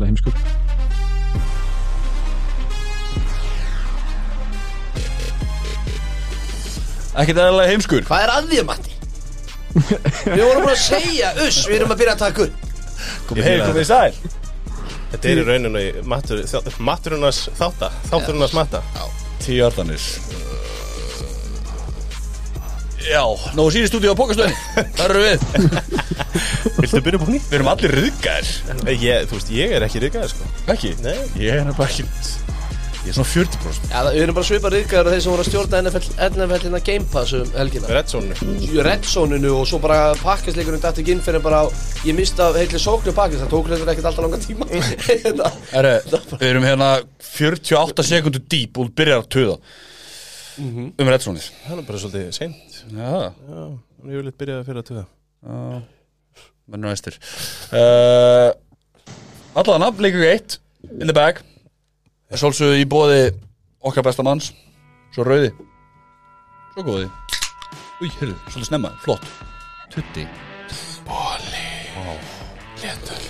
eða heimskur. Ekkert eðalega heimskur. Hvað er að því, Matti? Við vorum bara að segja, uss, við erum að byrja að taka upp. Heim, komið í sæl. Þetta er í rauninu í matur, maturunars þátta Þátturunars matta. Tíu arðanis Já, nógu síri stúdíu á Pókastöðin Það eru við Viltu byrja á nýtt? Við erum allir ryðgæðir Ég, þú veist, ég er ekki ríkaður sko. Ekki? Nei. Ég er nefnilega ekki. Ég er svona 40% Já, það- við erum bara svipað ríkar og þeir sem voru að stjórna NFL, NFL innan Game Pass um helgina. Red Zone Í Red Zone-unu og svo bara pakkasleikurinn dætti ekki inn fyrir bara ég mista heitli sóknu pakkast, það tók þetta ekkert alltaf langa tíma. Þetta- Herre, við erum hérna 48 sekundur dýp og byrjar að töða Um reddsónið Það er bara svolítið seint. Já, Já, ég vil eitthvað byrja fyrir að tuga mennur næstir uh, Allan af, leikur við eitt In the bag Sólsögðu í bóði okkar besta manns. Svo rauði. Svo góði. Új, hörru, svolítið snemma, flott. Tutti. Bóli Léttur.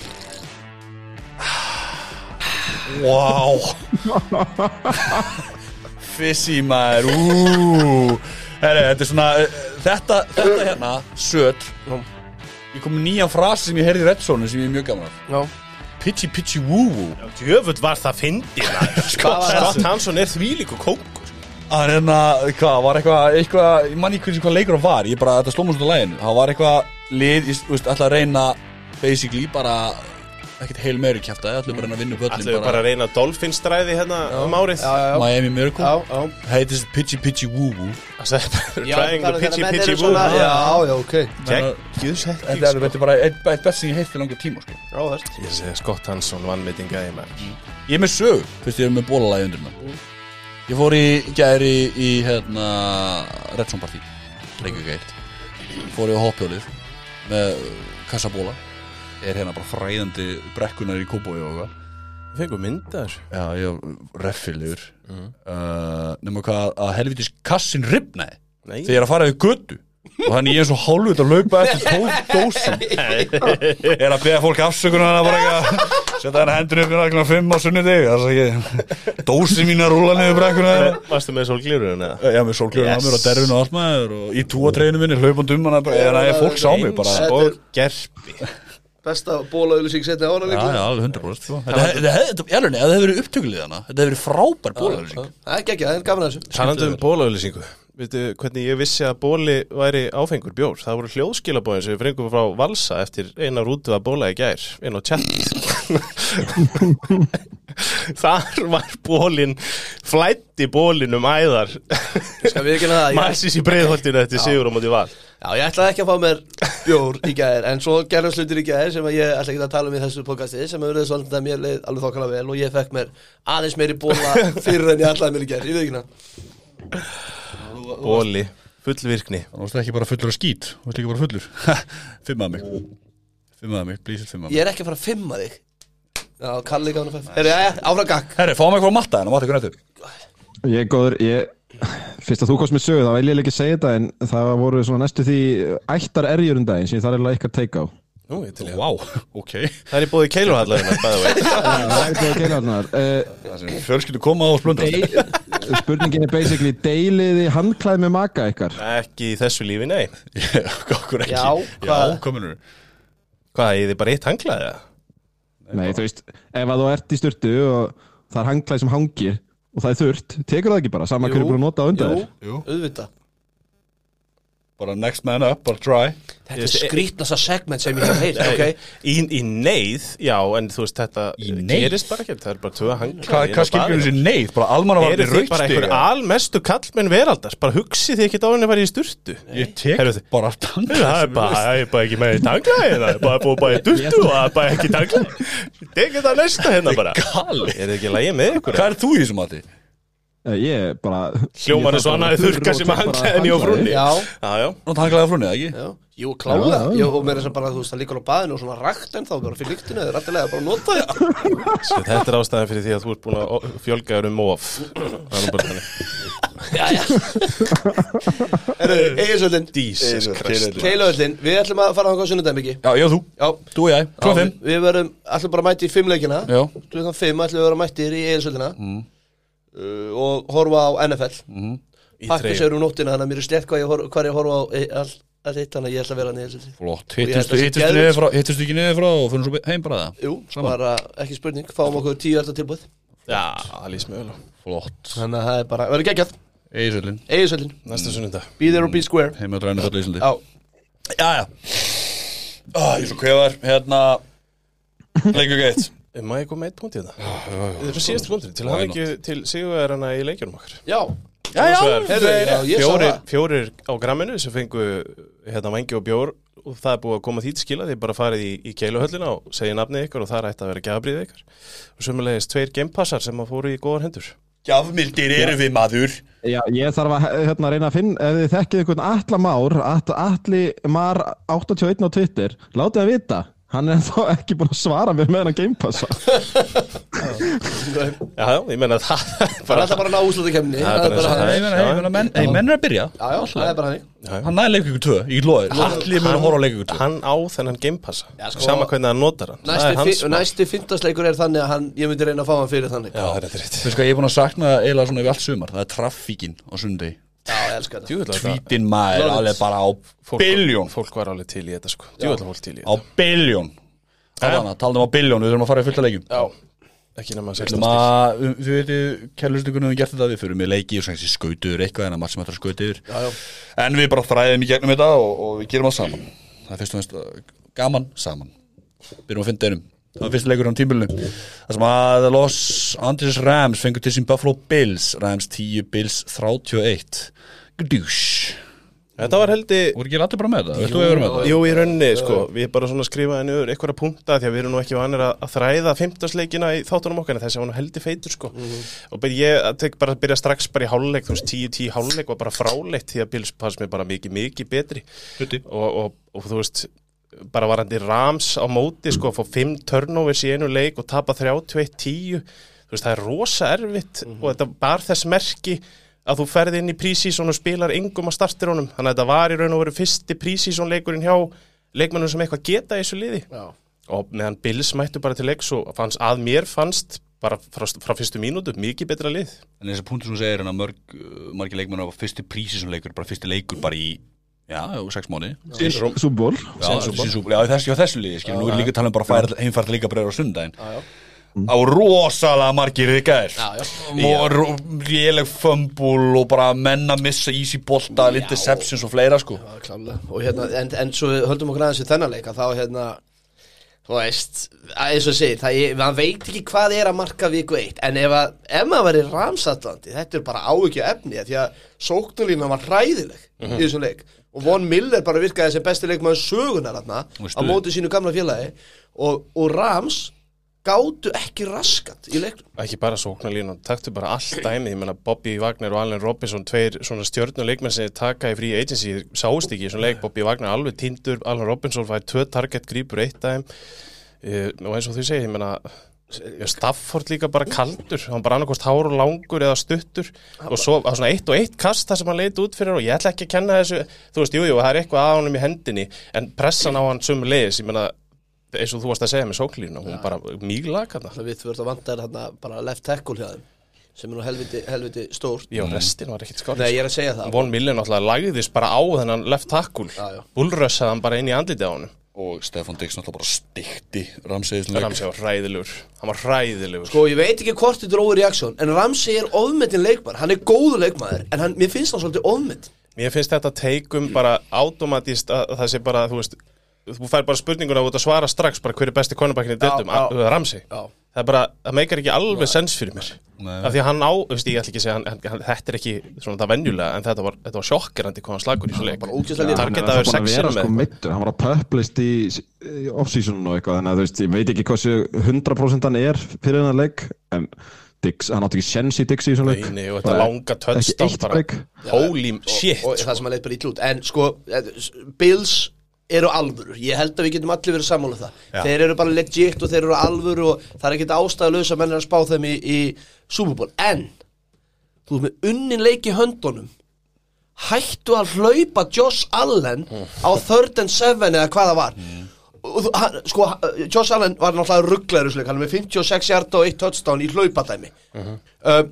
Fissi maður. Ú. Herri, þetta er svona uh, Þetta, þetta hérna, söt Ég kom með nýjan frasi sem ég heyrði í Redzone sem ég er mjög gaman af. Já, Pitchy pitchy woo woo. Djöfull var það fyndið Hvað var það? Scott Hanson er þvílíku kókur Það er hérna, hvað, var eitthvað, eitthvað, ég manni hvernig hvað leikur það var, ég bara, þetta sló mér svona læginu, það var eitthvað lið, ég veist, ætla að reyna, basically, bara, ekkert heil meiri kjæfta, ætla bara að reyna að vinna Ætlaðu öllum, bara. að reyna Dolphinstræði hérna um árið. Já, já, já, Miami Miracle, heitist Pitchy pitchy woo woo, Trying að pitchy pitchy woo svona- Já, já, ok. Þetta er, bara eitt, best sem ég heilt fyrir langa tíma, sko. Ég segi Scott Hanson vannmynding gæði maður. Ég er með sög, fyrst ég er með bólalægi undir maður. Ég fór í gæri í, hérna, Party, leikur gært, fór ég á hoppjólið með kassabóla, er hérna bara fræðandi brekkunar í kóbói og eitthvað. Við fengum myndar Já, ég var reffilegur uh, Nefnum hvað að helvitis kassin ripnaði Nei. Þegar ég er að fara við götu. Og þannig ég er svo hálfut að laupa eftir tólf dósum. Er að beða fólk afsökunar að bara eitthvað. Setja hérna hendur upp í nákvæmlega fimm á sunnudegi Það er ekki Dósi mín að rúla niður brekkuna. Varstu með sólglirurinn eða? Já, með Yes. á mér og derfin og allt maður Og í túatreinu minni hlaupand um hana bara- Eða nei, fólk sá mig bara. og gerpi Besta bólaauðlýsing setni ára Já, já, alveg 100% sko. Þetta hef- þetta hef- þetta- í alveg, ef það hefur verið upptökulið hana Þetta hefur verið frábær bólaðurlýsing Það er ekki ekki, það er gaman að þessu. Talandi um bólauðlýsingu Veitu hvernig ég vissi að bóli væri áfengur bjór? Það voru hljóðskilabóðin sem við fengum frá Valsa eftir eina rútu að bóla í gær inn á chatið Þar var bólin flætti bólin um æðar. Mæsis í breiðholtinu eftir sigur á móti val. Já, ég ætlaði ekki að fá mér bjór í gæðir En svo gerðum slutir í gæðir sem að ég ætla ekki að tala um í þessu podcasti Sem að verið svolítið að mér leið alveg þokkala vel Og ég fekk mér aðeins meiri bóla fyrir en ég ætlaði mér í gæðir Ég veit ekki ná Bóli, fullvirkni. Það varst ekki bara fullur af skít Þú varst ekki bara fullur. Fimmaði mig. Fimmaði mig, please fimmaði mig. Ég er ekki að fara að fimma þig Já, Kalli gafna fæf Herri, já, já, áfram gakk Herri, fáum eitthvað að matta hérna, matta ykkur nættu Ég er góður, ég Fyrst að þú komst með sögu, þá vil ég ekki segja þetta en það voru svona næstu því ættar erjur um daginn sem ég þar er eitthvað teika á. Nú, ég til ég Vá, ok. Það er í bóði keiluhallarinn bæða veit Það er að geina þarna Það sem fjölskyldu koma á splundra Spurningin er basically deiliði handklæð með maka ykkar? Ekki í þessu lífi, nei. Okkur ekki. Já, hvað? Já, kominur Hvað, ég þið bara eitt hanglaði það? Nei, þú veist, ef að þú ert í styrtu og það er handklæð sem hangir og það er þurrt, tekur það ekki bara saman hverju er búin að nota á undan þér. Jú, auðvitað bara next man up, bara try. Þetta er skrítnasa segment sem ég hef heilt, ok? Í, í neyð, já, en þú veist þetta gerist bara ekki, það er bara tvö hanglaði Hvað hva skilgjum þessi neyð? Bara almanna var Eru þið bara einhver almestu kallmenn veraldars bara hugsið þið ekki á henni að fara í sturtu? Ég tek þið- bara er bara, það er bara ekki með tanglaði það er bara búið bara í sturtu og það er bara ekki tanglaði Tekið það næsta hérna bara. Er þið ekki lægið með ykkur? Hvað er þú í þessu mati? Eh, Ég er bara Hljómar er svona að þurrka sem hanglaðin í á frunni Já, Já, já. Nú tanglaði frunni, eða ekki? já, jú, klálega. Já, já. Og mér er sem bara, þú veist, það líkur á baðinu og svona rakt en þá bara fyrir lyktinu, það er alltaf bara að nota það. Þetta er ástæðan fyrir því að þú ert búin að fjölga um er þannig. Já, já. Christ. Keilöldin, við ætlum að fara á hvað sunnudagum ekki Já, ég og þú, Já, þú og ég, klokkan Já, 5 Við verðum alltaf bara að mæti í fimm uh, Og horfa á NFL Mhm. Í Pakka sér um nóttina Þannig að mér er slett hvað ég, hor hvað ég horfa á all, all hitt Þannig að ég ætla að vera Egilsvöldi flott. Hittustu ekki niður frá og fyrir svo heim bara. Það Jú, bara ekki spurning. Fáum okkur tíu erta tilbúð Já, það lýst mjög vel Flott. Þannig að það er bara, verður geggjað. Egisöldin, Egilsvöldin, Næsta sunnunda be there or be square. Heim að dræna fyrir Íslandi. Já, Já, já ég er svo kveðar, hérna Leikur geitt Má ég koma með eitt punkt í þetta? Þetta er síðast punktur Til hann ekki til sigurverðarna í leikjunum okkar. Já, Já, já, fjórir, fjórir á gramminu sem fengu hérna vangi og bjór og það er búið að koma því til skila. Því bara farið í, í keiluhöllina og segja nafnið ykkur og það er ætti að vera gafbrið ykkar. Og sömulegis tveir gempassar sem að fóru í góðar hendur. Gjafmildir eru við maður. Já, ég þarf að hérna, reyna að finna, ef þið þekkið einhvern Atla Már, At, Atli Mar 81 á Twitter, látið að vita. Hann er þá ekki búin að svara mér með hann gamepassa. Já, já, ég menna það Það er bara alltaf bara að ná úslötu kemni menn, er að byrja. Já, já, það er bara hann næði ykkur tvö, ég get loðið Allir mun að horfa á ykkur tvö. Hann á þennan gamepassa Já, sko- Sama hvernig hann notar hann. Næsti, fintasleikur er þannig að hann, ég myndi reyna að fá hann fyrir þannig. Já, það er þetta rétt. Þú veist hvað, ég er búin að sakna eiginlega svona yfir allt sumar. Það er traffíkin á sundi Já, ég elska þetta. Tvítin maður, it. alveg bara á biljón Fólk var alveg til í þetta sko. Djúvill fólk til í Á þetta. biljón Þannig að talaðum á biljón, við þurfum að fara í fullta leikjum. Já, Ekki nema Við 16 ætlum stíl að, við- við gert þetta, við fyrir með leiki og svona skautur eitthvað en að margt sem ætlar að já. En við bara þræðum í gegnum þetta og, og við gerum það saman. Það er fyrst og veist gaman saman. Byrjum að finna einum Það var fyrst leikur á tímbilinu Það sem að Los Angeles Rams fengur til sín Buffalo Bills. Rams 10, Bills 31 Gdús. Þetta var heldi Voru ekki allir bara með þetta? Jú, í rauninni, sko, við bara svona skrifaði niður einhverja punta því að við erum nú ekki vanir að, þræða fimmtarsleikina í þáttunum okkar en þessi var nú heldur feitur, sko. Og bara ég tek bara að byrja strax bara í háluleik þú veist, 10-10 háluleik var bara fráleitt því að Bills pass mér bara mikið, mikið betri. Og, og, og þú veist bara varandi Rams á móti, sko að fá 5 turnovers í einu leik og tapa 31-10 þú veist, það er rosa erfitt og þetta bar þess merki að þú ferði inn í prísísón og spilar engum að startir honum. Þannig að þetta var í raun og veru fyrsti prísísón leikurinn hjá leikmennum sem eitthvað geta í þessu liði. Já, og meðan Bills mættu bara til leiks og fannst, að mér fannst bara frá, frá fyrstu mínútu mikið betra lið. En þessi punktur sem þú segir að mörg, uh, margir leikmenn á fyrsti prísi sem leikur, bara fyrsti leikur bara í Já, sex mánu Súból. Já, þessu liði, skilur, nú er líka að tala um bara að heimfært líka breyður á sundaginn já á rosalega margir já. og réleg fömbul og bara menn að missa easy bolta, interceptions og fleira sko. Já, klálega. Og hérna, en, en svo höldum okkur aðeins við þennan leika Þá hérna, þú veist að eins og segir, það er, veit ekki hvað er að marka viku eitt En ef, að, ef maður væri ramsatlandi, þetta er bara áhyggju efni Því að sóknulína var hræðileg Mhm. í þessum leik Og Von Miller bara virkaði sem besti leikmaður sögunar þarna Og Á stuð. móti sínu gamla félagi. Og, og Rams gátu ekki raskat í leiknum. Ekki bara sóknarlínu, taktu bara allt dæmið, ég menna Bobby Wagner og Allen Robinson tveir svona stjörnuleikmenn sem taka í frí agency, sást ekki í svona leik. Bobby Wagner alveg tindur, Allen Robinson fæði tvö target grípur eitt dæm uh, og eins og þú segir, ég menna Stafford líka bara kaldur. Hann bara annarkost hár og langur eða stuttur. Og svo á svona eitt og eitt kast það sem hann leit út fyrir og ég ætla ekki að kenna þessu. Þú veist, jújú, jú, það er eitthvað að honum í hendinni en pressan á hann sömu leiðis, ég menna eins og þú varst að segja með sóklínu hún bara mýglaka þarna. Það við þurfum að vanda þarna bara left tackle hjá þeim Sem er nú helviti, helviti stór Já, restin var ekkert skátt Nei, ég er að segja það. Von Miller náttúrulega lagðist bara á þennan left tackle. Hann bara inn í andlitið á honum og Stefan Dix náttúrulega bara stikti leik. Ramsey var hræðilegur. Hann var hræðilegur. Sko, ég veit ekki hvort þetta er overreaksjón En Ramsey er ofmetinn leikmann Hann er góður leikmaður En hann, mér finnst hann svolítið ofmetinn. Mér finnst þetta teikum bara automatist að það sé bara, þú veist Þú fær bara spurninguna og þú að svara strax bara hver er besti konubækkinni í deildum, Já, já. Ramsey. Já. Það er bara, það meikar ekki alveg sens fyrir mér. Nei. Af því að hann á, þú veist, ég ætla ekki að segja hann, hann, Þetta er ekki svona það venjulega En þetta var, þetta var sjokkerandi hvað hann slagur í svo leik bara ógeðslega lítið. Target hann að er vera búin að sex vera með sko meittur, hann var á pöplist í, í off-season og eitthvað þannig að þú veist, ég veit ekki hversu 100% hann er fyrir hennar leik en Dix, hann átti ekki sjens í Dix í þessum leik. Nei, nei, og þetta langa break Holy og, shit og það sem að leit bara ítl út. En sko, eh, Bills eru alvöru Ég held að við getum allir verið sammála um það. Já. Þeir eru bara legit og þeir eru alvöru Og það er ekkert ástæðulegs að menn er að spá þeim í, í Super Bowl. En þú ert með unnin leik í höndunum. Hættu að hlaupa Josh Allen á third and seven eða hvað það var. Og þú, hann, sko, Josh Allen var náttúrulega rugglegur hann er með 56 hjarta og 1 touchdown í hlaupadæmi um,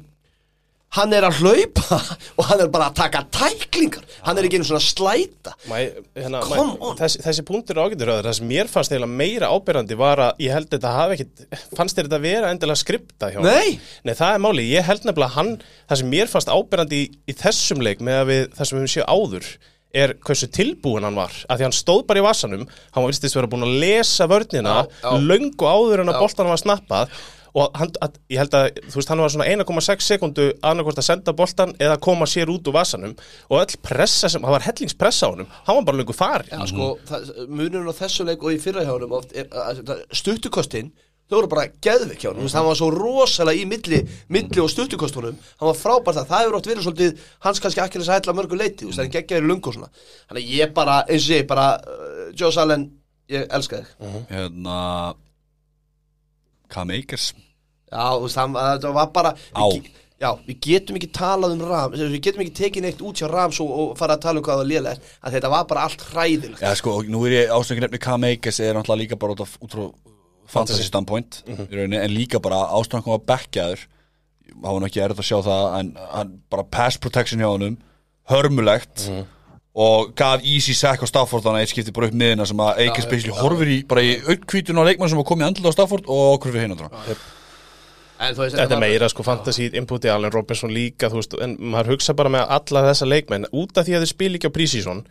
hann er að hlaupa og hann er bara að taka tæklingar. Hann er ekki einu svona að slæta. Mæ, hérna, Come mæ, on. þessi, þessi punktur er ágættur öður, það sem mér fannst eiginlega meira ábyrrandi var að ég held þetta hafi ekkit fannst þetta vera endilega skripta hjá? Nei. Nei, það er máli, ég held nefnilega hann það sem mér fannst ábyrrandi í, í þessum leik með að við, það sem við séu áður er hversu tilbúin hann var. Að því hann stóð bara í vassanum, hann var vistist vera búin að lesa vörnina löngu áður en að boltan var snappað og hann, að, ég held að, þú veist, hann var svona 1,6 sekundu annarkvort að senda boltan eða koma sér út úr vasanum. Og öll pressa sem, það var hellingspressa á honum hann var bara löngu farin Já, sko, það, munurinn á þessu leik og í fyrra hjá honum oft er, að, að, stuttukostin þau voru bara geðvik hjá honum. Mm. hann var svo rosalega í milli, milli og stuttukostunum. Hann var frábært það, það hefur oft verið svolítið hans kannski ekki þess að hætla mörgu leiti þú veist, það er geggjaður í lungu og svona. Þannig að ég bara, eins og ég bara uh, Joss Allen, ég elska þig. Hérna Cam Akers já, þú veist, hann, það var bara Á. við, já, við getum ekki talað um Ram við getum ekki tekið neitt út hjá Rams og, og fara að tala um hvað það var lélega að þetta var bara allt hræðilegt. Já sko, nú er ég ástæðan nefni Cam Akers er náttúrulega líka bara út, frá fantasy standpoint í rauninni, en líka bara kom að bekkjaður það var nú ekki erfitt að sjá það en hann, bara pass protection hjá honum hörmulegt og gaf easy sack á Stafford þannig að eitt skipti bara upp miðina sem að Akers basically horfir í bara í aukvítun á leikmann sem var komið andla á Stafford og okkur þú veist, Þetta er meira sko fantasy inputi Allen Robinson líka þú veist, en maður hugsa bara með alla þessa leikmenn út af því að þið spil ekki á prísísson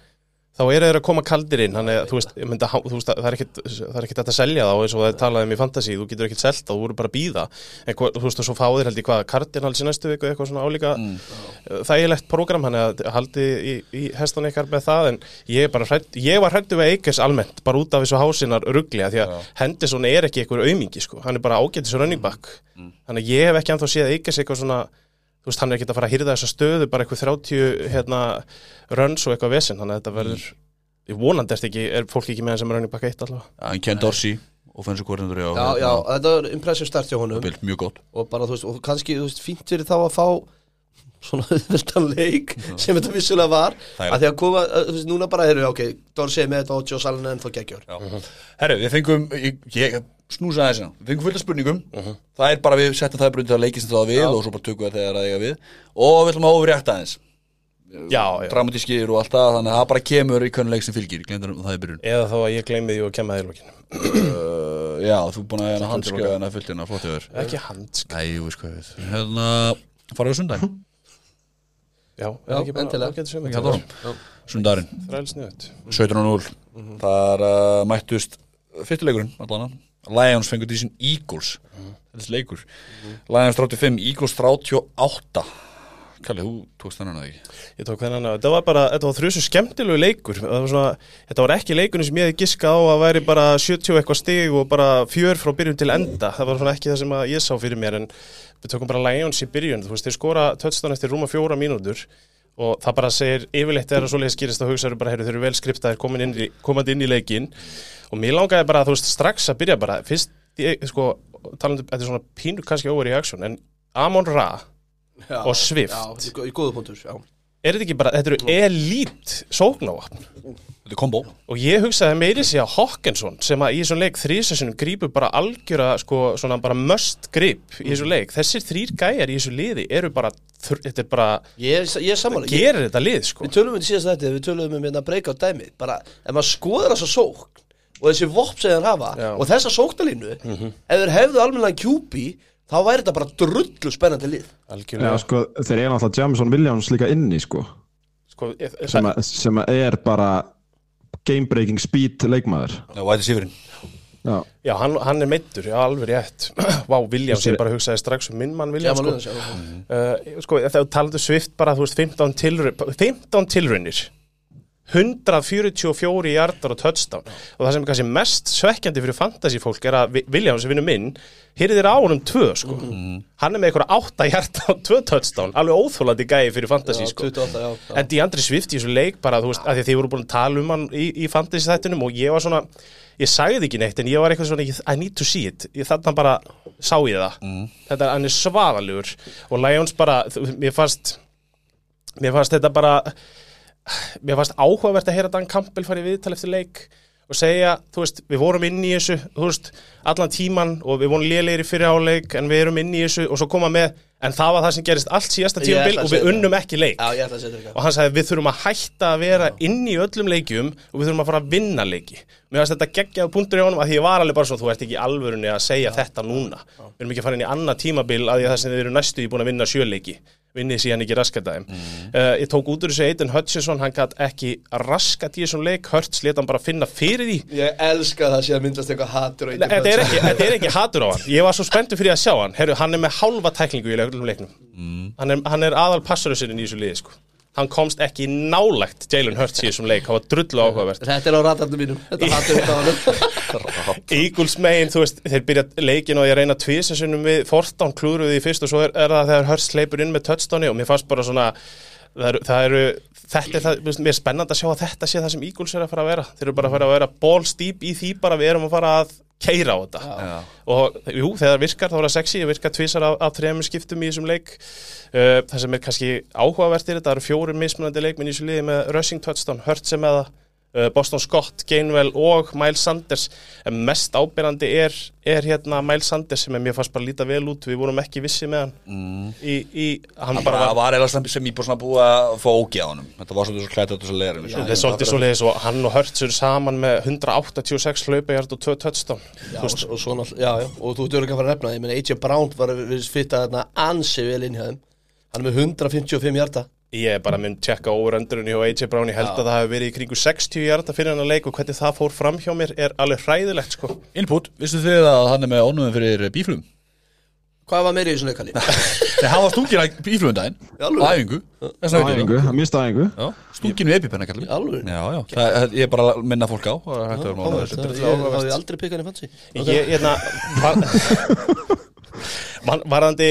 þá eru þeir að koma kaldir inn þannig að þú veist, að há- þú veist, það er það er hægt að selja þá eins og það er talað um í fantasy þú getur ekkit selt þá, þú voru bara að býða en þú veist, og svo fáðir held ég hvað Cardinals í næstu viku eitthvað svona álíka mm. þægilegt prógram, hann að haldi í, í hestan ykkar með það en ég, er hrædd, ég var hrættu við Eikers almennt bara út af þessu hásinnar ruggli því að Henderson er ekki eitthvað aumingi sko. hann er bara ágætis running back þannig að ég hef ekki þú veist, hann er ekki að fara að hýrða þessa stöðu bara eitthvað 30 hérna, runs og eitthvað vesen, þannig að þetta verður ég vonandi er, ekki, er fólk ekki með hann sem running back 1 allavega. En Ken Dorsey, offensive coordinator Já, já, þetta var impressive start hjá honum. Bild, mjög gott. Og bara, þú veist, og kannski, þú veist, fínt fyrir þá að fá svona auðveldan leik sem þetta vissulega var. Er- að því að koma, að, þú veist, núna bara, heyrðu, ok Dorsey er með þetta og Joe Salen en þá geggjör Herru, við fengum, ég, ég snúsa aðeins hérna, við fengum fullt af spurningum. Það er bara við setjum það brundið að leikist þetta við og svo bara tökum við það þegar það eiga við. Og við ætlum að overreakta aðeins. Já, já. dramatískir og allt það, þannig að það bara kemur í hvernig leik sem fylgir, glemdur það í byrjun. Eða þá að ég gleymi því og kemma það í lokinu uh, Já, þú er búin að hérna handskjöða hérna fullt hérna, flott yfir ekki handsk Nei, jú, veist hvað við Hérna, farið á sundag já, Já, er endilega. sniðut 17.0 Þar uh, mættust fyrstuleikurinn, allan Lions fengur því sin Eagles Þessi leikur. Lions 35, Eagles 38 Kalli, þú tókst þennan að ekki? Ég tók þennan að þetta var bara, þetta var þrjusu skemmtilegu leikur. Það var svona, þetta var ekki leikunum sem ég hefði giska á að væri bara 70 eitthvað stig og bara fjör frá byrjun til enda. Það var svona ekki það sem að ég sá fyrir mér en við tókum bara Lions í byrjun. Þú veist, þeir skora touchdown eftir rúma fjóra mínútur og það bara segir yfirleitt þegar svoleiðis skýrist að hugsa bara, heyrðu, þeir eru vel skriptaðir komin inn í- komandi inn í leikin og mér langaði bara, þú veist, strax að byrja bara fyrst, ég, sko, talandi, þetta er svona pínu kannski overreaction, en Amon Ra já, og Swift. Já, í í góðu punktur, já. Er þetta ekki bara, þetta eru elít sóknávapn Þetta er kombo og ég hugsaði meiri sig að Hawkinson sem að í þessum leik þrísessunum grípur bara algjöra sko svona bara must grip í þessum leik, þessir þrýr gæjar í þessu liði eru bara, þetta er bara Ég, ég er sammála, ég, gerir þetta lið sko. Við tölum um þetta síðast þetta við tölum um hérna breyka á dæmi bara, ef maður skoðar þessa sókn og þessi vopp sem þeir hafa Já. og þessa sóknalínu ef þeir hefðu almennilega QB þá væri þetta bara drullu spennandi lið. Já, sko, þeir eru náttúrulega Jameson Williams líka inni, sko. Sko, e- e- sem, að, sem að er bara game-breaking speed leikmaður. Já, White receiverinn Já, já, hann, hann er meittur, já alveg rétt. Vá, Williams, ég bara hugsaði strax um minn mann Já, Williams sko. lögðum sér uh, sko, þegar þú talaðu Swift bara, þú veist, 15 tilraun 15 tilraunir 144 hjartar og touchdown. Og það sem er kannski mest svekkjandi fyrir fantasy fólk er að Vi- Williams, vinnu minn hýrðir á honum tvö, sko. Hann er með eitthvað 8 hjartar og 2 touchdown. Alveg óþólandi gæði fyrir fantasy, Já, sko. 28, já, já. En DeAndre Swift í þessu leik bara, þú veist, að því að þið voru búin að tala um hann í, í fantasy þættunum og ég var svona, ég sagði ekki neitt en ég var eitthvað svona, I need to see it. Ég, þarna bara sá ég það. Mm. þetta, hann er svaðalugur og Lions bara, mér fannst mér fannst þetta bara mér fannst áhugavert að heyra Dan Campbell fara í viðtal eftir leik og segja, þú veist, við vorum inn í þessu þú veist, allan tíman og við vorum lélegir í fyrir áleik en við erum inn í þessu og svo koma með, en það var það sem gerist allt síðasta að og við unnum ekki leik. Já, og hann sagði við þurfum að hætta að vera inn í öllum leikjum og við þurfum að fara að vinna leiki. Mér finnst þetta geggjaðu punktur í honum að því ég var alveg bara svona þú ert ekki alvörunni að segja þetta núna. Við erum ekki að fara inn í annað tímabil að því að það sem þið eru næstu í búin að vinna sjöleiki vinnið síðan ekki raskatæðum mm. uh, ég tók út úr þessu Aiden Hutchinson hann gætt ekki raskat í þessum leik. Hurts leta hann bara finna fyrir því. Ég elska það að myndast eitthvað hatur Þetta er, er ekki hatur á hann. Ég var svo spenntur fyrir að sjá hann. Heru, Hann er með hálfa tæklingu í leiknum. Leiknum hann, er, hann er aðal passurusinn í þessu liði sko. Hann komst ekki nálægt Jalen Hurts í þessum leik. Það var drullu áhugavert. Þetta er á ratarnum mínum. Hann Eagles megin, þú veist, þeir byrja leikin og ég reyna tvísasunum við Fortán klúruði í fyrst og svo er, er það þegar Hurts leipur inn með touchdowni og mér fannst bara svona það eru, það eru þetta er það, mér er spennandi að sjá að þetta sé það sem Eagles er að fara að vera. Þeir eru bara að fara að vera ballstýp í því bara við erum að fara að keira á þetta. Já. og jú, þegar það virkar þá er það sexy, það virkar tvisar af, af þrejum skiptum í þessum leik. Uh, það sem er kannski áhugavert er þetta, það eru fjóri mismunandi leikminn í þessu liði með rushing touchdown, Hurts með það uh, Boston Scott, Gainwell og Miles Sanders. En mest ábyrrandi er, er hérna Miles Sanders sem er mér fannst bara líta vel út, við vorum ekki vissi með hann. Mm. í, í, hann bara var var eða sem ég búið svona búið að fá ógi á honum. Þetta var svolítið svo klætt þetta svo leirum Það er svolítið svo og hann og Hurts eru saman með 186 hlaupahjart og 2 touchdown. Já, og, og svo náttúrulega, já, já, og þú ert örgulega að fara að nefna það, ég meina AJ Brown var við fitta þarna ansi vel inn hjá þeim. Hann með 155 hjarta Ég er bara mynd tjekka overöndurinn hjá AJ Brown, ég held að það hefur verið í kringu 60 hjarta fyrir hann að leik og hvernig það fór fram hjá mér er alveg hræðilegt sko. Input, vissu þið að hann er með ónumum fyrir bíflum? Hvað var meiri í þessu leikali? Þeir hafa stungin að bíflum daginn. Í alvöru? Á æfingu Þess vegna veit ég Æfingu, að mista æfingu. Já, Stungin við epipenna kallar Í alvöru? Já, já, það, er- ég er bara að minna fólk á og það hafði aldrei pikkað henni fansi Ég, hérna varandi,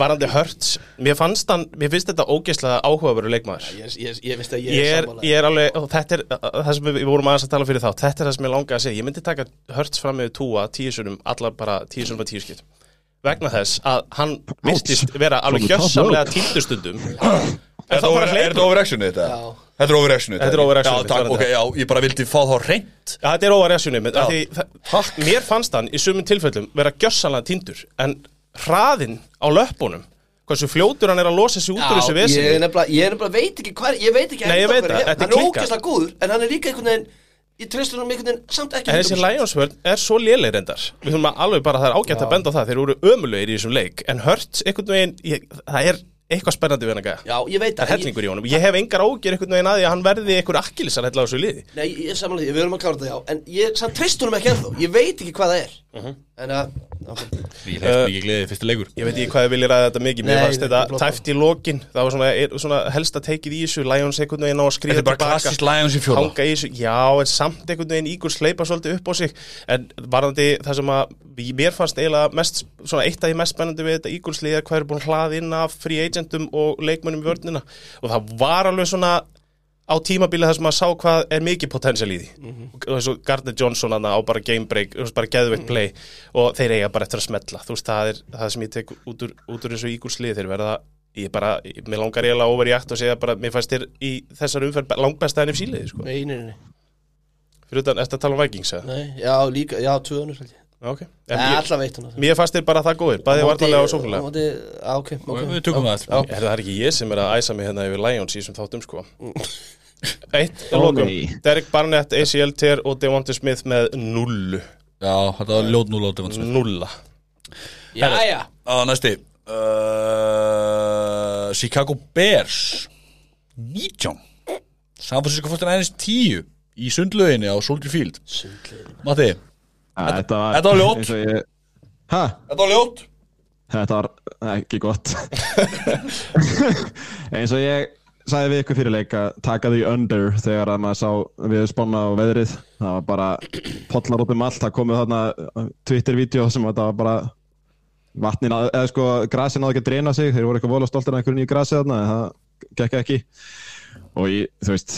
varandi Hurts mér fannst hann, mér finnst þetta ógeðslega áhugaveru leikmaður. Ég, ég, ég veist að ég Ég er sammála. ég er alveg, og þetta er það sem við vorum aðeins að tala fyrir þá, þetta er það sem ég langaði að segja, ég myndi taka Hurts fram með túa tíu sunum, allar bara tíu sunum að tíu skipt vegna þess að hann vistist vera alveg gjössamlega týndustundum Er þetta overactionið þetta? Já. Þetta er overactionið Þetta er overactionið, Já, takk, þetta ok, já, ég bara vildi fá þá reynd Já, þetta er óvaresjunum Já. Takk Mér fannst hann í sumum tilfellum vera gjössanlega tindur En hraðinn á löppunum Hversu fljótur hann er að losa sig út úr þessu Já, ég vesinni er nefnilega, ég er nefnilega veit ekki hvað, ég veit ekki Nei, ég ennþá veit hver það, þetta er Hann er klikkað. ógeðslega góður, en hann er líka einhvern veginn Ég treystur hann einhvern veginn samt ekki En þessi 100%. Lionsvörn er svo léleg reyndar Við þurfum að alveg bara, það er ágætt að benda á það Þeir eru ömulegir í þessum leik En Hurts, einhvern veginn, ég, það er eitthvað spennandi við hann að gæja. Já, ég veit Það hellingur í honum. Ég hef engar ágjör einhvern veginn að því að hann verði einhver akkilisar hella á þessu liði. Nei, ég er samanlega við erum að klára þetta, já. En ég treystur hann ekki ennþá, ég veit ekki hvað það er Mhm. En að, já, Ég hef mikið gleðið fyrsti leikur. Ég veit ekki hvað þið viljið ræða þetta mikið Mér fannst þetta tæft í lokin. Það var svona, er, svona helsta teikið í þessu Lions einhvern veginn á að Þetta skrýða er bara klassist Lions í hanga í já, en samt einhvern veginn Ígur sleipa svolítið upp á sig. En varðandi það sem að ég- mér fannst eiginlega mest, svona eitt af því mest spennandi við þetta Ígurslið er hvað er búin hlað inn af free agentum og leikmönnum í vörnina. Og það var alveg svona á tímabili þar sem maður sá hvað er mikið potensial í því. Og eins og Gardner Johnson hana, á bara game break, bara geðveikt play og þeir eiga bara eftir að smetla þú veist, það er það sem ég tek út úr, út úr þessu Ígurslið, þeir verða ég bara, ég- mér langar eiginlega over í akt og segja bara, mér fannst þér í þessar umferð langbesta enn ef síliði, sko. Nei, nei, nei, Fyrir utan, ertu að tala um Vikings, eða? nei Já, líka, já, tvö önnur held ég. Ok. Nei, En ég, allar veit hann mér fannst þér bara það góðir, bæði vartalega og Já, ok, ok. Við tökum það eftir Er það er ekki ég sem er að æsa mig hérna yfir Lions í þessum þáttum, sko. Eitt, Ó, lokum. nei. Derek Barnett, ACL Tier og Devonta Smith með nullu. Já, þetta var ljót núl á Devon Nulla. Jæja Á næsti. Uh, Chicago Bears. 19 San Francisco 49ers 10 Í sundlöginni á Soldier Field. Matti, Þetta var, Ha? þetta var ljót Þetta var ekki gott. Eins og ég sagði við ykkur fyrir leik að taka því under þegar að maður sá við spána á veðrið. Það var bara pollar út um allt. Það komið þarna Twitter-vídeó sem þetta var bara vatnin, að- eða sko grasin náði ekki að dreina sig. Þeir voru eitthvað vola stoltir af einhverjum í grasi þarna en það gekk ekki. Og ég, þú veist,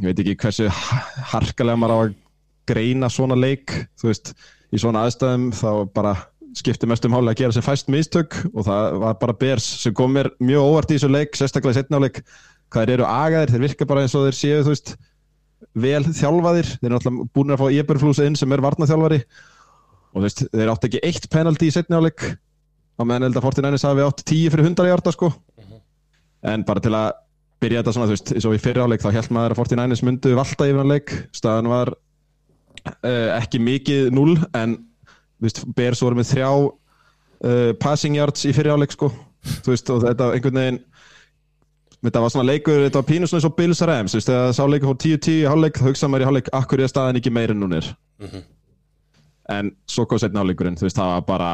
ég veit ekki hversu harkalega maður á að greina svona leik þú veist, í svona aðstæðum þá bara skipti mest um háli að gera sem fæst mistök. Og það var bara Bears sem kom mér mjög óvart í þessu leik sérstaklega í setna áleik hvað þeir eru agaðir, þeir virka bara eins og þeir séu þú veist, vel þjálfaðir. Þeir eru náttúrulega búin að fá Eberflús inn sem er varnaþjálfari og þú veist, þeir átti ekki eitt penalty í setna áleik á meðan held að 49ers hafi átt 10 fyrir 100 hjarta sko. En bara til að byrja þetta svona, þú veist, eins og í fyrri áleik þá held maður að 49ers myndu valda yfir hann leik. Staðan var uh, ekki mikið 0 en þú veist, Bears voru með þrjá uh, passing yards í fyrri áleik sko. Þú veist, og þetta einhvern veginn þetta var svona leikur, þetta var pínu svona eins og Bills Rams, þú veist, þegar sá leikur fór 10-10 í hálfleik, þá hugsaði maður í hálfleik akkur er staðan ekki meir en hún er en svo kom setna hálfleikurinn, þú veist, það var bara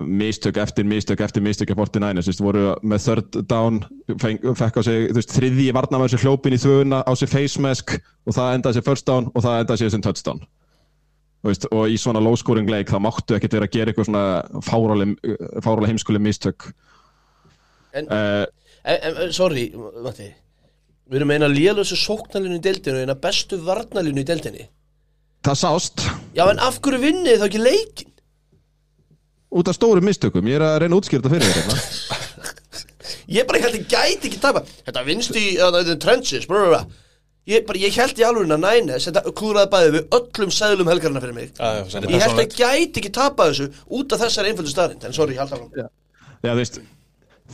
mistök eftir mistök eftir mistök af 49ers, þú veist, voru með third down, feng, fekk á sig þú veist, þriðji varnamæður sér hljópin í þvöuna á sig face mask og það endaði sér first down og það endaði sér sem touchdown. Veist, og í svona low scoring leik þá máttu ekkert vera að gera eitthvað svona fárálega, heimskuleg mistök. En, uh, en, en sorry, Matti. Við erum eina lélösu sóknarlinu í deildinu eina bestu varnarlinu í deildinni. Það sást. Já, en af hverju vinnið þá ekki leikin? út af stórum mistökum, ég er að reyna þetta fyrir þér hérna. Ég bara held að gæti ekki tapa Þetta vinnst í uh, trenches brr, ég, bara, ég held í alveg að næna Þetta klúraði bæði við öllum seðlum helgarna fyrir mig. Já, já. Ég held að gæti ekki tapa þessu út af þessari einföldu staðrind En sorry, ég held að Já, þú veist,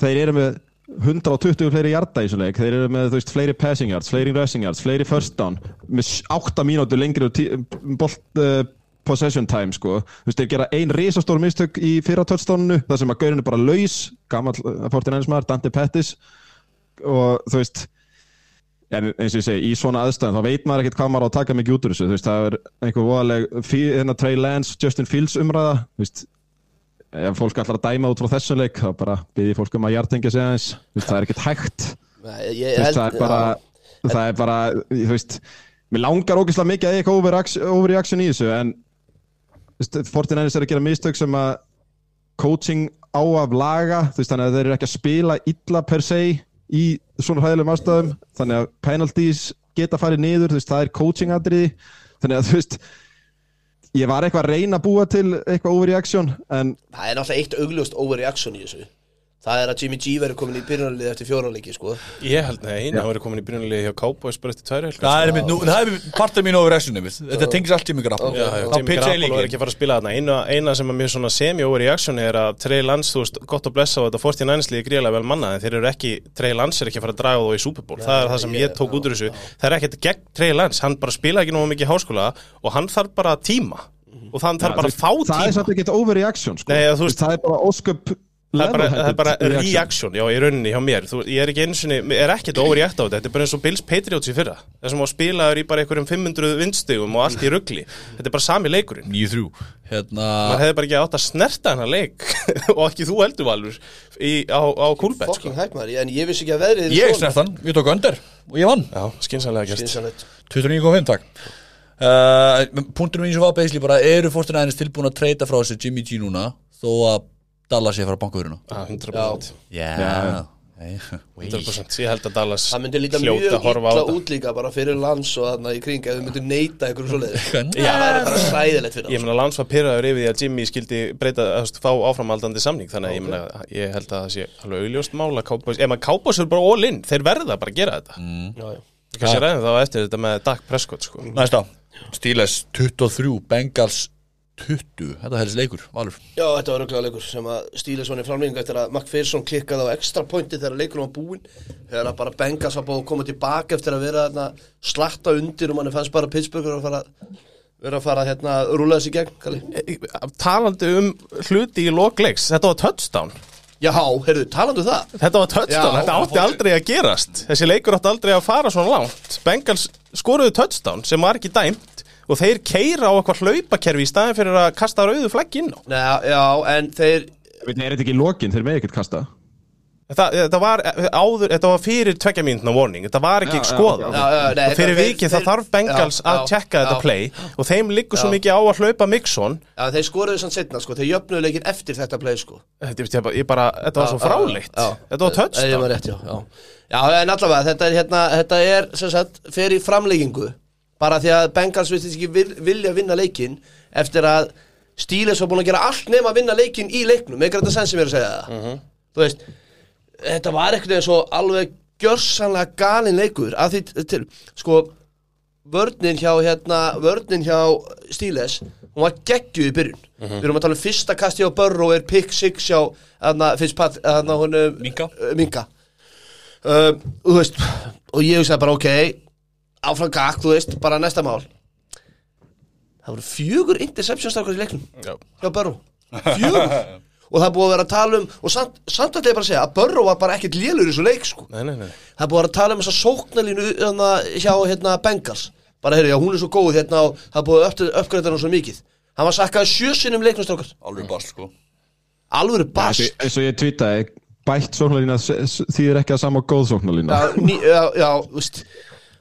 þeir eru með 120 fleiri hjarta í þessu leik. Þeir eru með, þú veist, fleiri passing yards, fleiri rushing yards fleiri first down, með 8 mínútur lengri bolt uh, possession time, sko, þú veist, þeir gera ein risastór mistök í fyrra touchdowninu þar sem að gaurinn er bara laus, gammal 49 maður, Dante Pettis. Og þú veist en eins og ég segi, í svona aðstæðan þá veit maður ekkert hvað maður á að taka mikið út úr þessu. Þú veist, það er einhver voðaleg hérna Trey Lance, Justin Fields umræða. Þú veist, ef fólk ætlar að dæma út frá þessum leik þá bara byrði fólk um að hjartengja sig aðeins. Það er ekkert hægt. Ég það er bara, það er bara þú veist, mér langar ógeðslega mikið að eitthvað overreaction, overreaction í þessu en veist, Fortinænis er að gera mistök sem að coaching á að laga þú veist, þannig að þeir eru ekki að spila illa per se í svona hræðilegum ástæðum þannig að penalties geta farið niður, þú veist, það er coaching atriði þannig að þú veist ég var eitthvað að reyna að búa til eitthvað overreaction en Það er náttúrulega eitt augljóst overreaction í þessu Það er að Jimmy G verður komin í byrjunarlið eftir fjóranleiki sko. Ég held, nei, hann verið komin í byrjunarliði hjá Cowboys bara eftir tværi Það er mitt, nú, það er part af mín overreaction einmitt. Þetta tengis allt í Jimmy pitcha ég Garoppolo er ekki að fara að spila þarna. Eina, eina sem er mjög svona semi-overreaction er að Trey Lance, þú veist, gott að blessa á þetta 49 liði gríðlega vel manna en þeir eru ekki, Trey Lance er ekki að fara að draga þá í Super Bowl. Það er það sem ég- tók út úr þessu. það er ekkert gegn Trey Lance, hann bara spila ekki í og hann þarf bara tíma. Og hann þarf bara að fá það er tíma. samt ekki overreaction sko. Nei, veist- það er bara ósköp Það er bara, það er reaction. reaction, já, í rauninni hjá mér. Þú, Ég er ekki eins og er ekkert overreact á þetta. Þetta er bara eins og Bills Patriots í fyrra. Þessum á spilaður í bara einhverjum 500 vindstigum og allt í ruggli Þetta er bara sami leikurinn. 9-3 Hérna maður hefði bara ekki átt að snerta hennar leik. Og ekki þú heldur valur í, á, á kúlbett sko. En ég vissi ekki að veðrið Ég svona. snert hann, ég tók önder og ég vann. Já, skynsanlega gert. Skynsamlegt. 29.5 takk. Uh, Punturinn mín sem var basically bara Eru fórstina aðeins tilbúin að treyta frá þessi Jimmy G núna? Þó að Dallas sé að fara að banka veruna Já, 100% Já, Já. 100% Ég held að Dallas Það myndi líta mjög illa þetta. út líka bara fyrir lands og þarna í kring ef þau myndu neita einhverju svoleiðis. Já. Það væri bara sæðilegt fyrir Ég meina Lans var pyrraður yfir því að Jimmy skildi breyta, fá áframaldandi samning. Þannig að ég meina, ég held að það sé alveg augljóst mála ef maður Cowboys er bara all in þeir verða bara að gera þetta. Mm. Já, já. Kanski ræðum þá eftir þetta með Dak Prescott sko. Næsta. Steelers 23 Bengals 20 Þetta helst leikur, Valur. Já, þetta var röglega leikur sem að stíla svona í framlýningu eftir að McPherson klikkaði á ekstra pointi þegar leikurinn var búinn. Þegar að bara Bengals var búið að koma tilbaka eftir að vera þarna, slatta undir og manni fannst bara Pittsburgh að fara vera að fara hérna rúlega þessi gegn Kalli. Talandi um hluti í lokleiks, þetta var touchdown. Já, heyrðu, talandu um það. Þetta var touchdown, Já. þetta átti aldrei að gerast. Þessi leikur átti aldrei að fara svona langt. Bengals skoruðu touchdown sem var ekki dæmt og þeir keira á eitthvað hlaupakerfi í staðin fyrir að kasta rauðu flagg inn á. Nei, já, en þeir Veit, er þetta ekki í lokin, þeir með ekkert kasta. Þetta, þetta, var, áður, þetta var fyrir tvekja mínutna warning. Þetta var ekki Já, já, skoðað. já, já, nei, Og fyrir vikið það þarf Bengals já, að já, tjekka þetta já. play. Og þeim liggur svo Já. mikið á að hlaupa Mixon. Já, þeir skoruðu sann setna, sko, þeir jöfnuðu leikinn eftir þetta play, sko. Þetta, ég bara, ég bara, þetta var svo fráleitt Já, já. Þetta var Ég touchdown var rétt, já, já. Já, en allavega, þetta er hérna, þetta er, sem sagt, fer í framleggingu bara því að Bengals vist ekki vil, vilja vinna leikinn eftir að Steelers var búin að gera allt nema að vinna leikinn í leiknum, með græta senn sem ég er að segja það? Þú veist, þetta var eitthvað eins og alveg gjörsanlega galin leikur. Af því til, sko vörnin hjá hérna, vörnin hjá Steelers, hún var geggjuð í byrjun. Við erum að tala um fyrsta kasti á Burrow er pick six hjá hérna, Fitzpat, hérna hún Minka. Minka. Um, og þú veist og ég hugsaði bara ok áfram gakk, þú veist, bara næsta mál. Það voru fjögur interceptions strákar í leiknum Já. hjá Burrow. Fjögur. Og það búið að vera að tala um og samt, samt að ég bara að segja að Burrow var bara ekkert lélur í þessu leik sko. Nei, nei, nei. Það búið að vera að tala um þessa sóknalínu hérna, hjá hérna, Bengals. Bara heyrðu, já, hún er svo góð hérna og það búið að uppgræta hann svo mikið. Hann var sakkað sjösinnum leiknumstrákar Alveg bast sko. Eins bast eins og ég tweetaði bætt sóknarlína s- s- þýðir ekki að sama góð sóknarlína. Já, ný, já, já, veist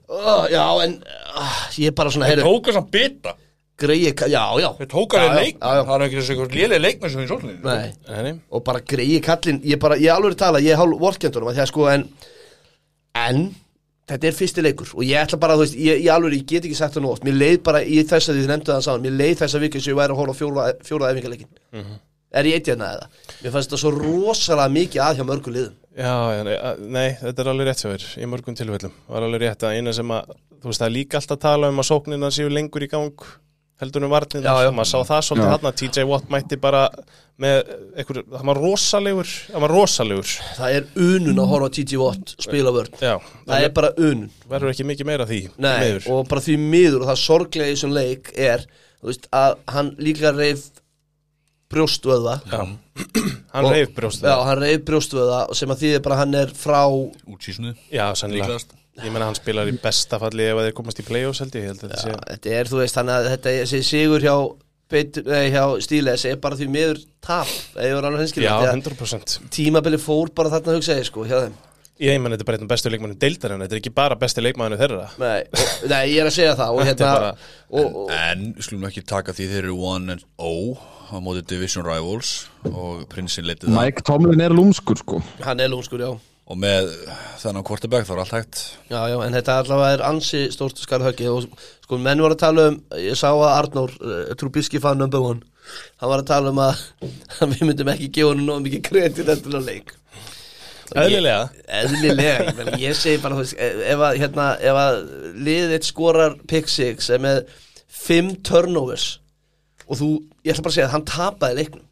uh, já, en uh, ég er bara svona, heyrðu, Tóka samt bita. Greiði, já, já. Þeir tóka Já, þeir já, leik. já, já. Það er ekki þessi eitthvað lélega leikmenn sem í sóluninu Nei. Nei, og bara greiði kallinn ég bara, ég alveg tala, ég er hálf vorkendunum að því að sko, en en, þetta er fyrsti leikur. Og ég ætla bara, þú veist, ég, ég alveg, ég get ekki sagt það nú oft. Mér leið bara í þess að þið nefndu það saman mér leið þess að vikið sem ég væri að hóla fjóra, fjóra æfingarleikin er ég eitt hérna eða? Mér fannst þetta svo rosalega mikið að hjá mörgum liðum Já, já, nei, að- nei, þetta er alveg rétt hjá þér í mörgum tilfellum. Það var alveg rétt að eina sem að, þú veist, það er líka alltaf að tala um að sóknina séu lengur í gang heldur um varnina, Já, já. maður sá það svolítið hann að TJ Watt mætti bara með einhver, það var rosalegur það var rosalegur. Það er unun að horfa TG Watt spila vörn. Já, það er bara unun. Verður ekki mikið meira því Nei, og bara því miður og það sorglega í þessum leik er þú veist, að hann líka reif brjóstvöða Já, hann reyf brjóst Já, hann reif brjóstvöða sem að þýðir bara að hann er frá Útsísnu Já, sannlega. Ég menna hann spilar í besta falli ef að þeir komast í play-offs held ég, held að þetta sé Þetta er, þú veist, þannig að þetta er, þessi sigur hjá, hjá Stíles er bara því miður tap eða Já, hinskilja 100% tímabili fór bara þarna hugsaði sko hjá þeim Ég menn þetta er bara einn bestu leikmannum deildarinn Þetta er ekki bara besti leikmannum þeirra. Nei, og, nei, ég er að segja það og hérna bara- og, og, En skulum ekki taka því þeir eru 1 and 0 á móti Division Rivals og prinsinn leitið það. Mike Tomlin er lúmskur sko. Hann er lúmskur, já. Og með þennan quarterback þá er allt hægt. Já, já, en þetta allavega er ansi stórt skarðhöggi og sko, menn voru að tala um ég sá að Arnór, uh, Trubisky fan number one. Hann var að tala um að við myndum ekki gefa hann nóg mikið kredit eftir að leik Eðlilega. Eðlilega, ég, meni, ég segi bara veist, ef að, hérna, ef að liðið skorar pick six með fimm turnovers og þú, ég ætla bara að segja að hann tapaði leiknum.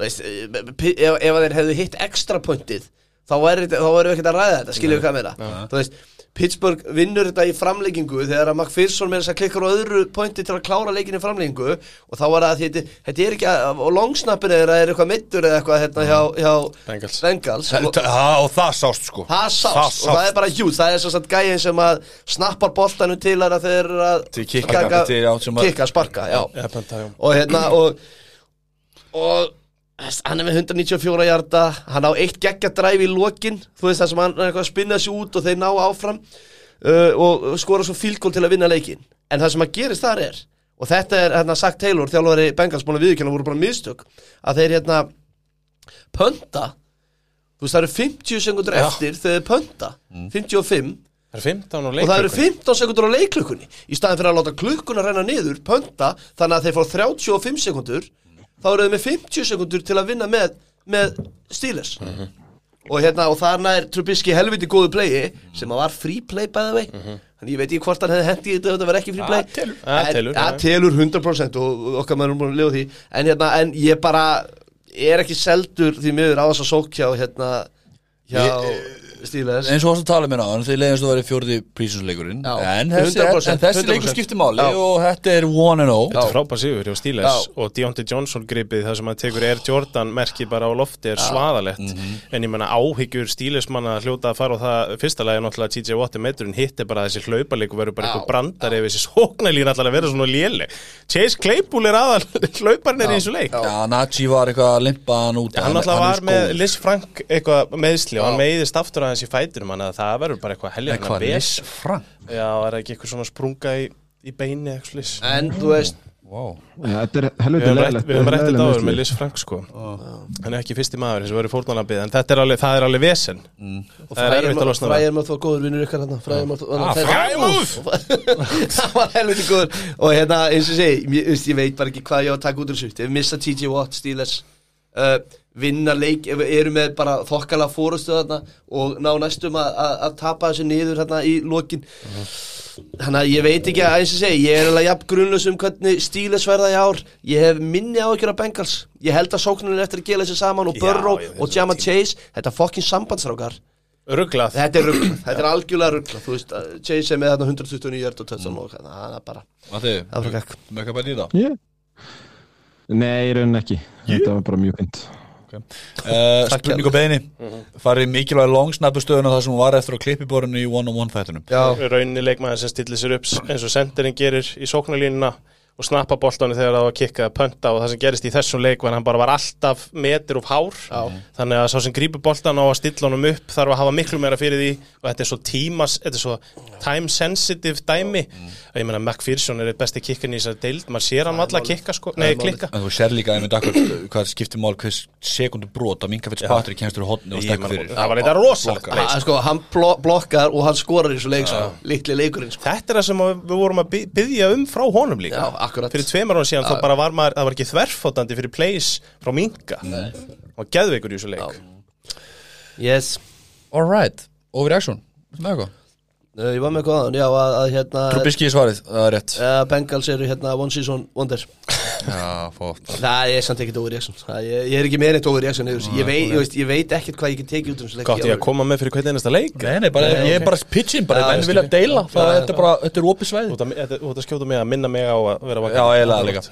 Veist, eh, pi- ef, ef að þeir hefðu hitt extra pointið þá væri við ekkert að ræða þetta, skiljum við hvað meira þú veist, Pittsburgh vinnur þetta í framleggingu þegar að McPherson með þess að klikkar á öðru pointi til að klára leikin í framleggingu og þá var það að þetta, þetta er ekki að, og longsnappin er að er eitthvað mittur eða eitthvað hérna hjá, hjá Bengals. Bengals. Og, Ha, og það sást sko. Það sást og það er bara hjút Það er svo satt gæðin sem að snappar boltanum til að þeir eru að Til kikka, kikka, sparka já. Já. Og hérna og, og hann er með 194 hjarta hann á eitt geggja dræfi í lokin þú veist það sem hann er eitthvað að spinna sig út og þeir ná áfram uh, og skora svo fílgól til að vinna leikin en það sem að gerist þar er og þetta er hérna Sack Taylor þjálfari Bengals búin að viðkjöna voru bara mistök að þeir hérna pönta þú veist það eru 50 sekundur eftir þegar þeir pönta 55 Það 15 og það eru leikur 15 sekundur á leikklukkunni í staðin fyrir að láta klukkuna renna niður pönta, þannig að þeir fá 35 sekundur þá eru þeir með 50 sekundur til að vinna með, með Steelers og hérna og þarna er Trubisky helviti góðu playi sem að var free play by the way þannig ég veit ekki hvort hann hefði hendi í þetta ef þetta var ekki free play telur. Ah, En- telur, ah, já. telur 100% og og okkar maður er búin að lifa því en hérna en ég bara er ekki seldur því miður á þess að sók hjá hérna hjá Steelers eins og varst að tala mér á hann þeir leiðast að vera fjórði prísinsleikurinn Já, en þessi, 100%, en þessi 100%. leikur skiptir máli Já. og þetta er 1 and 0 Þetta er frábær sigur hjá Steelers og Deontay Johnson gripið það sem að tekur Air Jordan merki bara á lofti er svaðalegt. Mhm. en ég menna áhyggjur Steelers manna að hljóta að fara á það fyrsta lagi er náttúrulega TJ Watt er meitturinn hitt er bara þessi hlaupaleik og verður bara eitthvað brandar ef þessi sóknarlín allar að vera svona léleg. Chase Claypool er aðal hlauparinn er í þessu leik. Já, Nachi var eitthvað að limpa hann út. Hann alltaf var með. Liz Frank eitthvað meðsli og hann meiðist aftur aðeins í fæturum þannig að það verður bara eitthvað En helgjörna hvað, Liz Frank? Já, er ekki eitthvað svona sprunga í, í beini eitthvað slis En þú veist, Wow. Þetta er Við höfum rætt- leðilegt við höfum rætt þetta áður með Liz Frank sko. Hann er ekki fyrsti maður sem verið fórnalambið En þetta er alveg, það er alveg vesen. Og Það er erfitt að losna við. fræðir maður þó góður vinnur ykkar hérna. Fræðir maður Ah! Það var helviti góður. Og hérna eins og segi, ég veit bara ekki hvað ég á að taka út úr þessu Vinna leik, ef við erum með bara þokkala fórustu þarna Og ná næstum að, að, að tapa þessu niður hérna í lokin. Þannig að ég veit ekki að eins og segi Ég er alveg jafn grunnlaus um hvernig Steelers verða í ár. Ég hef minni á ekki á Bengals. Ég held að sóknunum eftir að gela þessu saman Og Já, Burrow veit og Jama Chase Þetta er fokkin sambandsrákar. Rugglað Þetta er ruggla, þetta er algjörlega ruggla Þú veist, að Chase er með þarna 129 hjört og tötsan og að það er bara Það var gakk með eitthvað bara Yeah. Nei, í rauninni ekki. Þetta var bara mjög fint uh, Spurning og beini Farið mikilvæg longsnappu stöðuna þar sem hún var eftir á klippiborinu í one-on-one þættunum Já, Rauninni leikmaður sem stillir sér upp eins og senderinn gerir í sóknarlínuna og snappa boltanum þegar það var að kikka að pönta og það sem gerist í þessum leik var að hann bara var alltaf metur og hár. Já. þannig að sá sem grípur boltan á að stilla honum upp þarf að hafa miklu meira fyrir því og þetta er svo tímas, þetta er svo time sensitive dæmi. Og ég meina McPherson er eitt besti kikkin í þessari deild maður sér hann valla að kikka sko, nei klikka. En þú sér líka einmitt akkur hvað skiptir mál hvers sekundu brot að minka fyrir spatri kemstur í hotni og stekka fyrir. það var eitthvað rosalegt að, sko, hann blo blokkar og hann skorar í svo leik er það akkurat. Fyrir tveimar ára síðan þá bara var maður, það var ekki þverfótandi fyrir plays frá Minka. Og geðveikur í þessu leik. Yes. Alright, overreaction Með eitthvað uh, Ég var með góðan, já, að, að hérna Trubisky í svarið, það er rétt. Uh, Bengals eru hérna one season wonder Já, fótt Það er samt ekkert overreaction Það- ég, ég er ekki með neitt overreaction þessu. ég, veit, ég, veist, ég veit ekkert hvað ég get tekið út um Gátt ég að koma með fyrir hvernig einasta leik. Nei, nei, bara, Nei, ég er bara pitchin, bara Já, menn ég vilja deila það, Já, þetta er bara, þetta er opið þetta- þú ert að skjóta mig að minna mig á að vera Já, eiginlega líka.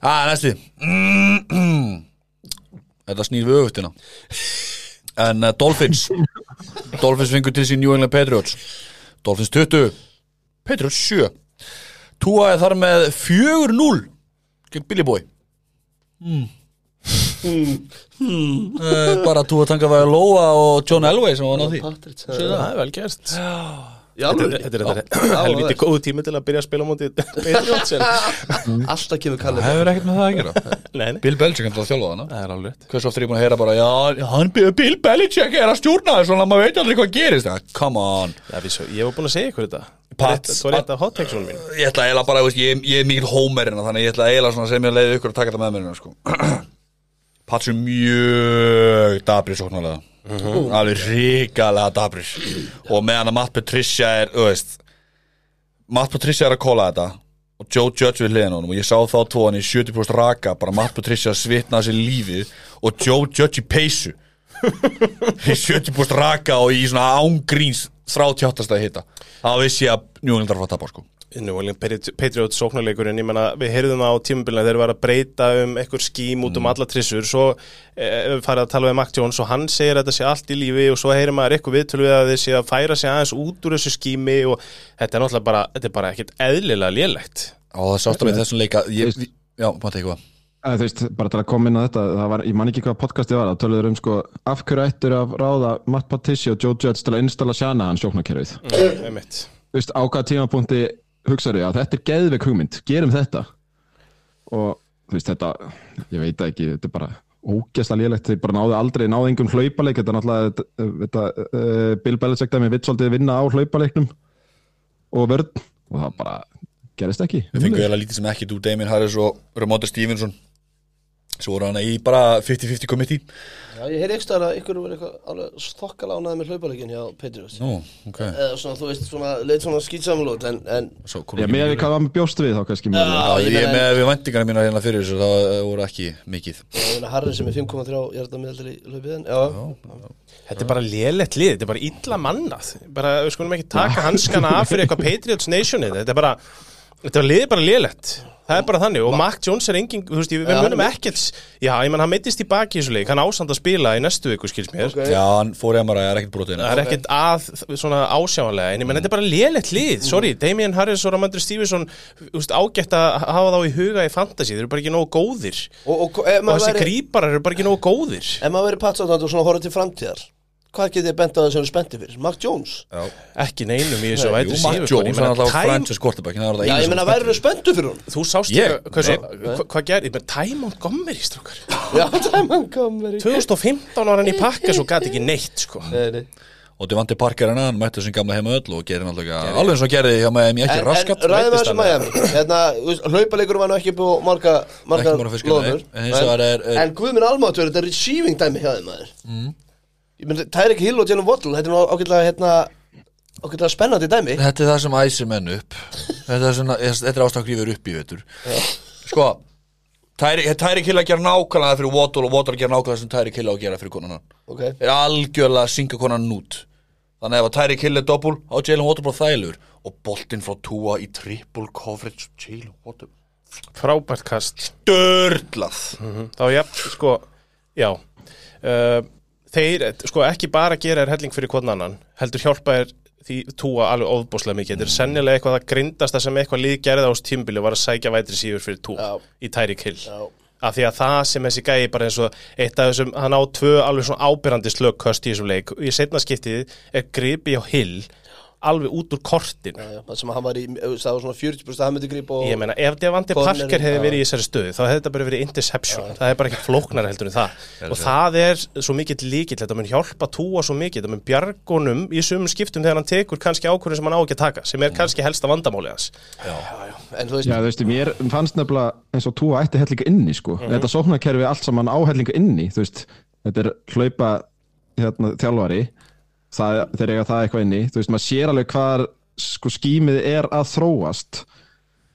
Æ, næsti. Þetta snýr við öfuttina En uh, Dolphins. Dolphins fengur til sín New England Patriots Dolphins 20 Patriots 7 Túa er þar með 4-0 gegn Billy Boy. Uh, Bara Túa Tangavæði Lóa og John Elway sem var náð því. Patrick, Það er vel gert. Já, Þetta er- er helviti góð tími til að byrja að spila á móti Patriots en- Alltaf kemur kallið Hefur ekkert með það að gera. Nei, nei, Bill Belichick til að þjálfa hana það er Hversu oft er ég búin að heyra bara Já, hann, Bill Belichick er að stjórna þessu Svona maður veit aldrei hvað gerist. Come on. Ég var búin að segja ykkur þetta. Pat- Það var eitt af hot takes-unum mín. Ég ætla eiginlega bara, veist, ég, ég er mikill hómerina Þannig ég ætla eiginlega svona sem ég leiði ykkur að taka þetta með mér hérna, sko. Pats er mjög dabri sóknarlega Alveg ríkalega dabri Og meðan að Matt Patricia er veist, Matt Patricia er að kóla þetta Og Joe Judge við hliðin á honum Og ég sá þá tvoðan í 70% raka Bara Matt Patricia svitnaði sér lífið Og Joe Judge í peysu. Í 70% raka og í svona ángríns 38. að hitta Það vissi ég að að fara að tapa sko Nú, Patriot sóknarleikurinn, ég menna við heyrðum á tímabilina þegar þeir var að breyta um eitthvað skím út um alla trissur svo e, farið að tala við Mac Jones og hann segir að þetta sé allt í lífi og svo heyrir maður eitthvað viðtölu við að þeir sé að færa sig aðeins út úr þessu skími og þetta er náttúrulega bara, þetta er bara ekkert eðlilega lélegt. Og það sást alveg þessum leika. Ég, Já, mátti eitthvað? Æ, þú veist, bara til að koma inn á þetta það var, ég man ekki hvað podcastið var, það töluður um sko af hverju ættur að ráða Matt Patricia og Joe Judge til að installa Shanahan sjóknarkerfið mm. þú veist, á hvaða tímapunkti hugsaðu að þetta er geðveik hugmynd, gerum þetta. Og þú veist, þetta ég veit ekki, þetta er bara ógæslega lélegt, þið bara náðu aldrei, náðu engum hlaupaleik, þetta er náttúrulega þetta, uh, Bill Belichick dæmi vill svolítið vinna á hlaupaleiknum. Og vörn. Og það bara gerist ekki. Við fengum eiginlega lítið sem ekki úr Damien Harris og Ramondre Stevenson Svo voru hana í bara 50-50 committee Já, ég heyri ekki stöðar að ykkur eitthvað alveg þokkal ánaði með hlaupalegin hjá Patriots Nú, ok. Eða svona, þú veist, svona, leitt svona skýtsamlót en, en Svo kom Já, ekki með mikið við hvað var með bjóst við þá kannski Já, Já, ég ég meina- með við vendingarna mína hérna fyrir þessu það eh, voru ekki mikið. Ég meina Harry sem er 5,3 hjarta meðaldir í hlaupið en Já, Þetta er bara lélegt lið, þetta er bara illa mannað. Bara, við skulum ekki taka hanskana af fyrir eitthvað Patriots Nationið, þetta er bara þetta er liðið bara lélegt. Það er bara þannig. Og Mac Jones er engin, þú veist, við Já, munum hann- ekkert já, ég menn, hann meittist í baki í þessu leik. Hann ástand að spila í næstu viku, skils mér. Ok. Já, hann fór í MRI, það er ekkert brotið það er ekkert að svona ásjáanlega. En ég menn, þetta er bara lélegt lið, sorry Damien Harris og Ramondre Stevenson þú veist, ágætt að hafa þá í huga í fantasy. Þeir eru bara ekki nógu góðir. Og, og ef og maður þessi væri gríparar eru bara ekki nógu góðir. Ef maður verið patsáttandi og svona horfður til framtíðar hvað getið þið bent á það sem eru spenntið fyrir? Mac Jones? Já. ekki neinum í þessu Jú, vætri Matt Jones, hann er alltaf franchise quarterback er Já, ég sem er værið spenntu fyrir hún Þú sást Ég? ég, hvað, svo, Nei. hva, hvað gerði, menn Ty Montgomery strókar Já, er komur í 2015 ára hann í pakka svo gæti ekki neitt sko Nei, nei. Og Devante Parker hann, hann mætti sem gamla heima öll og alltaf ekki Alveg eins og gerði hjá með mér ekki En, raskat en meiddist þessu hann, Miami Hérna, hlaupalegur var nú ekki búið marga nei. loður En er- er- En guð minn almátt verður þetta receiving dæmi hjá þeim maður mm. Menn, það er ekki Hill og Jalen Waddle Þetta er nú ágætlega, hérna ágætlega spennandi dæmi. Þetta er það sem æsir menn upp. Þetta er, svona, þetta er ástæðan grífur upp í vetur. Sko Tyreek Tyreek Hill að gera nákvæmlega fyrir Waddle og Waddle að gera nákvæmlega sem Tyreek Hill á að gera fyrir konan Ok, er algjörlega að synga konan út Þannig að ef að Tyreek Hill er doppul á Jalen Waddle bara þælur. Og boltinn frá Tua í triple coverage Jalen Waddle. Frábært kast. Dörlað þá já, sko, já. Uh, þeir, sko, ekki bara gera þér helling fyrir hvern annan, heldur hjálpa þér því túa alveg óðbúslega mikið. Þetta er sennilega eitthvað að grindasta sem eitthvað lið gerði á tímbili var að sækja vætri síður fyrir túa Já. í Tyreek Hill. Já. Af því að það sem þessi gæi bara eins og eitt af þessum, hann á tvö alveg svona ábyrrandi slögköst í þessum leik. Og í setna skiptið er gripi á Hill alveg út úr kortin Já, já, það sem hann var í, það var svona 40% að hann myndi grípa og Ég meina, ef Devante Parker hefði já. verið í þessari stöðu þá hefði þetta bara verið interception. Það er bara ekkert flóknar heldur en það. Og það er svo mikill líkill þetta mun hjálpa túa svo mikill þetta mun bjargunum í sumum skiptum þegar hann tekur kannski ákvörðin sem hann á ekki að taka sem er kannski helsta vandamáli hans. En þú veist, Já, þú veist, mér fannst nefnilega eins og túa ætti hellinga inni, sko. Þetta sóknarkerfi allt saman á hellinga inni, þú veist, þetta er hlaupa hérna, þjálfari, það, þeir eiga það eitthvað inni, þú veist, maður sér alveg hvað sko skýmið er að þróast.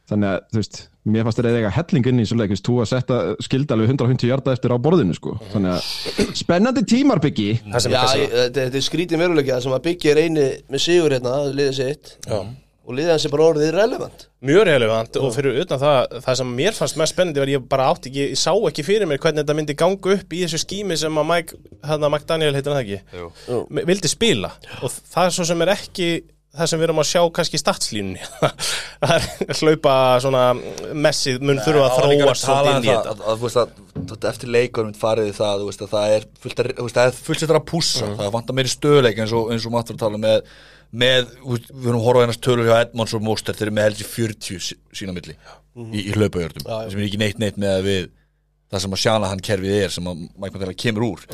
Þannig að, þú veist, mér fannst þeir eiga hellinga inni í svo leik, þú veist, túa setja skildi alveg 150 hjarta eftir á borðinu, sko. Þannig að, spennandi tímarbyggi. það sem já, er þetta, er skrítin veruleika sem að byggja er eini með sigur hérna, liðið sitt Já. Og liðið hans er bara orðið relevant. Mjög relevant og fyrir utan það það sem mér fannst mest spennandi var ég bara átti ekki ég sá ekki fyrir mér hvernig þetta myndi ganga upp í þessu skími sem að Mike, hérna McDaniel heitir hann það ekki? Jú. Vildi spila. Og það er svo sem er ekki það sem við erum að sjá kannski statslínunni. Það er hlaupa svona messið mun þurfa að þróast svolítið inn í þetta. að, að, þú veist að, þetta eftir leikur farið það, þú veist að það er fullt að, það er fullt að pússa. Það vantar meiri stöðleik eins og, eins og maður að tala með með, við erum að horfa á hennast tölur hjá Edmonds og Moster, þeir eru með heldur 40 sí- sína milli í, í hlaupagjörnum Já, já. sem er ekki neitt neitt með að við það sem að sjana hann kerfið er sem að Mike McDaniel kemur úr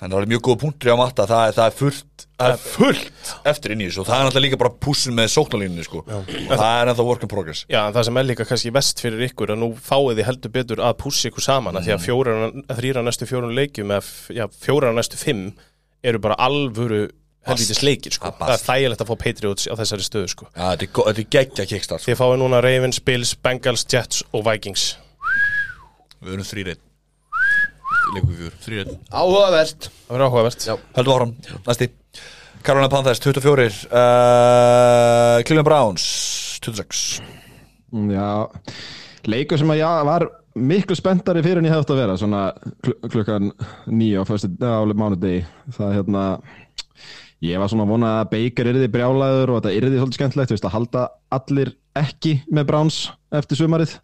þannig að það er mjög góð punktur á matta það er, það er fullt, það er fullt eftir inn í þessu og það er náttúrulega líka bara pússin með sóknarlínunni sko. og það er ennþá work in progress Já, það sem er líka kannski vest fyrir ykkur að nú fáið þið heldur betur að pússi ykkur saman mm. því að fjóra, þrýra næstu fjórun leikjum eða já, fjóra næstu fimm eru bara alvöru helvítis leikir sko. Það er þægilegt að fá Patriots á þessari stöðu sko. Já, þetta er, þetta er geggja kickstart sko. Þið fáið núna Ravens, Bills, Bengals, Jets og Vikings. Við erum þrýrið Leikum við fjör, þrýrið Áhugavert. Það verður áhugavert. Já. Höldum áram, næsti. Carolina Panthers, 24 uh, Cleveland Browns, 26 Mm, Já, leikur sem að já, var miklu spenntari fyrir en ég hefði átt að vera svona kl klukkan nýju á fyrstu á mánudegi. Það hérna ég var svona að vona að Baker yrði brjálæður og þetta yrði svolítið skemmtilegt, þú veist að halda allir ekki með Browns eftir sumarið.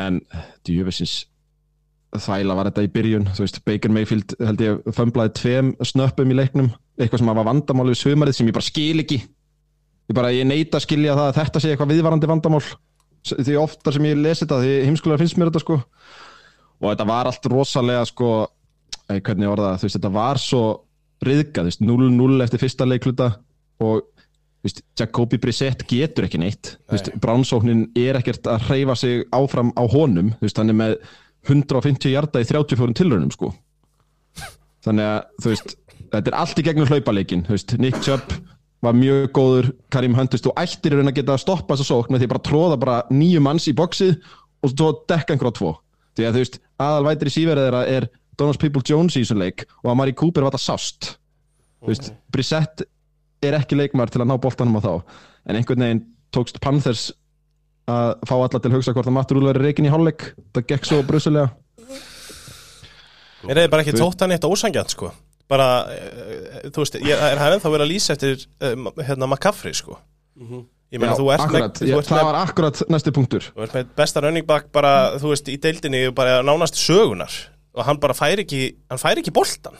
En djúfisins þvæla var þetta í byrjun. Þú veist, Baker Mayfield held ég fömblaði tveim snöppum í leiknum. Eitthvað sem var vandamáli við sumarið sem ég bara skil ekki. Ég bara, ég neita að skilja það að þetta sé eitthvað viðvarandi vandamál. Því oftar sem ég lesi þetta, því heimskulega finnst mér þetta sko. Og þetta var allt rosalega sko eh, hvernig ég orða það, þú veist, þetta var svo veist, 0-0 eftir fyrsta leikluta og veist, Jacobi Brissett getur ekki neitt. Veist, Bránsóknin er ekkert að hreyfa sig áfram á honum, veist, hann er með 150 hjarta í 34 tilraunum sko. Þannig að, þetta er allt í gegnum veist, Nick Chubb var mjög góður. Karim Hunt, þú ættir að geta að stoppa þessa sókn með því bara að tróða bara nýju manns í boxið og svo dekka einhverja tvo. Því að þú veist, aðal vætri síverið þeirra er Donald People Jones í þessum leik og Amari Cooper var þetta sást. Þú veist, Brissett er ekki leikmar til að ná boltanum á þá. En einhvern veginn tókst Panthers að fá alla til að hugsa hvort að Matt Rúl verið reikin í hálfleik. Það gekk svo brusulega Er það bara ekki tótt hann eitt ósangjant sko? Bara, eh, þú veist, ég, er hann ennþá verið að lýsa eftir uh, hérna McCaffrey sko? Ég meina, þú ert akkurat, með, þú ég, ert það var akkurat næsti punktur. Þú ert með besta running back bara, þú veist, í deildinni bara nánast sögunar og hann bara fær ekki, hann fær ekki boltan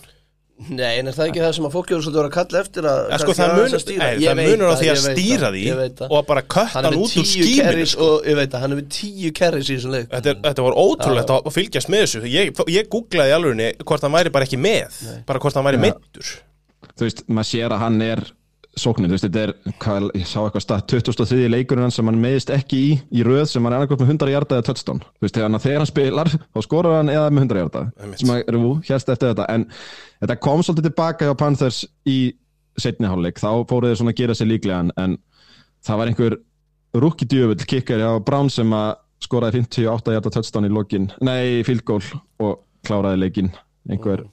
Nei, en er það ekki það sem að fólk eru svolítið að að kalla eftir að Ja, sko, það munur- að stýra? nei, Ég það munur á því að veit stýra því og bara kötta Hann út úr carries sko. og ég veit að hann er með tíu carries í þessum leik. Þetta, er, þetta var ótrúlegt að fylgjast með þessu. Ég, ég googlaði í alvegni hvort hann væri bara ekki með bara hvort hann væri meittur þú veist, maður sér að hann er sóknir, þú veist, þetta er, hvað, ég sá eitthvað stað 2003 leikurinn hans sem hann meðist ekki í í röð sem hann er annarkvæmt með 100 hjarta eða touchdown, þú veist, þegar hann, þegar hann spilar þá skorur hann eða með 100 hjarta sem að, rú, hérst eftir þetta. En þetta kom svolítið tilbaka hjá Panthers í setni hálfleik, þá fóruð þeir svona að gera sér líklegan en það var einhver rúki djöfull kikkar hjá Brown sem að skoraði 58 hjarta touchdown í lokin, nei, goal og kláraði leikin einhver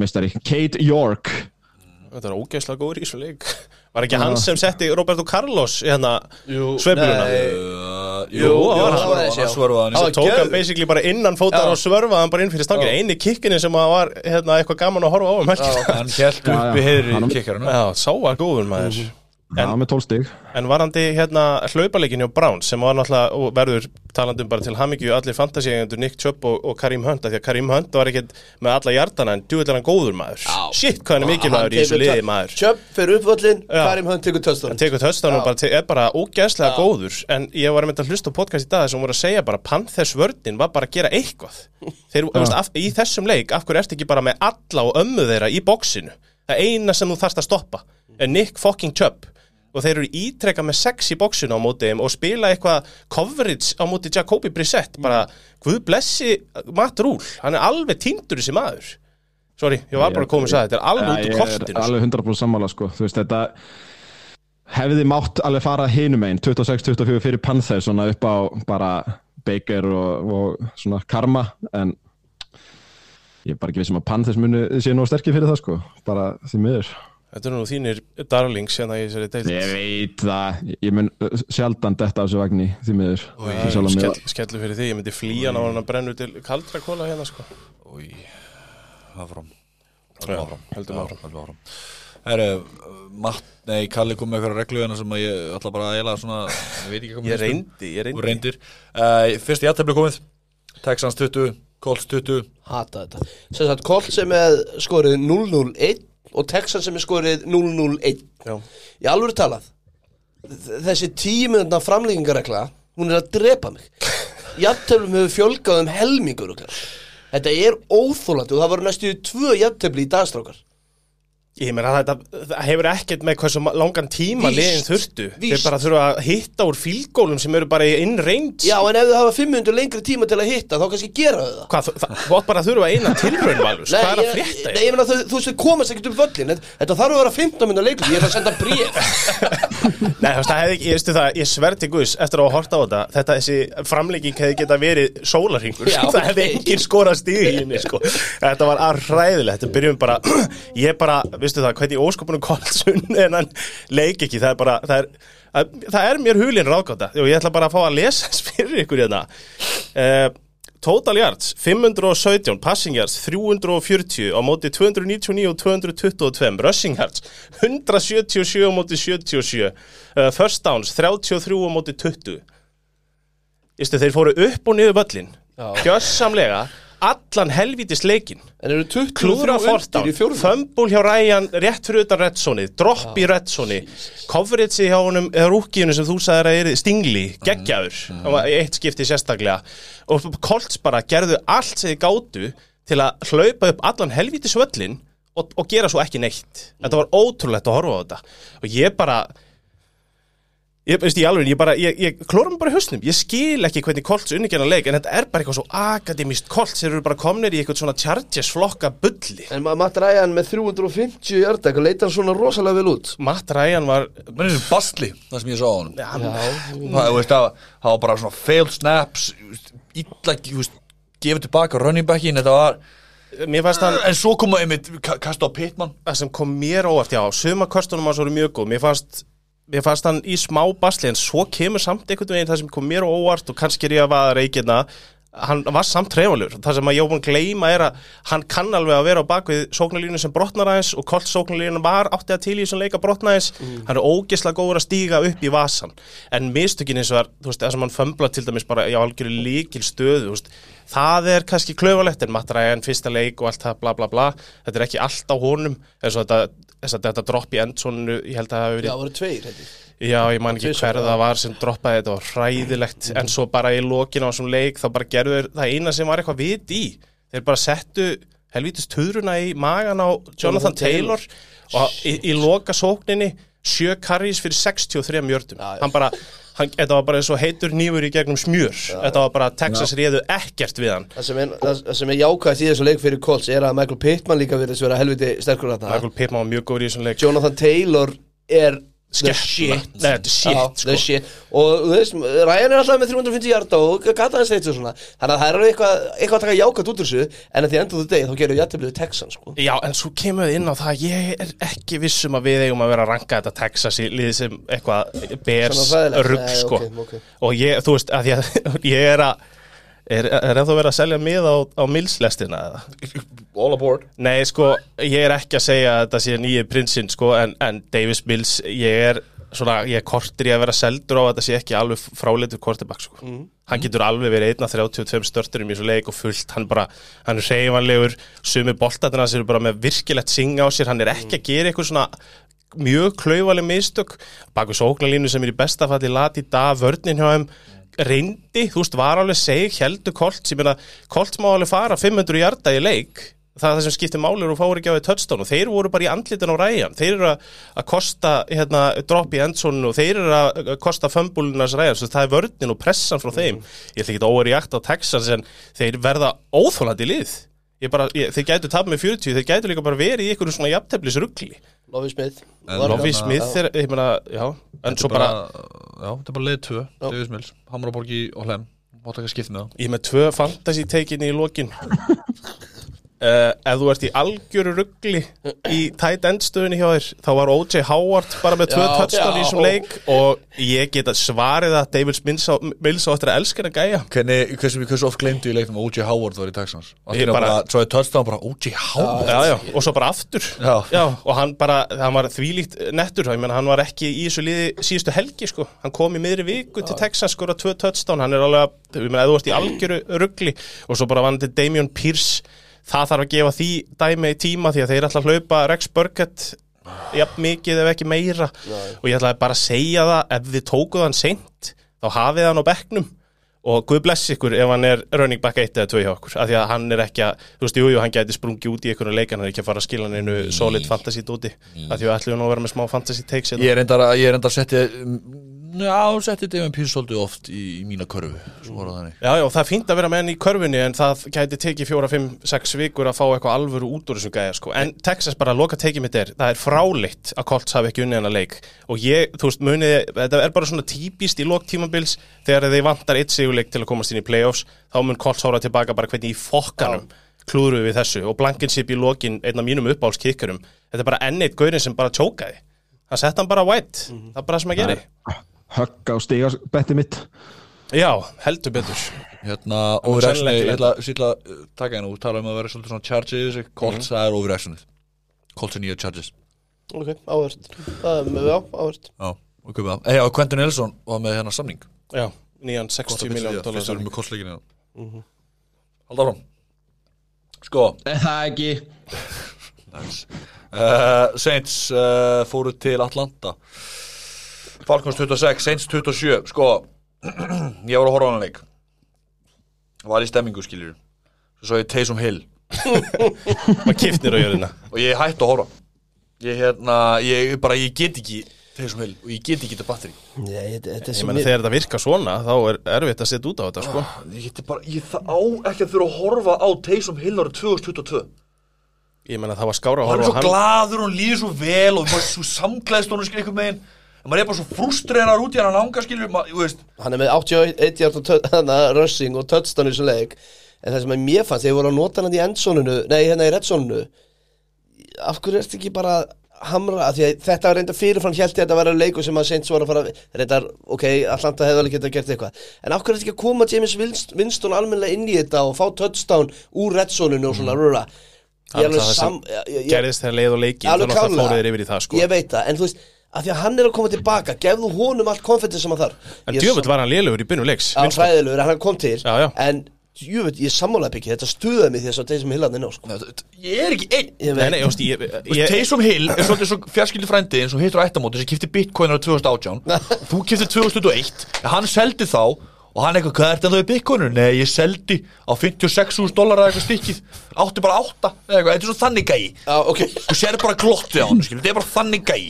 mestari, Kate York Þetta var ógeðslega góður í þessu leik. Var ekki hann sem setti Roberto Carlos í hérna sveifluna? Uh, Jú, Jú, það var hann svörfaði hann Tók hann basically bara innan fótar og svörfaði hann bara inn fyrir stangir. Já. Einu kikkinni sem að var hérna, eitthvað gaman að horfa á um Hann held upp í Hann- kikkarinn Já, sá var góður maður Já, með 12 stig. En varandi hérna hlaupaleikin hjá Brown sem var náttúrulega og verður talandum bara til hamingju allir fantasíendur Nick Chubb og, og Karim Hunt af því að Karim Hunt var ekkert með alla hjartana en er hann góður maður. Já. Shit, hvað hann er mikilvægur í þessu liði maður? Tjöpp fyrir uppvöllin, Já. Karim Hunt tekur töstunum hann tekur töstan og bara, te- er bara ógæðslega Já. góður. En ég var að mynda að hlusta á podcast í dag sem voru að segja bara Panthers vördin var bara að gera eitthvað. Þeir, veist, af, í þessum leik af hverju ertu ekki bara með alla og ömmu þeirra í bóksinu það eina sem þú þarft að stoppa er Nick fucking Chubb og þeir eru ítrekka með sex í bóksinu á móti þeim og spila eitthvað coverage á móti Jacobi Brissett. Bara, guð blessi Matt Rule, hann er alveg týndur þessi maður. Sorry, ég var bara að koma að segja þetta er alveg út úr Ég kortinu er alveg 100% sammála sko. Þú veist þetta hefði mátt alveg fara hinum einn 26-24 fyrir Panthers svona upp á bara Baker og, og svona Karma en ég er bara ekki vissum að Panthers muni sé nú sterkir fyrir það sko. Bara því miður Þetta eru nú þínir darlings hérna í þessari deild. Ég veit það, ég mun sjaldan detta á þessu vagni því miður. Skellu fyrir því, ég myndi flýja ná hann að brenna til kaldra kóla hérna sko. Áfram. Höldum Já, áfram. höldum áfram. Herru, Matt, nei, Kalli kom með eitthvað reglu hérna sem að ég ætla bara að eila svona Ég veit ekki hvað Ég reyndi, ég Þú reyndi reyndir. Uh, Fyrst í aðtefli komið. Texans 20, Colts 20 Hata þetta. Sem sagt, Colt sem er skorið 0-0-1 og Texan sem er skorið 0-0-1 Já. Í alvöru talað Þessi tíu minútna framlýkingaregla Hún er að drepa mig. Jafntöflum hefur fjölgað um helmingur okkar. Þetta er óþólandi og það voru næstu tvö jafntöfli í dagstrákar Ég meina þetta það hefur ekkert með hversu langan tíma liðin þurftu. Þeir bara þurfa að hitta úr fílgólum sem eru bara í innreins Já, en ef þau hafa 500 lengri tíma til að hitta þá kannski gera þau það. Hvað, þú- það, átt bara að þurfa eina tilraun Valus Hvað er að ég- frétta Nei, ég meina þú veist, þau komast ekkert um völlin Þetta- þarf að vera 15 minna leikur Ég ætla að senda bréf. Nei, þú veist, það hefði ekki, ég veistu það, ég sver til Guðs eftir að horta á þetta, þetta þessi framlegging hefði geta verið sólarhingur, það hefði engin skora stíð í henni, sko. Þetta var arræðilegt, þetta byrjum bara, ég bara, veistu það, hvernig óskopunum Koltsun en hann leik ekki, það er bara, það er, að- það er mér hulinn ráðgáta og ég ætla bara að fá að lesa fyrir ykkur hérna. Uh, Total yards 517, passing yards 340 á móti 299 og 222, rushing yards 177 á móti 77 uh, first downs 33 á móti 20 Ístu, þeir fóru upp og niður völlin Já. Allan helvítis leikin En eru 23 klúðra fjórðum fömbul hjá Ryan rétt fyrir utan reddsonið, dropp í reddsonið coverage hjá honum eða rúkinu sem þú sagðir að er stingli, geggjaður. mm. eitt skipti sérstaklega. Og Colts bara gerðu allt sem þið gátu til að hlaupa upp allan helvítis völlin og, og gera svo ekki neitt. Þetta var ótrúlegt að horfa á þetta. Og ég bara Ég, veist, ég, alveg, ég, bara, ég, ég klóra mig bara í hausnum. Ég skil ekki hvernig Colts unnikjana leik en þetta er bara eitthvað svo akademist Colts. Þeir eru bara komnir í eitthvað svona Chargers flokka bulli. En ma- Matt Ryan með 350 hjartak Leita hann svona rosalega vel út? Matt Ryan var Menn er bastli, það sem ég sá á hann, Það, var bara svona failed snaps Illa, gefið tilbaka running backin Þetta var, mér fannst hann en svo koma einmitt ka- Kasta á Pittman. Það sem kom mér óvart, já, suma kostunum hans voru mjög góð, mér fannst mér fannst hann í smá basli en svo kemur samt einhvern veginn það sem kom mér á óvart og kannski er ég að vaða reykina hann var samt trefalur. Það sem að að gleyma er að hann kann alveg að vera á bakvið sóknarlínu sem brotnar aðeins og kolt sóknarlínu var átti að til í þessum leika brotna aðeins. Hann er ógeðslega góður að stíga upp í vasan en mistökin eins og er, þú veist, það sem hann fömbla til dæmis bara í algjöru líkil stöðu veist, það er kannski klöfalegt en Matt Ryan, fyrsta leik og allt það bla bla bla. Þetta er ekki allt á honum eins og þetta, þess að þetta dropp í endsonu ég held að það Já, verið það Já, ég man ekki Tvisvar, hver það var sem droppaði þetta var hræðilegt. En svo bara í lokin á þessum leik þá bara gerðu þeir það eina sem var eitthvað vit í. Þeir bara settu helvítist töðruna í magan á Jonathan Taylor, og í, í loka sókninni sjö karrís fyrir 63 mjördum. Já, já. hann bara, hann, þetta var bara eins og heitur nýfur í gegnum smjör. Þetta var bara Texas réðu ekkert við hann. Það sem er, það það sem er jákvæðast í þessu leik fyrir Colts er að Michael Pittman líka verið að vera helviti sterkur þarna. Michael Pittman var mjög góður í þessum leik. Jonathan Taylor er shit Nei, þetta er shit, Já, sko. shit og þú veist, Ryan er alltaf með 350 hjarta og gata hans reitt og svona þannig að það er eitthvað, eitthvað að taka jákvæmt út úr þessu en að því endur þú deg þá gerir jættiblið Texan sko. Já, en svo kemur við inn á það ég er ekki vissum að við eigum að vera að ranka þetta Texas í liði sem eitthvað bers rugg Nei, sko ok, ok. og ég, þú veist, að ég, ég er að er, er ennþá verið að selja mið á, á milslestina eða? All aboard. Nei, sko, ég er ekki að segja að þetta sé nýju prinsinn, sko, en, en Davis Mills, ég er svona, ég er kortir í að vera seldur á að þetta sé ekki alveg fráleitur kortibak, sko. Hann getur alveg verið einn af 32 störturum í svo leik og fullt, hann bara, hann er reyfanlegur, sumi boltatina sem eru bara með virkilegt singa á sér, hann er ekki að gera eitthvað svona mjög klaufaleg mistök. Baku sóknarlínu sem er í besta falli lati dag, vörnin hjá þeim reyndi, þú veist, var alveg seg heldur Kolt, sem er að Kolt má alveg fara 500 hjarta í leik. Það er það sem skiptir máli og fáir ekki á því og þeir voru bara í andlitin á ræjan þeir eru að, kosta hérna, drop í endsonu og þeir eru að kosta fömbulinas ræjan, svo það er vörnin og pressan frá þeim, ég ætla ekki að óverjagt á Texas en þeir verða óþólandi lið. Ég bara, ég, þeir gætu tapað með 40 þeir gætu líka bara verið í einhverju svona jafnteflis ruggli Lofi Smith. En Var- Lofi hérna- Smith er, ég meina, já en svo bara, Já, þetta er bara leið 2 Davis Mills, Hamraborgi og Hlem Mátt ekki að skipta með það ég er með tvö fantasy teikinni í lokin Uh, ef þú ert í algjöru ruggli í tight end stöðunni hjá þér þá var O.J. Howard bara með tvö touchdown í þessum leik og ég get að svarið að David Mills á, Mills á eftir að elska hennar gæja Hvernig, hversu, hversu oft glemdu í leiknum að O.J. Howard var í Texans Ég Ég bara, svo er touchdown bara O.J. Howard já, já, og svo bara aftur Já. og hann bara, hann var þvílíkt nettur, ég menn hann var ekki í þessu liði síðustu helgi sko, hann kom í miðri viku til Texas skora tvö touchdown, hann er alveg að- ef þú ert í algjöru ruggli og svo bara vann til Damian Pierce það þarf að gefa því dæmi í tíma því að þeir ætla að hlaupa Rex Burkett jafn mikið ef ekki meira. Og ég ætlaði bara að segja það ef þið tókuð hann seint þá hafið hann á bekknum. Og Guð bless ykkur ef hann er running back 1 eða 2 hjá okkur af því að hann er ekki að, þú veist, jú, jú, hann gæti sprungið út í einhverju leik hann er ekki að fara að skila hann einu solid fantasy dóti af því að við ætlum nú að vera með smá fantasy takes hérna. Ég er endar að, setja Já, setja David Pierce svolítið oft í, í mína körfu það Já, já, það er fínt að vera með hann í körfunni en það gæti tekið fjóra, fimm, sex vikur að fá eitthvað alvöru út úr þessum gæja sko. en Texas bara loka tekið mitt er það er fráleitt að Colts hafi ekki unnið hennar leik. Og ég, þú veist, munið þetta er bara svona típist í lok tímabils þegar þeir vantar eitt sigurleik til að komast inn í playoffs þá mun Colts hóra tilbaka bara hvernig í fokkanum klúðru við þessu. Og Blankenship í lokin einn af mínum uppáhaldskikkurum þetta er bara enn eitt gaurin sem bara tjókaði hann sett hann bara white, það er bara það sem að gera Högg á stiga betti mitt. Já, heldur betur. Hérna, overreactionið, sennilega ég ætla að taka hérna út tala um að vera svolítið svona charges í þessu. Colts, það er overreactionið Colts er nýja charges. Ok, áhört Það er með, já, áhört Já, og köpa það Eða, og Quentin Nelson var með hérna samning. Já, nýjan 60 miljón dólar Fyrst erum við Colts-leikinu hérna Halda áfram Sko, Það ekki. Nice. uh, Saints uh, fóru til Atlanta Falcons 26, Saints 27 Sko, ég var að horfa á hann leik. Var í stemmingu skiljur Svo svo ég Taysom Hill. Maður kiftnir á jörðina. Og ég hætti að horfa. Ég hérna, ég bara, ég get ekki Taysom Hill og ég get ekki þetta batteri Nei, þetta þetta er ég ég þegar þetta virkar svona þá er erfitt að setja út á þetta sko. Ég bara, ég það á ekki að þurfa að horfa á Taysom Hill árið 2022 ég meina það var skára að hann er horfa svo hann. glaður og hann líður svo vel og bara svo samgleðst honum skil einhvern veginn en maður er bara svo frustrerar út í hann ánga skilur, maður, Hann er með 81 hjart og tö- þarna, rushing og touchdown í þessu leik. En það sem að mér fannst, þegar ég voru að nota hann í endsoninu Nei, hérna í reddsoninu Af hverju ertu ekki bara að hamra að Því að þetta var reynda fyrirfram hjælti að þetta var leikur sem að Saints voru að fara Reyndar, ok, Atlanta hefði alveg getað gert eitthvað. En af hverju ertu ekki að koma James Winst- Winston almennilega inn í þetta Og fá touchdown úr reddsoninu og svona er það sam sem ég- ég- gerðist þegar leið og leiki þannig að það fóruðir yfir í það sko. Ég veit það, en þú veist Af því að hann er að koma tilbaka, gefðu honum allt konfetti sem hann þarf. En Ég er djöfull var hann lélugur í byrjun leiks Já, Winston. hræðilegur, hann kom til. Já, já. En veit, ég sammálaði byggja, þetta stuðaði mig þess að þeir sem hillarni ná sko. Ég er ekki einn. Ég Nei, veit, nei, ég, ég, Þú veist, ég, Taysom Hill er svolítið svo fjarskildi frændi eins og hittur á ættamóti sem kipti bitcoin ára 2018 Þú kipti 2021 en Hann seldi þá og hann eitthvað, hvað er þetta í bitcoinu? Nei, ég seldi á 56.000 dólar eða eitthvað stikkið. Átti bara 8 eða eitthvað, þetta er svo þannig gæi. Já, ok. Þú sér bara glottið á hann, þetta er bara þannig gæi.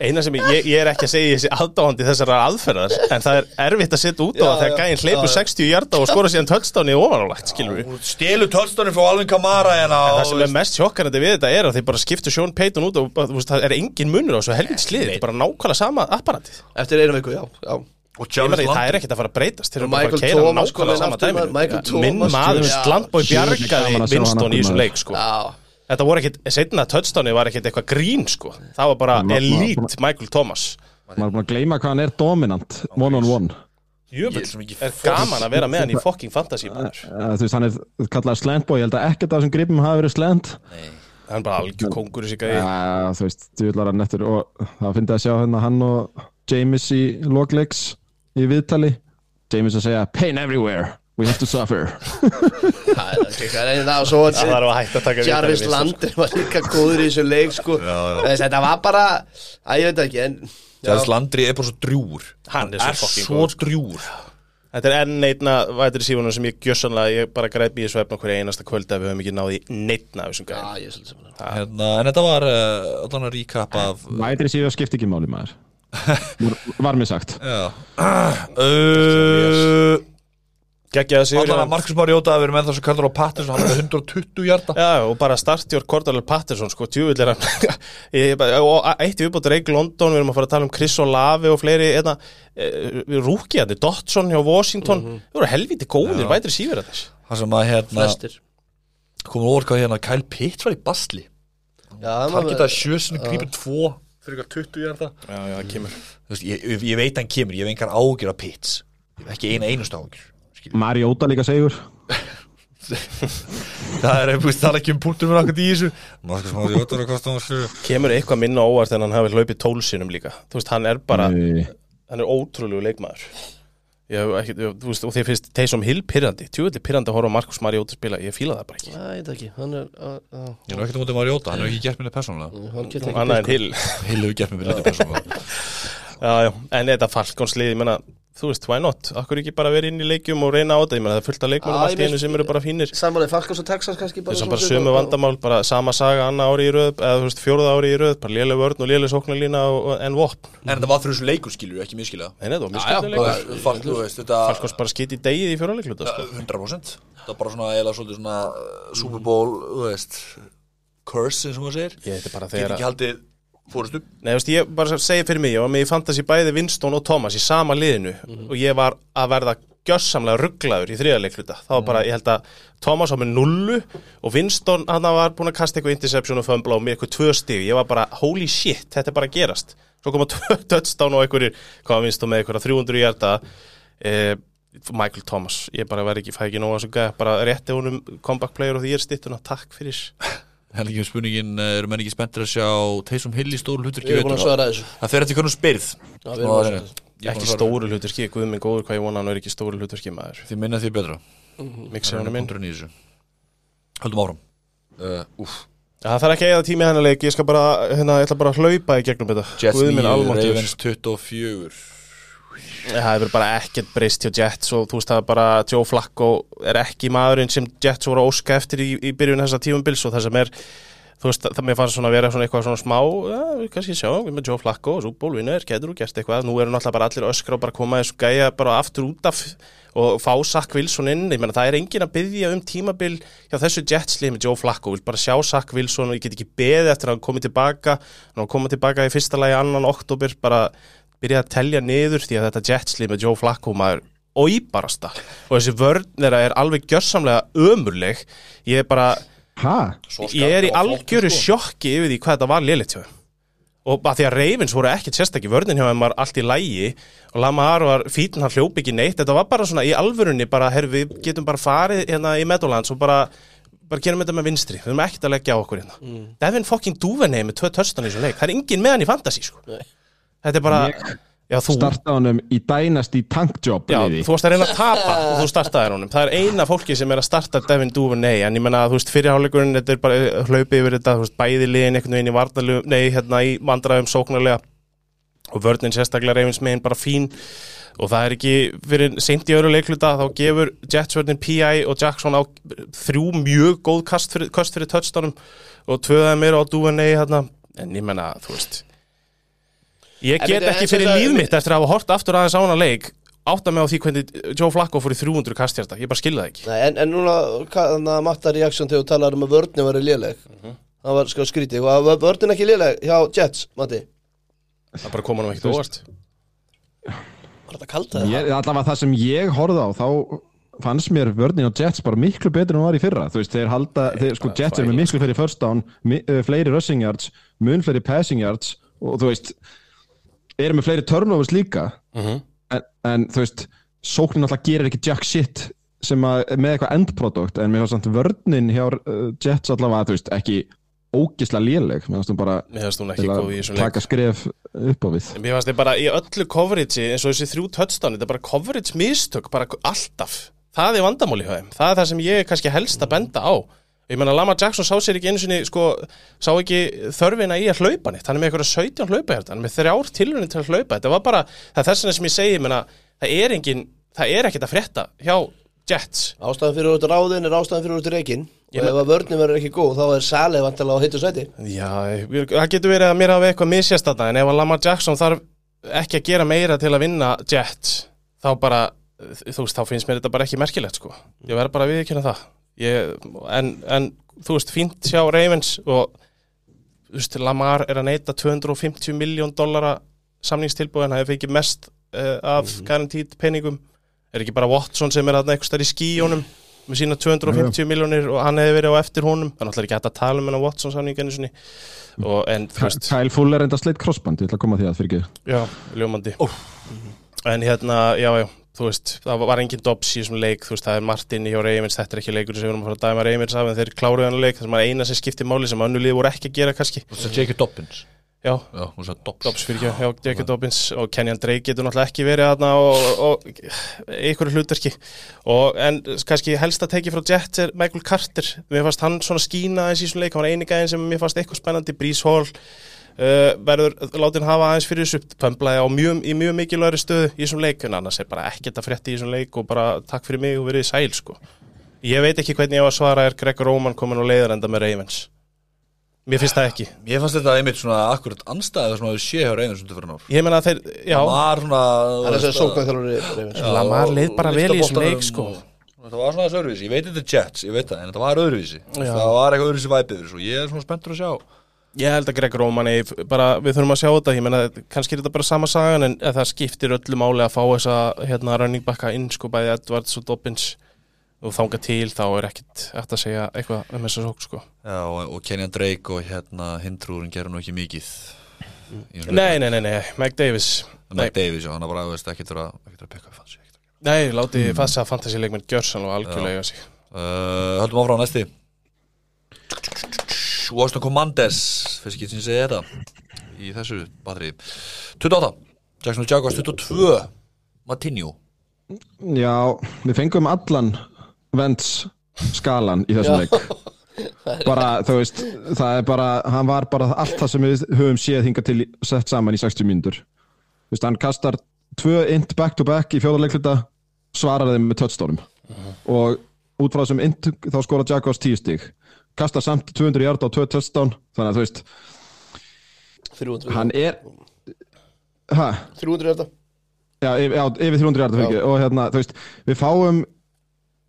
Eina sem ég, ég er ekki að segja þessi aðdáandi þessara aðferðar en það er erfitt að setja út á það þegar já, gæinn hleypur já, já. 60 hjarta og skora síðan touchdowni ofanálagt, skilur við Stelu tölstónin frá Alvin Kamara En og það sem er mest sjokkarandi við þetta er að þeir bara skiptu Sean Payton út og bara, þú veist, það er engin munur á þessu helvít slið, þetta er bara nákvæmlega sama apparatið. Eftir einu viku, já, já meina, Jarvis það er ekkert að fara að breytast, þeir eru bara að Michael keira nákvæmlega inn sama aftur, dæminu. Minn maður, gaman bjargaði Winston í aftur, þessu maður. leik, sko. Já, Þetta voru ekkert, setna touchdowni var ekkert eitthvað grín, sko. Það var bara elite Michael Thomas. maður er búin að gleyma hvað hann er dominant one on one Ég er gaman að vera með hann í fucking fantasy, maður. Uh, þú veist, hann er kallað slantboy, ég held að ekkert af þessum gripum hafi verið slant Hann er bara algjör kongur uh, þú veist, þú villar hann eftir og það finnst að sjá hérna hann og James í loglegs í viðtali. James að segja, pain everywhere. We have to suffer. Það er það er og svo að að Jarvis við Winston, Landry var líka góður í þessu leik sko. Þetta var bara, að ég veit ekki en Jarvis Landry er bara svo drjúur Hann er svo fucking svo góður, sko. drjúur Þetta er enn neitna vætri sífunum sem ég gjössanlega, ég bara græpi í svefna hverja einasta kvöld ef við höfum ekki náði neitna af þessum gæðin. Já, ég er svolítið saman hérna, En þetta var uh, að recap af vætri síðan skipti ekki máli maður Var- var mér sagt. Já. Uh, Gekkjaði sigur. Allan að Marcus Mariota að vera með þessu kallar á Pattinson hann er með 120 hjarta Já, og bara startjór Cordell Patterson, sko, tjúvill er hann. Og eitt í uppbútt Reik London, við erum að fara að tala um Chris Olave og fleiri, einna, rúkiðandi, Dotson hjá Washington, það voru helviti góðir, vætri sígur að þess. Það sem að hérna Flestir. komur orð hvað hérna Kyle Pitts var í basli. Já, það Það var geta sjösinu grípur tvo fyrir eitthvað 20 hjarta Já, já, það kemur. Þú veist, ég, ég, ég veit hann kemur, ég hef engar ágjur af Ég hef ekki eina einust ágjur Mariota líka segur Það er, það er ekki um punktur með nakkur í þessu er Kemur eitthvað minna óvart en hann hafi hlaupið tólsinum líka. Þú veist, hann er bara, Nei. hann er ótrúlegu leikmaður. Ég, ekki, ég, þú veist, og þeir finnst Taysom Hill pyrrandi, tjúvillig pyrrandi að horfa á Markus Mariota spila, ég fíla það bara ekki. Ég veit ekki, hann er á- á- Ég er nú ekkert á móti Mariota, hann hefur ekki gert minni persónulega. Hann ekki en Hill. Hill hefur gert minni persónulega. Já, já, en þetta falkonslið, ég menna, þú veist, why not? Akkur ekki bara verið inn í leikjum og reyna á þetta, ég menna það er fullt af leikmennum allt í einu sem eru bara fínir. Sammáli Falkos og Texas kannski bara Þessum bara sömu vandamál, bara sama saga annað ári í röð, eða þú veist, fjóruða ári í röð, bara léleg vörn og léleg sóknarlína en vopn. En þetta var þessu leikur skilur, ekki miskila Nei, nei, það var já, leikur. Falk, þú veist, þetta Falkons bara skiti í degið í fjóruleikluta, sko. 100% Það er bara svona, eða svolítið svona uh, Super Bowl, þú veist Curse, Ég fórustu nei, þú veist, ég bara segi fyrir mig, ég var með í fantasy bæði Winston og Thomas í sama liðinu og ég var að verða gjössamlega rugglaður í þriðarleikluta. Það var bara, ég held að Thomas var með nullu og Winston, hann var búin að kasta eitthvað interception og fömbla og með eitthvað tvö stig. Ég var bara, holy shit, þetta er bara að gerast. Svo koma touchdown og einhverjir, hvað var Winston með eitthvað 300 hjarta, eh, Michael Thomas, ég bara verði ekki, fæ ekki nóg að svo gæða, bara rétti honum comeback player og því er stittuna, takk fyrir. Henni ekki um spurningin, uh, eru menn ekki spenntir að sjá Taysom Hill í stóru hlutur Ég er búin að svara þessu. Það fer eftir hvernig spyrð. Já, við erum að svara þessu. Ekki stóru hluturski, guð minn góður hvað ég vona hann er ekki stóru hluturski maður. Því minna því betra. Hann minn. Í þessu. Höldum áfram. Uh, Úf Já, Það þarf ekki að eða tími ég bara, hérna, ég ætla bara að hlaupa í gegnum þetta. Jets Guð minn 9, almáttugur. Ravens 24 Það hefur bara ekkert breyst hjá Jets og þú veist það er bara Joe Flacco er ekki maðurinn sem Jets voru óska eftir í, í byrjun þessa tímubils og það sem er þú veist það mér fannst svona að vera svona eitthvað svona smá ja, við kannski sjá, við með Joe Flacco og Super Bowl vinner, getur þú gert eitthvað, nú eru náttúrulega bara allir öskra og bara koma þessu gæja bara aftur út af og fá Zach Wilson inn, ég menna það er engin að byggja um tímabil hjá þessu Jetslið með Joe Flacco, vil bara sjá Zach Wilson og ég get ekki beðið eftir að hann komið tilbaka. Hann komið tilbaka í fyrsta lagi annan oktober bara byrja að telja niður því að þetta Jetslið með Joe Flacco maður og íbarasta og þessi vörn þeirra er alveg gjörsamlega ömurleg. Ég er bara, ég er í algjöru sjokki yfir því hvað þetta var þeim. Og bara því að Ravens voru ekkert sérstakki vörnin hjá þeim var allt í lægi og Lamar var fítin, hann hljóp ekki neitt. Þetta var bara svona í alvörunni bara, herru, við getum bara farið hérna í Meadowlands og bara bara gerum þetta með vinstri, við erum ekkert að leggja á okkur hérna. Devin fucking Duvernay með tvö törstan í þessu leik, það er engin með hann í fantasy sko. Nei. Þetta er bara, Já, þú, starta honum í Dynasty tankjob já, þú varst að reyna að tapa og þú startaðir honum. Það er eina fólki sem er að starta Devin Duvernay, en ég menna að þú veist fyrirháleikurinn, þetta er bara hlaupið yfir þetta, veist, bæði liðin einhvern veginn í varnalegu, nei, hérna í vandræðum sóknarlega og vörnin sérstaklega reyfins megin bara fín og það er ekki fyrir seint í öðru leikluta þá gefur Jetsvörnin P.I. og Jackson á þrjú mjög góð kast fyrir, fyrir touchdownum og tvöðaði mér á Duvernay hérna, en ég menna, þú veist ég get ekki en sem fyrir það- líf mitt eftir að hafa hort aftur aðeins á hana leik átta mig á því hvernig Joe Flacco fór í 300 kastjarta, ég bara skilði það ekki. Nei, en, en núna, þannig að matta reaksjón þegar þú talar um að vörðin var léleg? Það var sko skrítið, og var vörðin ekki léleg hjá Jets, Matti? Það bara koma nú ekkert óvart. Var þetta kalt að Ég, allavega það sem ég horfði á þá fannst mér vörnin á Jets bara miklu betur en hún var í fyrra. Þú veist, þeir halda, þeir, sko Jets er með miklu fleiri first down, mi, uh, fleiri rushing yards mun fleiri passing yards og þú veist, eru með fleiri turnovers líka Mhm. en, en þú veist, sóknin alltaf gerir ekki jack shit sem að með eitthvað endprodukt, en mér finnst samt vörnin hjá uh, Jets allavega, þú veist, ekki ógisla léleg, mér finnst hún bara finnst að taka skref upp á við Mér fannst þið bara í öllu coverage eins og þessi þrjú touchdown, þetta er bara coverage mistök, bara alltaf. Það er vandamáli hjá þeim. Það er það sem ég kannski helst að benda á. Ég meina, Lama Jackson sá sér ekki einu sinni, sko, sá ekki þörfina í að hlaupa nýtt. Hann er með eitthvað 17 hlaupa hérna, hann er með þrjár tilhörni til að hlaupa. Þetta var bara, það þess vegna sem ég segi, ég meina, það er engin, það er ekkert að frétta hjá Jets. Ástæðan fyrir út ráðin er ástæðan fyrir út reikin Ég Og ef að vörðin verður ekki góð, þá er Saleh vantilega á hittu sæti Já, það getur verið að mér hafa eitthvað misjast þetta en ef að Lamar Jackson þarf ekki að gera meira til að vinna Jets þá bara, þú veist, þá finnst mér þetta bara ekki merkilegt sko, ég verð bara að viðkynna það ég, en, en þú veist, fínt sjá Ravens og þú veist, Lamar er að neyta 250 miljón dollara samningstilbúin, það hefur ekki mest uh, af guaranteed peningum. Er ekki bara Watson sem er að eitthvað stær í skíjónum með sína 250 miljónir og hann hefði verið á eftir honum? Þannig að ekki hægt að tala um hennar Watson en veist Kyle Fuller enda sleitt crossband, ég ætla að koma því að fyrir ekki. Já, ljómandi. En hérna, já, já, þú veist það var engin dops í þessum leik, þú veist, það er Martin hjá Reymins, þetta er ekki leikur sem við erum að fara að dæma Reymins af en þeir kláruðu hann leik, það sem er eina sem skiptir máli sem önnu liði voru ekki að gera kannski. Þú sagði Jacob Dobbins. Já, Dobbs. Fyrir ekki, já, Jacob Dobbins og Kenyan Drake getur náttúrulega ekki verið aðna og, og einhverju hlutverki. Og en kannski helst að teki frá Jets er Michael Carter. Mér fannst hann svona skína aðeins í svona leik hann var eini gæðin sem mér fannst eitthvað spennandi Breeze Hall verður látin hafa aðeins fyrir þessu. Pömblaði á mjög, í mjög mikilværi stöðu í þessum leik en annars er bara ekkert að frétta í þessum leik og bara takk fyrir mig og verið sæl sko. Ég veit ekki hvernig ég á að svara er Greg Roman komin á leiðarenda með Ravens? Mér finnst það ekki. Ég fannst þetta einmitt svona akkurat anstæðið sem að við sé hjá reynir sem fyrir ár. Ég meina að þeir, já, Það var svona Það er þess að sókvæð Já, Lamar leið bara og vel í þessum lyfta leik, boltanum sko. og- Þetta var svona þessu öðruvísi, ég veit þetta er Jets, ég veit það, en þetta var öðruvísi. Já. Það var eitthvað öðruvísi væpið þessu og ég er svona spenntur að sjá Ég held að Greg Roman eif, bara, við þurfum að sjá þetta, ég meina, kannski er þetta bara sama sagan en það skiptir öllu máli að fá þessa hérna running backa inn, sko, bæði Edwards og Dobbins og þanga til þá er ekkit eftir að segja eitthvað um þessa sók, sko. Já, og, og Kenyan Drake og hérna hindrúrin gerur nú ekki mikið Nei, nei, nei, nei, Mike Davis. Mike Davis, já, hann er bara, veist, þurfa ekki þurfa að pekka fanns ekki þurfa. nei, láti mm. fassa fantasy leikmenn gjörsan og algjörlega sig. Uh, höldum áfram næsti Washington Commanders fyrst ekki sem ég segi þetta í þessu batteri 28, Jackson Jaguars 22 Matinho. Já, við fengum allan Vents skalan í þessum leik. Bara, þú veist það er bara, hann var bara allt það sem við höfum séð hinga til sett saman í 60 mínútur. Þú veist, hann kastar tvö int back to back í fjóðarleikluta svarar þeim með touchdownum. Og út frá þessum int þá skora Jaguars 10 stig kastar samt 200 hjarta og 2 touchdown þannig að þú veist, 300 hann er hæ? 300 er þetta Já, yfir, já, yfir 300 hjarta fyrir ekki og hérna, þú veist, við fáum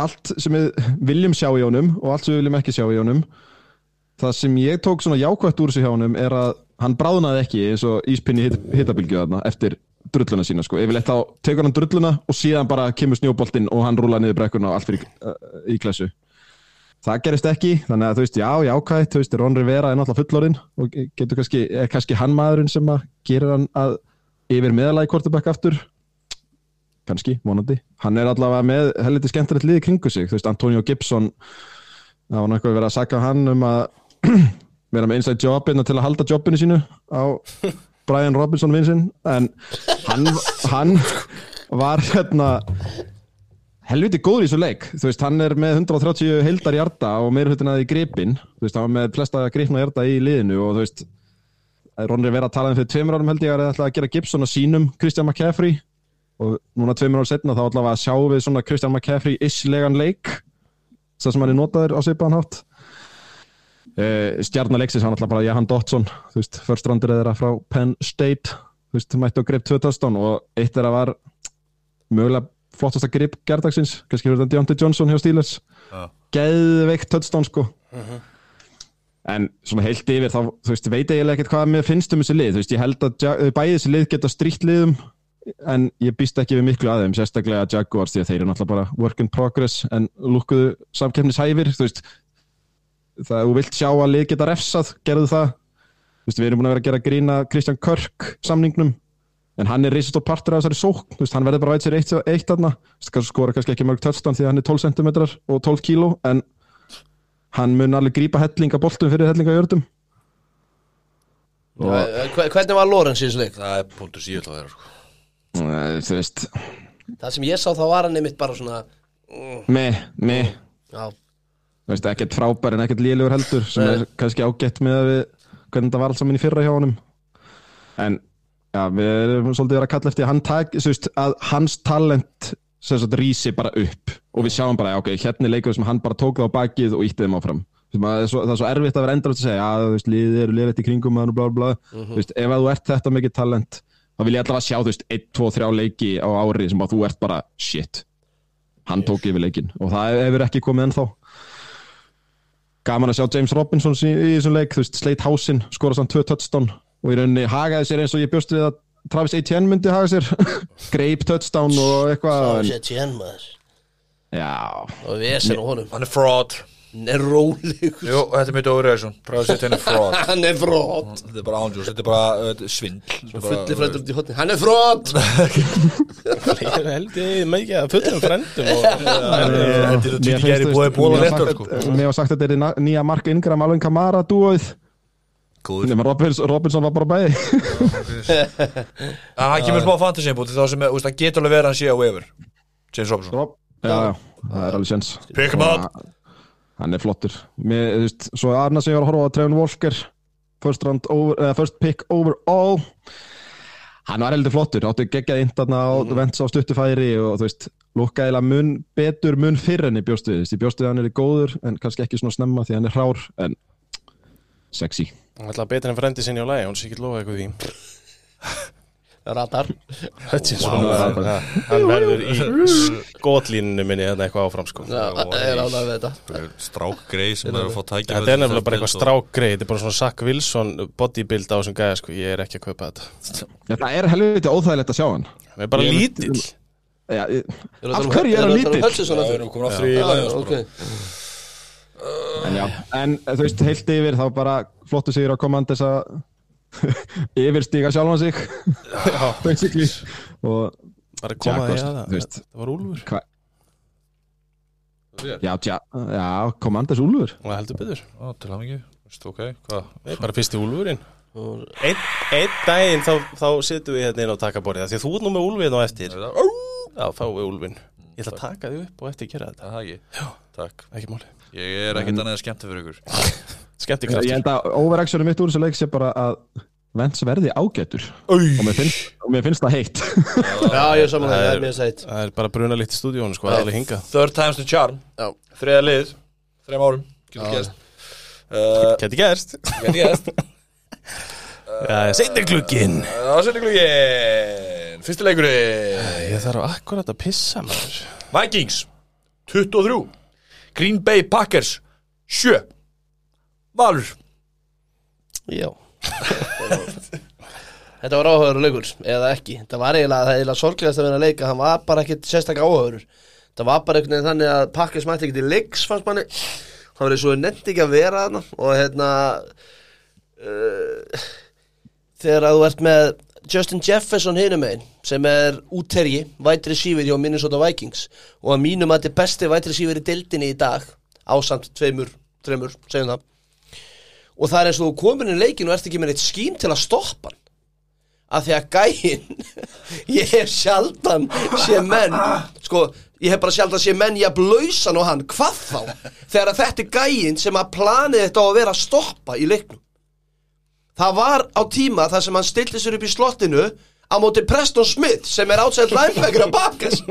allt sem við viljum sjá í honum og allt sem við viljum ekki sjá í honum. Það sem ég tók svona jákvætt úr sig hjá honum er að hann bráðnaði ekki eins og íspinni hittabilgju þarna eftir drulluna sína sko, yfirleitt þá tekur hann drulluna og síðan bara kemur snjóboltinn og hann rúlar niður brekkuna og allt fyrir uh, í klassu það gerist ekki, þannig að þú veist, já, jákvætt þú veist, Ron Rivera er náttúrulega fullorinn og getur kannski, er kannski hann maðurinn sem að gerir hann að yfir meðalagi quarterback aftur? Kannski, vonandi. Hann er allavega með helviti skemmtilegt liði kringu sig, þú veist, Antonio Gibson það var náttúrulega verið að saka hann um að vera með inside jobina til að halda jobbinu sínu á Brian Robinson vinsinn en hann, hann var hérna helviti góður í þessu leik. Þú veist, hann er með 130 heildar hjarta og meira hlutin að í gripin þú veist, hann var með flesta gripna hjarta í liðinu og þú veist Ronri verið að tala um fyrir tveimur árum held ég að það ætla að gera Gibson að sínum Christian McCaffrey. Og núna tveimur árum setna þá ætla að sjá við svona Christian McCaffrey-islegan leik það sem hann er notaður á svipaðan hátt. Uh, stjarnalegsins hann ætla bara Jahan Dotson þú veist, first roundur eða frá Penn State þú veist, mætti og flottasta grip gerdagsins, kannski verður þetta Deontay Johnson hjá Steelers. Já. geðveikt töðstán sko. En svona heilt yfir þá, þú veist, veit eiginlega ekkert hvað mér finnst um þessi lið, þú veist, ég held að Ja- bæði þessi lið geta strítt liðum en ég býst ekki við miklu að þeim, sérstaklega Jaguars því að þeir eru náttúrulega bara work in progress en lúkkuðu samkeppnishæfir þú veist, það þú vilt sjá að lið geta refsað, gerðu það. Þú veist, við erum búin að vera að gera grína Kristján Körk samningnum en hann er reisast og partur af þessari sókn. Þú veist, hann verður bara að veit sér eitt, eitt veist, skora kannski ekki mörg törstan því að hann er 12 cm og 12 kíló en hann mun alveg grípa hellinga boltum fyrir hellinga jördum og Hve- Hvernig var Lorenz í þessu leik? Það er punktur síðan að vera sko. eh, þú veist. Það sem ég sá þá var hann einmitt bara svona me, me Já, þú veist, ekkert frábær en ekkert lélugur heldur sem Nei. er kannski ágætt með að við hvernig það var alls saman í fyrra hjá honum. En já, við erum svolítið að vera að kalla eftir að hann þú veist, að hans talent sagt rísi bara upp. Og við sjáum bara, ok, hérna er leikur sem hann bara tók það á bakið og ítti þeim áfram. Það er svo, það er svo erfitt að vera endalast að segja að liðið eru liðið í kringum og bla bla bla. Þú veist, ef að þú ert þetta mikið talent þá vil ég allavega sjá, þú veist, 1, 2, 3 leiki á ári sem að þú ert bara, shit. Hann tók yfir leikin og það hefur ekki komið ennþá. Gaman að sjá James Robinson í, í þessum leik, þú veist, sleit hásinn skora samt tvö touchdown og í rauninni hagaði sér eins og ég bjóst við að Travis Etienne myndi haga sér greip touchdown og það eitthvað sér tjén maður já, Og við erum honum Hann er fraud Hann er rólegur Jú, þetta er mitt overreaction Præðið sér henni fraud Hann er frót Þetta er bara ándjús, þetta er bara uh, svindl Þetta er bara- Fulli frættur út í hotni Hann er frót Ég er held ég mikið að fullum frendum og Þetta er Mér þetta finnst, gæri þú búið búið sko að- mér var sagt að þetta er nýja Mark Ingram Alvin Kamara dúoð Góður. Nema Robinson, Robinson var bara bæði. Hann kemur smá fantasy input Þá sem, hann getur alveg verið að hann sé á waiver James Robinson. Rob, já, já, það er alveg sjens Pick him up. Hann er flottur. Mér, þú veist, svo annars sem ég var að horfa á Trevin Wolfger first, round over, uh, first pick overall. Hann var heldur flottur áttu geggjað indarna á mm. vents á stuttufæri og þú veist, lukka eða mun betur mun fyrr enn ég bjóstu við Þú veist, ég bjóstu við að hann er góður en kannski ekki svona snemma því hann er hrár en sexy Hann ætla að betra en frendi sinni á lagi, hún sé ekki lofa eitthvað því. Radar. Þetta er svona, hann verður í skotlínunu minni þetta eitthvað áfram sko. Já, er ánægð við þetta. Strákgrei sem er að fá tækja Þetta er nefnilega bara eitthvað strákgrei, þetta er bara svona Zach Wilson bodybuild á þessum gæða sko, ég er ekki að kaupa þetta. Þetta er helviti óþægilegt að sjá hann. Það er bara lítill. Af það um- hverju er hann það um lítill? Það er En já, en þú veist, heilt yfir þá bara flottu sigur á Commanders að yfirstíga sjálfan sig. Basically. Og bara að það það var Úlfur. Hva, já, tja, já, Commanders Úlfur. Og það heldur byggður Já, til hann ekki Veistu, ok, hvað? Nei, bara fyrsti Úlfurinn. Einn ein daginn þá, þá sittum við hérna inn á takaborðið því að þú er nú með Úlfinn á eftir. Já, þá er Úlfinn. Ég ætla að taka þig upp og eftir að gera þetta. Er Það ekki? Já. Takk. Ekki máli Ég er ekkert annað skemmt fyrir ykkur. Skemmti ég kraftur held að overactionu mitt úr þessu leik sé bara að Vents verði ágætur. Og mér finnst, og mér finnst það heitt. Já, ég er saman það, það er mér sætt. Það er bara bruna litt í stúdíónu sko, það er alveg hinga. Third time's the charm. Þriða lið Þreim árum. Getur gerst. Uh, Geti gerst. Getur gerst. Seinni klukkinn Það setjum glugin Fyrsti leikurinn. Ég þarf akkurat að pissa maður. Vikings 23 Green Bay Packers. 7 Valur. Já. Þetta var áhugaður leikur, eða ekki. Þetta var eiginlega, það er eiginlega sorglegast að vera að leika. Hann var bara ekkit sérstaklega áhugaður Það var bara einhvern veginn þannig að pakkis mætti ekki til leiks fannst manni. Það var eins og nefndi ekki að vera þarna. Og hérna uh, Þegar að þú ert með Justin Jefferson hinum megin sem er útterji, vætri sífir hjá Minnesota Vikings. Og að mínum að þetta er besti vætri sífir í deildinni í dag ásamt tveimur, þreimur, segjum það. Og það er eins og þú komin í leikinu og ert ekki með eitt skím til að stoppa hann. Að því að gæinn ég hef sjaldan sé menn sko, ég hef bara sjaldan sé menn ég blöysan og hann, hvað þá? Þegar að þetta er gæinn sem að planið þetta á að vera að stoppa í leiknum það var á tíma þar sem hann stilti sér upp í slottinu á móti Preston Smith sem er átsæð linebacker að bakas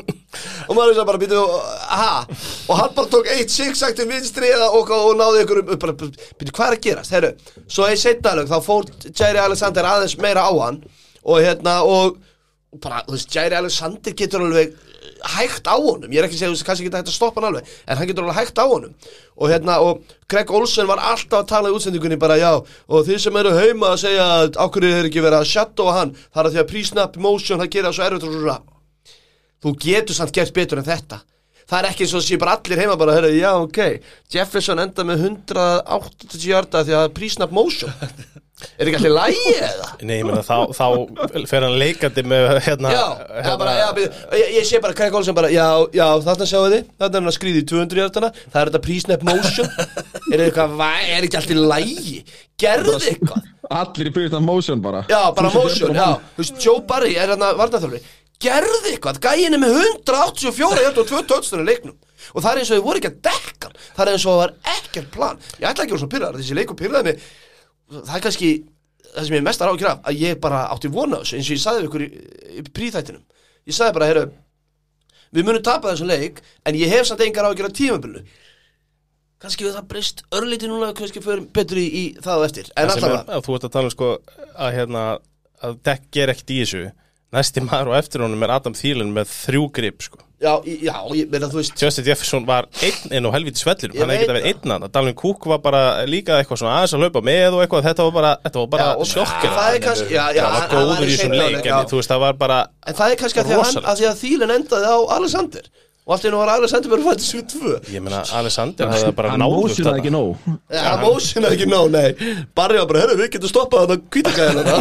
og maður veist að bara býtu og hann bara tók eitt sigsagt til vinstri og, og, náði ykkur býtu hvað er að gerast, herru svo í setnalög þá fór Jerry Alexander aðeins meira á hann og hérna og bara, þú veist, Jair Alexander getur alveg hægt á honum, ég er ekki að segja, þú veist, kannski geta hægt að stoppa hann alveg, en hann getur alveg hægt á honum. Og hérna, og Greg Olsen var alltaf að tala í útsendingunni bara, já, og þið sem eru heima að segja að ákveður er ekki verið að shadowa hann, það er að því að pre-snap motion, það gerir það svo erfitt og svona. Þú getur samt gert betur en þetta. Það er ekki eins og það sé bara allir heima bara, herra, já, ok, Jefferson enda með 180 hjarta því að pre-snap motion er ekki allir lægi eða? Nei, ég meina, þá, þá fer hann leikandi með hérna, Já, hérna bara, já, byrju, ég, ég sé bara Craig Olsen bara, já, já, þarna sjáu þið þarna er hann að skrýði í 200 hjartana það er þetta pre-snap motion. Er eitthvað, er ekki allir lægi gerðu eitthvað. Allir í Byrjustan Motion bara. Já, bara motion, já. Þú veist, Joe Barry er hann að varnaþjálfari Gerðu eitthvað, gæin er með 184 hjálp og 2 tötstunni leiknum. Og það er eins og þið voru ekki að dekka. Það er eins og það var ekkert plan. Ég ætla ekki að vera svo pyrraðar, þessi leikur pyrraði mig Það er kannski það sem ég er mest að rákja af Að ég bara átti vona þessu eins og ég sagði við ykkur í, í príþættinum. Ég sagði bara, heyrðu Við munum tapa þessum leik En ég hef samt engar ágjör af tímabilinu. Kannski við það breyst örlítið núna Kannski fyrir betur í, í það og eftir. En Það sem er, allavega að þú ert að tala um sko að hérna að dekk ger ekkert í þessu næsti maður og eftir honum er Adam Thielen með þrjú grip sko. Já, já, ég meina þú veist Justin Jefferson var einn inn á helviti svellinum Ég hann hefði veit getað verið einn hann Dalvin Cook var bara líka eitthvað svona aðeins að hlaupa með og eitthvað. Þetta var bara, þetta var bara sjokkir það er kannski- já, já, það var góður í seinni leik en þú veist það var bara En það er kannski að því að, að, að Þýlen endaði á Alexander Og allt í hennu var Alexander bara fættið 72 ég meina Alexander hafði bara Hann náð út motionaði þarna. ekki nóg. Ja, hann mósinaði ekki nóg, nei. Barri var bara, herru, við getum stoppað þetta kvítagæðina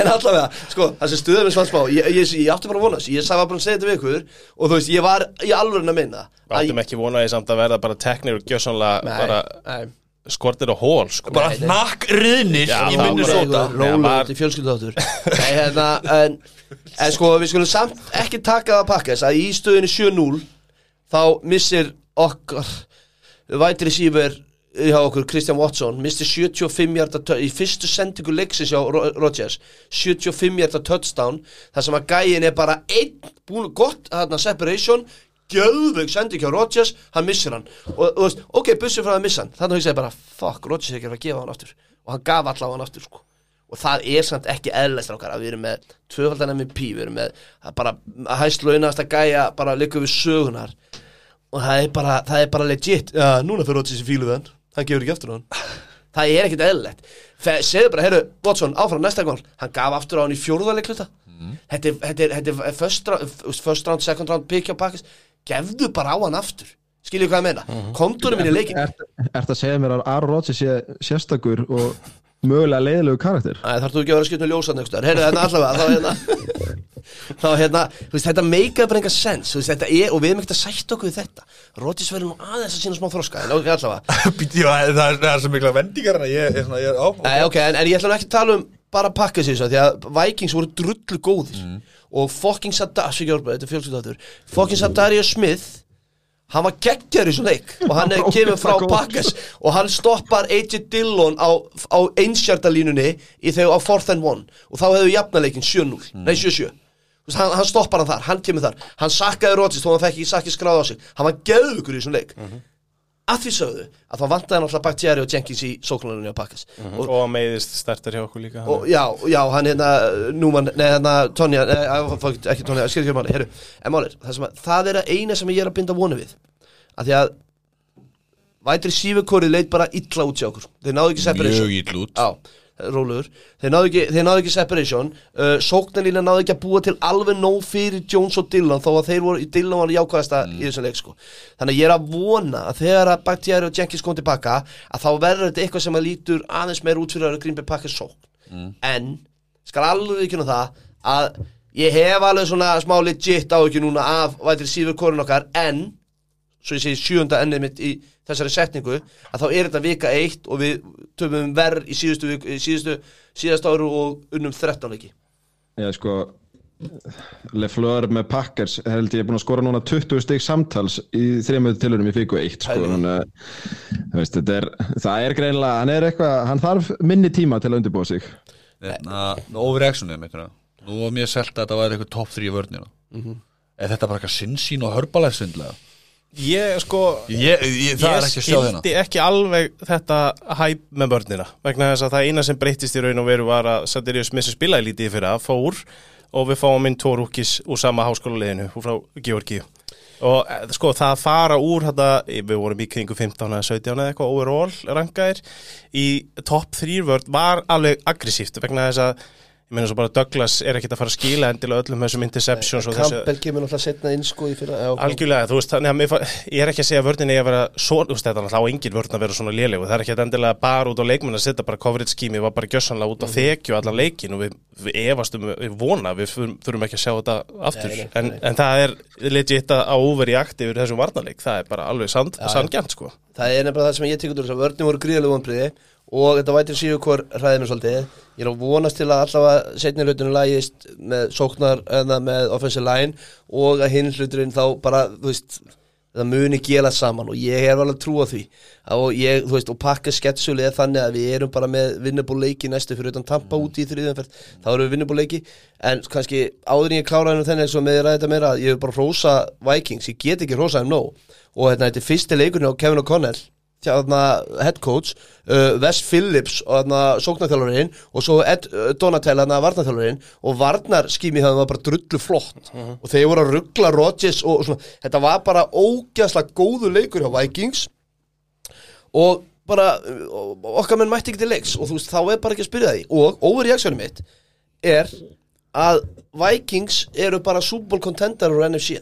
En allavega, sko, það sem stuðið með svansbá ég, ég, ég átti bara að vona þess, ég sagði bara að segja þetta við ykkur Og þú veist, ég var í alvörin að minna Við áttum ekki vonaði samt að verða bara teknir og gjössanlega bara nei, skortir á hól sko. Bara hnakk riðnir í bara- Rólu var- til fjölskyldáttur Nei, hérna, en, en sko, við skulum samt ekki taka það að pakka þess að í stöðinu 7-0 þá missir okkar vætri sífur hjá okkur Kristján Watson misti 75 hjarta í fyrstu sendingu leiksins hjá Ro- Rodgers 75 hjarta touchdown þar sem að gæin er bara einn búin gott þarna separation gjöðveik sending hjá Rodgers hann missir hann. Og þú veist, ok, bussið frá að missa hann þannig að ég segi bara, fuck, Rodgers er ekki að að gefa hann aftur. Og hann gaf allavega hann aftur sko og það er samt ekki eðlæst okkar að við erum með tvöfaldan MVP, við erum með að bara að hæst launast að gæja bara líka við sögunar og það er bara, það er bara legit. Já, núna fyrir Rodgers í fílu við hann. Hann gefur ekki aftur á hann. Það er ekkit eðlægt segðu bara, heyrðu, Watson, áfram næsta gól. Hann gaf aftur á hann í fjórðarleikluta þetta, er- þetta er, þetta er first round, first round, second round pick á pakkis gefðu bara á hann aftur. Skiljið hvað ég meina, mm -hmm. komdur minn í leikin Er þetta að segja mér að Aaron Rodgers sé sérstakur og mögulega leiðilegu karakter? Æ, þarf þú ekki að vera skiptum ljósan einhverstaðar Heyrðu, hérna allavega Þá hérna Þá hérna Þú veist, þetta meikaði bara enga sens Þú veist, þetta er Og við erum ekkert að sætta okkur við þetta. Rótis verður nú aðeins að sína smá þroska En ok, allavega. Býtti, já, það er, það er svo mikla vendingar en ég er svona, ég er á Nei, ok, en, en ég ætla nú ekki að tala um Bara pakka sér Því að Vikings voru drullu góðir. Og fucking Sadar þetta er Fucking Sadarius Smith Hann var geggjar í svona leik og hann er kemur frá Pakkas og hann stoppar AJ Dillon á, á einsjartalínunni í þegar á fourth and one og þá hefur jafnaleikin 7-0, nei 7-7 Þú veist, hann, hann stoppar hann þar, hann kemur þar. Hann sakkaði Rodgers þó hann fekk ekki sakki skráð á sig. Hann var geðugur í svona leik að því sögðu að þá vantaði náttúrulega Bakhtiari og Jenkins í sóknarlinni á Pakkas og, og að meiðist startar hjá okkur líka og já, já, hann hérna Núman, nei hérna Tonja, ekki Tonja, skil ekki máli, herru en máli, það, það er að eina sem ég er að binda vonu við. Að því að vætri sífukórið leit bara illa út hjá okkur. Þeir náðu ekki separation. Mjög ill út. Já, rólegur. Þeir náðu ekki, þeir náðu ekki separation. Uh, Sóknarlína náðu ekki að búa til alveg nóg fyrir Jones og Dillon þó að þeir voru, Dillon var jákvæðasta í þessum leik sko. Þannig að ég er að vona að þegar að Bakhtiari og Jenkins kom tilbaka að þá verður þetta eitthvað sem að lítur aðeins meir út fyrir að Green Bay Packers sókn. En skal alveg ekki nú það að ég hef alveg svona smá legit á ekki núna af vætri sífur korun okkar en svo ég segi sjönda ennið mitt í þessari setningu að þá er þetta vika eitt og við töfum verð í síðustu, viku, í síðustu síðast áru og unnum 13 leiki Já, sko Lefleur með Packers held ég er búin að skora núna 20 stygg samtals í þrejum tilhörum í fíku 1 sko, Pælið. þannig að þú veist, þetta er, það er greinilega, hann er eitthvað hann þarf minni tíma til að undirbúa sig Hérna, overreactionið hérna. Nú var mér selt að þetta væri eitthvað top 3 í vörnina Er þetta bara eitthvað sinnsín og hörbalæðsvindlega? Ég sko Ég, ég, ég að skildi ekki alveg þetta hæp með börnina vegna þess að það eina sem breyttist í raun og veru var að Sadirius Missi spilaði lítið fyrir að fór og við fáum inn tvo rúkis úr sama háskóluleginu úr frá Georgi og eh, sko það að fara úr þetta, við vorum í kringu 15 eða 17 eða eitthvað overall rangaðir í top 3 vörd var alveg aggressíft vegna þess að ég meina svo bara Douglas er ekkert að fara að skila endilega öllum þessum interceptions og þessu Campbell kemur náttúrulega setna inn sko í fyrra já, Algjörlega, þú veist, þannig að ég er ekki að segja að vörðin eigi að vera svo, þú veist, þetta er alltaf á engin vörðin að vera svona lélegu, það er ekki endilega bara út á leikmenn að setja bara coverage scheme, var bara gjössanlega út á þekju allan leikin og við, við efastum, við vona, við þurfum ekki að sjá þetta aftur, Nei, nei, en, nei. en það er legit að over í akt yfir þessum varnarleik, það er bara alveg sangjant, sko. Það er nefnilega það sem ég tekur úr þess að vörnum voru gríðarlega vonbriði og þetta vætir síðu hvort hræðið mér svolítið. Ég er að vonast til að allavega setni hlutinu lægist með sóknar eða með offensive line og að hinn hluturinn þá bara, þú veist það muni gela saman og ég hef alveg trú á því. Og ég, þú veist, og pakka sketsuli eða þannig að við erum bara með vinnabúleiki næstu fyrir utan tampa úti í þriðanferð þá erum við vinnabúleiki en kannski áður en ég klára hennu þenni eins og með ræði þetta meira ég hef bara hrósa Vikings, ég get ekki hrósa þeim nóg. Og hérna, þetta er fyrsti leikurinn á Kevin O'Connell head coach uh, Wes Phillips og þarna sóknarþjálfarinn og svo Ed uh, Donatel þarna varnarþjálfarinn og varnarskými það var bara drullu flott. Og þeir voru að ruggla Rodgers og, og svona, þetta var bara ógæslega góðu leikur hjá Vikings. Og bara uh, okkar menn mætti ekki til leiks og þú veist þá er bara ekki að spyrja því. Og overreaksjónum mitt er að Vikings eru bara Super Bowl contender úr NFC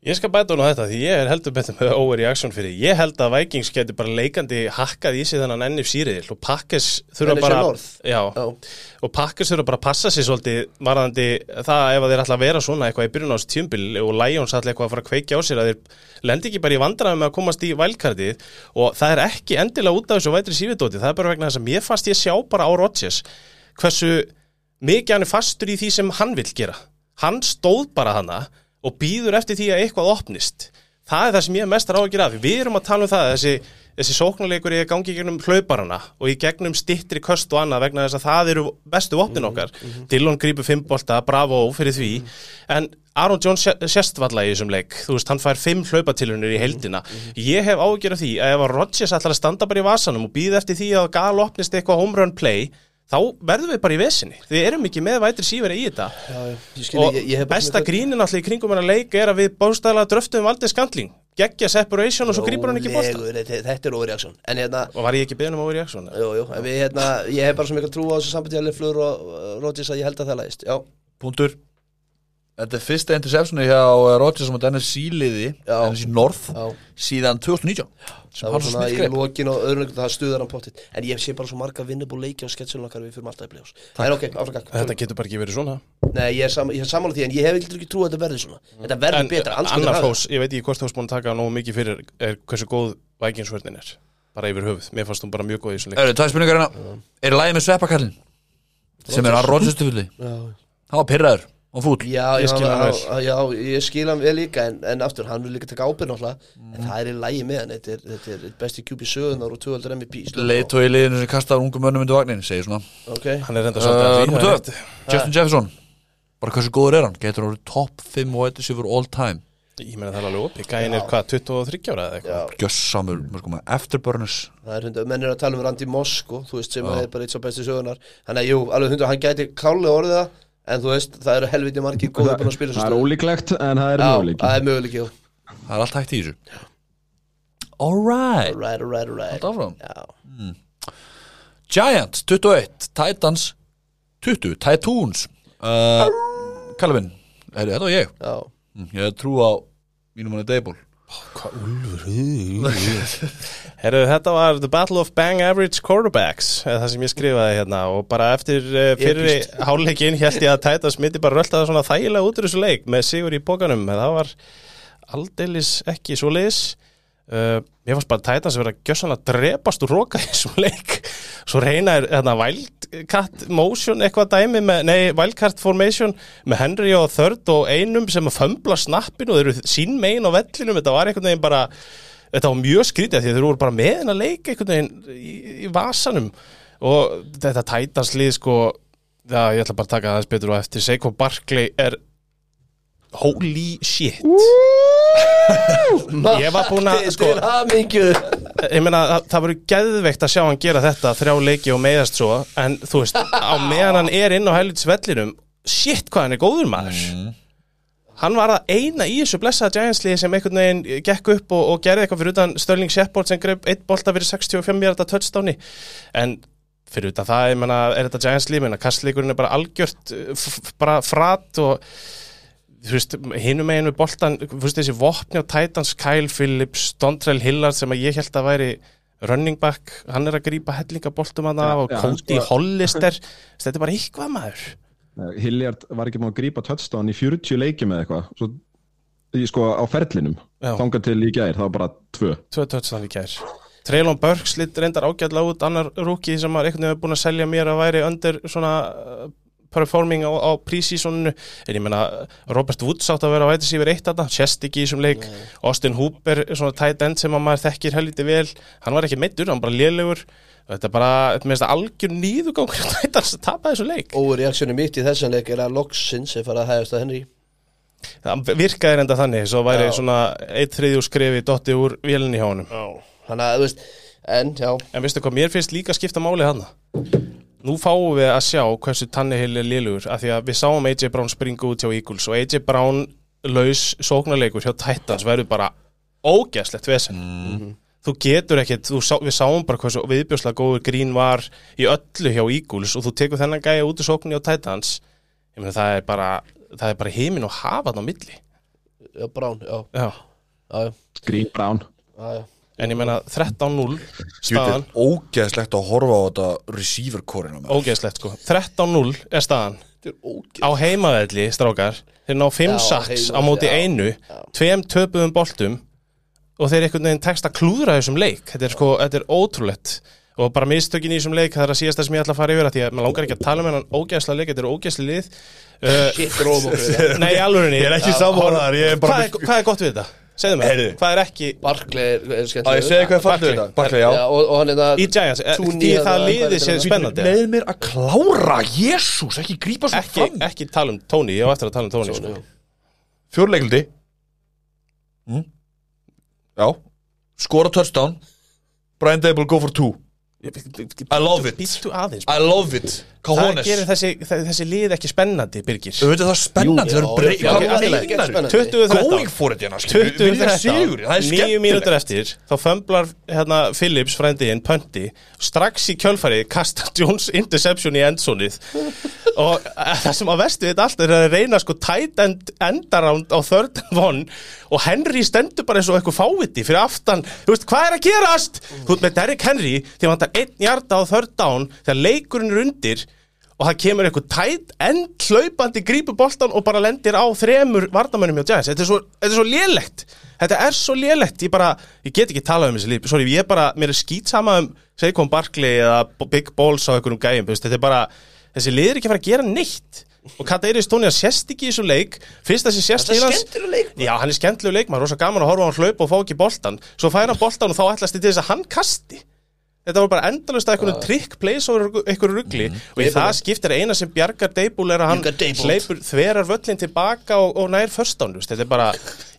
Ég skal bæta hún á þetta því ég er heldur betur með over í aksjón fyrir. Ég held að Vikings geti bara leikandi hakkað í sig þennan NFC-riðil og Packers þurfa bara... Já, Já. og Packers þurfa bara að passa sig svolítið varðandi það ef þeir ætla að vera svona eitthvað í byrjun ás tjumbil og Lions ætla eitthvað að fara að kveikja á sér að þeir lendi ekki bara í vandræðum með að komast í vælkartið og það er ekki endilega út af þessu vætri sífidóti, það er bara vegna þess að mér fannst ég sjá bara á Rodgers hversu mikið hann er fastur í því sem hann vill gera. Hann stóð bara hana og býður eftir því að eitthvað opnist. Það er það sem ég er mest ráðgjur af. Við erum að tala um það, þessi, þessi sóknuleikur er að gangi í gegnum hlauparana og í gegnum stittri köst og annað vegna þess að það eru bestu vopnin okkar. Dillon grípur fimmbolta, bravo fyrir því, en Aaron Jones sé- sést valla í þessum leik, þú veist, hann fær fimm hlaupatilunir í heildina. Ég hef ágjör af því að ef að Rodgers ætlar að standa bara í vasanum og býða eftir því að gal opnist eitthvað home run play, þá verðum við bara í vesinni. Við erum ekki með vætri síferi í þetta. Já, ég skil, og ég, ég besta grínin allir í kringum hennar leik er að við bástæðlega dröftum Valdi Skandling. Geggja separation og svo grípur hann ekki bósta þetta, er overreaksjón en hérna, og var ég ekki beðin um en við hérna ég hef bara svo mikil trú á þessu sambandi að Leflur og Rodgers að ég held að það lægist já, Puntur Þetta er fyrsta interceptioni hjá uh, Rodgers á NFC liði. NFC North já. síðan 2019 sem það var svona í lokin og öðrum leikum það stuðar hann pottitt en ég sé bara svo marga vinnabúl leiki á sketsunum okkar við fyrir alltaf í play-offs. En ok, áfram þetta getur bara ekki verið svona. Nei, ég er, sam, er samála því en ég hef ekki trú að þetta verði svona. Þetta verður en betra, annar anskotin fós, ég veit ekki hvort þú varst búin að taka nógu mikið fyrir er hversu góð vækingsvörnin er. Bara yfir höfuð, mér fannst hún bara mjög góð í þessu leik Og fúll. Já, Ég skil hann vel. já, ég skil hann vel líka en, en aftur, hann vil líka taka ábyrð náttúrulega. En það er í lægi með hann, þetta er, þetta er besti QB sögunar og 12 MVP Leit og í liðinu sem kastaði ungum mönnum undir vagnin segir svona. Ok, hann er reynda Uh, er tvö. Justin Jefferson. Bara hversu góður er hann? Getur hann verið top 5 og eitthvað sér all time. Ég meina það er alveg opið, gæin er hvað 23 ára eða eitthvað? Gjössamur með sko það er hundar, menn er að tala um Randy Moss sko, þú veist, sem Já. er bara eitt svo besti sögunar Þannig að jú, alveg hundar, hann gæti klálega orðið það en þú veist, það eru helviti margir góður búin að spila Það er ólíklegt en það er Já, möguleiki. það er möguleiki, jú það er allt hægt í þessu. Alright Alright, alright, alright Haltu áfram. Já, Giants 21 Titans 20 Titans. Uh, Calvin er þetta var ég? Já, Mm, ég trú á mínum hann Dable Herru, þetta var The Battle of Bang Average Quarterbacks það sem ég skrifaði hérna og bara eftir uh, fyrri hálfleikin held ég að Titans myndi bara rölda það svona þægilega út úr þessu leik með sigur í bókanum en það var aldeilis ekki svo leiðis uh, Mér fannst bara Titans vera gjössanlega drepast úr roka í þessum leik. Svo reyna er hérna, Wildcat Motion eitthvað dæmi með, nei, Wildcat Formation með Henry og Third og einum sem að fömbla snappinu og þeir eru sín megin á vellinum, þetta var einhvern veginn bara þetta var mjög skrítið því þeir voru bara með henn að leika einhvern veginn í, í vasanum. Og þetta Titans lið sko já, ég ætla bara að taka það betur og eftir. Seiko Barkley er holy shit. Ég var búinn að, sko- ég meina það, það verður geðveikt að sjá hann gera þetta þrjá leiki og meiðast svo en þú veist, á meðan hann er inn á helvits vellinum, shit hvað hann er góður maður. Hann var það eina í þessu blessaða Giants-liði sem einhvern veginn gekk upp og, og gerði eitthvað fyrir utan Störling Shepard sem greip eitt bolta fyrir 65 hjarta touchdowni. En fyrir utan það, ég meina, er þetta Giants-liði menna, kastlíkurinn er bara algjört f- bara frat og þú veist, hinum meginu boltan þú veist, þessi vopni á Titans Kyle Phillips, Dontrell Hillard sem að ég held að væri running back hann er að grípa hellinga boltum að það Já, og já, Cody sko- Hollister. Þetta er bara eitthvað maður. Hilliard var ekki máið að grípa touchdown í 40 leikjum eða eitthvað. Svo, sko á ferlinum Já. þangað til í gær, það var bara tvö. Tvö touchdown í gær. Treylon Burks lit reyndar ágætlega út annar rúki sem var einhvern veginn búin að selja mér að væri undir svona performing á, á prísísoninu en ég meina Robert Woods átt að vera á vætis yfir eitt þarna, Chest ekki í þessum leik. Austin Hooper, svona tight end sem að maður þekkir helviti vel, hann var ekki meittur hann bara lélegur. Þetta er bara, það algjör nýðugangur að Titans að tapa þessu leik. Óreaksjónu mitt í þessan leik er að loksins er farið að hægast að Henry. Það virkaði reynda þannig, svo væri Já. svona eitt þriðjú skrefi dotti úr vélinni hjá honum. Já. Að, þú veist, en, En veistu hvað, mér finnst líka að skipta máli hana Nú fáum við að sjá hversu Tannehill er liðlugur af því að við sáum AJ Brown springa út hjá Eagles og AJ Brown laus sóknarleikur hjá Titans verður bara ógæslegt vesen. Þú getur ekkert, þú sá, við sáum bara hversu viðbjóslega góður grín var í öllu hjá Eagles og þú tekur þennan gæja út í sóknarni hjá Titans. Ég meina það er bara það er bara heimin og hafað á milli. Já, Brán, já, Já. Green Brown. Já, já. En ég meina 13-0 Þetta staðan, er ógeðslegt að horfa á þetta receiver kórina með ógeðslegt sko. 13-0 er staðan. Þetta er á heimavelli, strákar þeir ná 5 Já, saks á heimavelli, móti já, einu já. tveim töpuðum boltum og þeir einhvern veginn tekst að klúðra þessum leik. Þetta er sko, þetta er ótrúlegt. Og bara mistökin í þessum leik, það er að síðast það sem ég ætla að fara yfir að því að maður langar ekki að tala um hennan ógeðsla leik þetta er ógeðsli lið. Uh, Nei, alvörinni Ég er ekki er er, hvað er gott við þetta? Segðu Heyrðu. hvað er ekki Barkley er, Að ég segi hvað Barkley. þetta Barkley, já og, og hann er það í Giants, eh, því það hvað liðið er sé þetta? spennandi Leið mér að klára, jésús, ekki grípa svo ekki, fram ekki tala um Tony, ég á eftir að tala um Tony sko. Fjórleikuldi mm. Já Skora touchdown Brian Dable go for two I love it. Aðeins I love it. Það Cajones gerir þessi, þessi lið ekki spennandi, Birgir? Auðvitað það er spennandi, það Jú, eru já, breyk já, þú? spennandi. 20-13 Going for it hérna skilur við, vilja sigur, það er 20-13 9 mínútur eftir þá fömblar hérna, Phillips frændiðinn pönti strax í kjölfarið kasta Jones interception í endsonið. Og eh, það sem að vestu þetta allt er að reyna sko tight end endaround á third and one. Og Henry stendur bara eins og eitthvað fáviti fyrir aftan, þú veist, hvað er að gerast? Þú veist, með Derrick Henry því hann tar einn hjarta á third down þegar leikurinn er undir og það kemur eitthvað tætt end hlaupandi grípur boltan og bara lendir á þremur varnamönnum hjá Giants. Þetta er svo, þetta er svo lélegt. Þetta er svo lélegt, ég bara ég get ekki talað um þessi líf, sorry, ég bara mér er skýt sama um Saquon Barkley eða Big Balls á einhverjum gæjum, þetta er bara þessi lið er ekki að fara að gera neitt. Og Kadeiris Tóni að sést ekki í þessu leik. Fyrst þessi sést Það er til hans-. Já, hann er skemmtilegu leikmaður, rosa gaman að horfa á hann hlaupa og fá ekki boltan svo fær hann boltan og þá ætlast þið til þess að hann kasti Þetta var bara endalust að einhvern trikk plays over einhverju ruggli og í það skiptir eina sem bjargar Deibul er að hann hleypur þverar völlin tilbaka og, og nær förstan, þetta er bara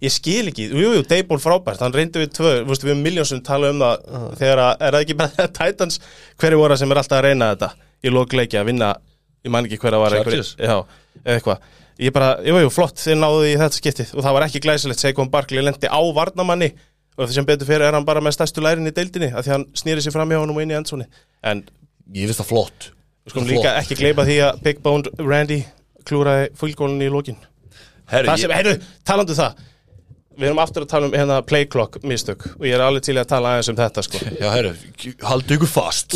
ég skil ekki, jú, jú, Deibul frábært hann reyndi við tvö, við Miljónsson tala um það þegar að, er það ekki bara Titans? Hverju voru sem er alltaf að reyna þetta í lokleiki að vinna, ég man ekki hverja var eitthvað. Ég bara, jú, jú, flott, þið náðu í þetta skiptið. Og það var ekki glæsilegt, Seikon Barkley lendi á varnamanni og þessum betur fyrir er hann bara með stærstu lærin í deildinni af því hann snýri sér fram hjá honum og inn í endsóni en Ég finnst það flott. við skulum líka ekki gleypa því að Big Bone Randy klúraði fullgólunni í Herri, það sem, heyrðu, talandu það. Við erum aftur að tala um hérna play clock mistök. Og ég er alveg til í að tala aðeins um þetta sko. Já, herru, haldu ykkur fast.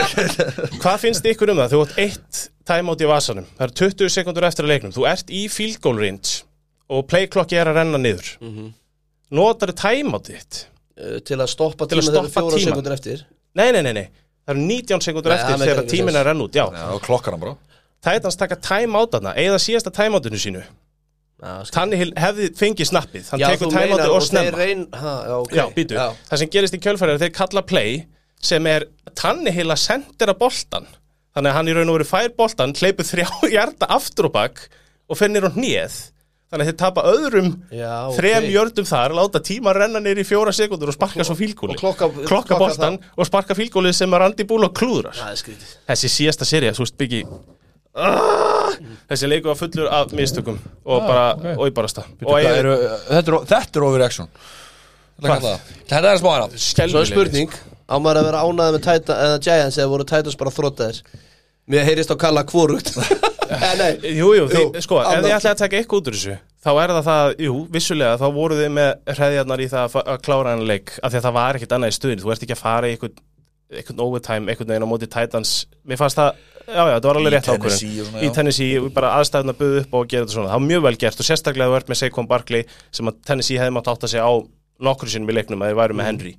Hvað finnst ykkur um það? Þú átt eitt timeout í vasanum. Það er 20 sekundur eftir að leiknum. Þú ert í field goal range og play clock er að renna niður. Mhm. Notar timeout þitt? Uh, til að stoppa Til að tíma þegar stoppa fjóra tímann. sekundur eftir. Nei, nei, nei, nei. Það eru 19 sekundur Nei, eftir það meikar þegar sens. er renn út Já, Já, klokkar hann bara. Titans taka time out þarna eða síðasta time outinu sínu. Tannehill hefði fengið snappið. Hann Já, tekur outu og snemma. reyn, ha, já, ok. Já, býtu, Já. það sem gerist í kjölfæri er að þeir kalla play sem er Tannehill að sendera boltan þannig að hann í raun og veru fær boltan hleypur þrjá hjarta aftur og bakk og finnir á hnið þannig að þeir tapa öðrum Já, ok. þrem jördum þar, láta tíma renna neyri í fjóra sekundur og sparka svo fílgúli og klokka- klokka klokka boltan og sparka fílgúli sem að Randy Bull og klúðrar. Það er skrítið. Þessi síðasta serið, þú veist byggi ah, þessi leiku var fullur af mistökum og bara, ok. og í barasta. Og Hvað ég eru, þetta, er, er overreaction? Þetta er smá hérna Svo er spurning Á maður að vera ánæði með Giants eða voru Titans bara þróttaðir Mér heyrist á kalla hvorugt. Eh, Nei, Jú, jú, þið, Jú, sko, ef þið ætlaði að taka eitthvað út úr þessu þá er það það, jú, vissulega þá voru þið með hreðjarnar í það að, að klára hann leik af því að það var ekkert annað í stuðin þú ert ekki að fara í eitthvað, eitthvað overtime eitthvað neginn á móti Titans. Mér fannst það, já, já, þetta var alveg rétt svona, í. Tennessee, bara aðstæðuna buðu upp og gera þetta svona, það var mjög vel gert og sérstaklega þú ert með Saquon Barkley sem að Tennessee hefði mátt átta sig á nokkru sinni í leiknum að þið væru með Henry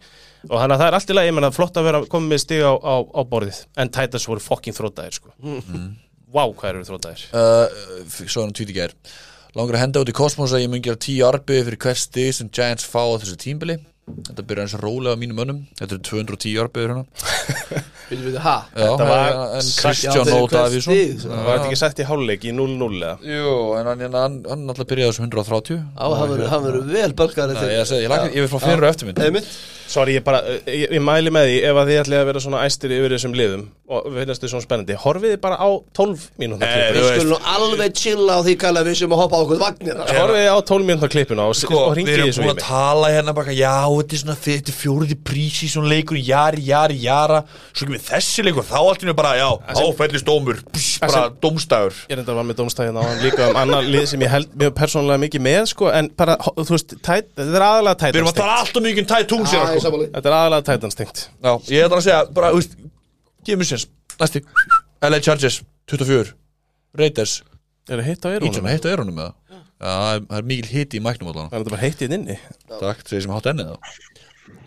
og þannig að það er allt í lagi, ég menna flott að vera komið með stig á, á, á borðið. En Titans voru fucking þróttaðir sko. Vá, hvað eru þróttaðir uh, Svo hann í gær. Langar að henda út í kosmos að ég mun gera 10 arbeið fyrir hvert stig sem Giants fá á þessu tímbili. Þetta byrjar eins og rólega á mínum mönnum. Þetta eru 210 arbeiður hérna. Býtu, býtu, ha? Já, Þetta var Kristján stig, svo. Var ekki sagt í hálfleik í 0-0 eða? Jú, en hann, hann, hann alltaf byrjaði á þessu 130 Á, hann verður- vel bölkari Nei, ég, vil frá fyrir eftirmynd Sorry, ég bara, ég, ég mæli með því ef að þið ætlaði að vera svona æstir yfir þessum liðum og finnast þið svona spennandi, horfið þið bara á 12 mínúnda Nei, klippuna? Við skulum nú alveg chilla á því kalla við sem að hoppa á okkur vagnir. Horfið þið á 12 mínúnda klippuna og, Sko, og við ringið erum þessu búin í að mig tala hérna bara, já, þetta er svona þetta er fjóruði prísi, svona leikur, jari, jari, jara. Svo kemur þessi leikur, þá í nú bara, já, áfællist dómur, pss, bara dómstæður Ég reyndar var með dómstæðin á hann líka um annar lið sem ég þú tæt, þetta er aðalega tæt tungs Já, ég samanlega er ætla að segja, bara, þú veist, gefum sér, næsti. LA Chargers, 24 Raiders, Er það heitt á ít sem eyrunum? heitt á eyrunum með það Já, það er- það er mikil hiti í mæknum allan. Það er þetta bara heitt inn inni Takk, þeir sem hátt ennið þá.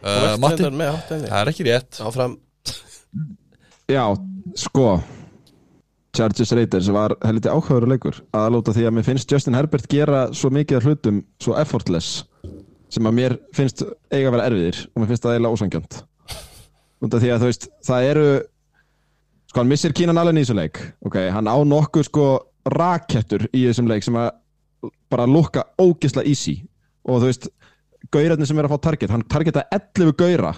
Þú uh, ert Matti, reyndar með hátt inni. það er ekki rétt. Áfram. Já, sko Chargers Raiders var helviti áhugaður leikur. Aðalóta því að mér finnst Justin Herbert gera svo mikið af hlutum svo effortless sem að mér finnst eiga að vera erfiðir og mér finnst það eiginlega ósangjönd því að þú veist það eru sko hann missir Kínan alveg í þessu leik ok, hann á nokkuð sko rakettur í þessum leik sem að bara lukka ógisla easy. Og þú veist, gaurarnir sem er að fá target hann targeta 11 gaura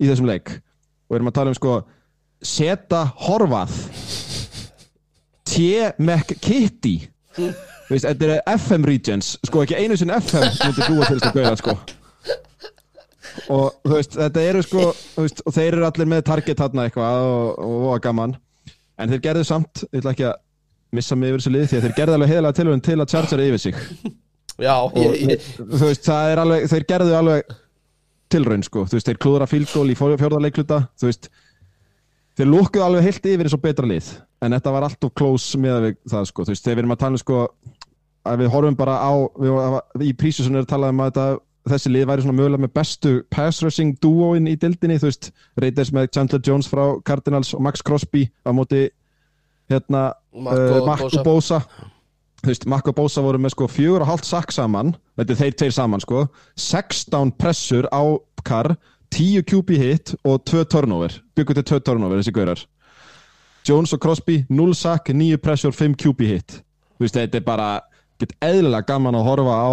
í þessum leik. Og erum að tala um sko Seta Horvað T. McKitty veist, þetta er FM Regions sko ekki einu sinni FM myndi búa til þess að gauða sko. Og þú veist, þetta eru sko veist, og þeir eru allir með target þarna eitthvað og, og, og gaman. En þeir gerðu samt, ég ætla ekki að missa mig yfir þessu lið því að þeir gerðu alveg heiðalega tilvægum til að chargera yfir sig. Já, ég, ég, þú veist, það er alveg, þeir gerðu alveg tilraun sko, þú veist, þeir klúðra fílgól í fjórðarleikluta, þú veist þeir lúkkuðu alveg heilt yfir eins og betra lið en þetta var allt of close með það sko, þú veist, þegar við erum að tala um sko að við horfum bara á við, í prísusun er að tala um að þetta, þessi lið væri svona mögulega með bestu pass rushing duoin í dildinni, þú veist. Raiders með Chandler Jones frá Cardinals og Max Crosby á móti hérna Mark uh, Mark Bosa. þú veist, Mark og Bosa voru með sko fjögur og hálft sakk saman, þetta er þeir tveir saman sko, 16 pressur á Carr, 10 QB hit og 2 turnover, byggur til 2 turnover þessi gaurar. Jones og Crosby, 0 sakk, 9 pressur 5 QB hit, þú veist, þetta er bara get eðlilega gaman að horfa á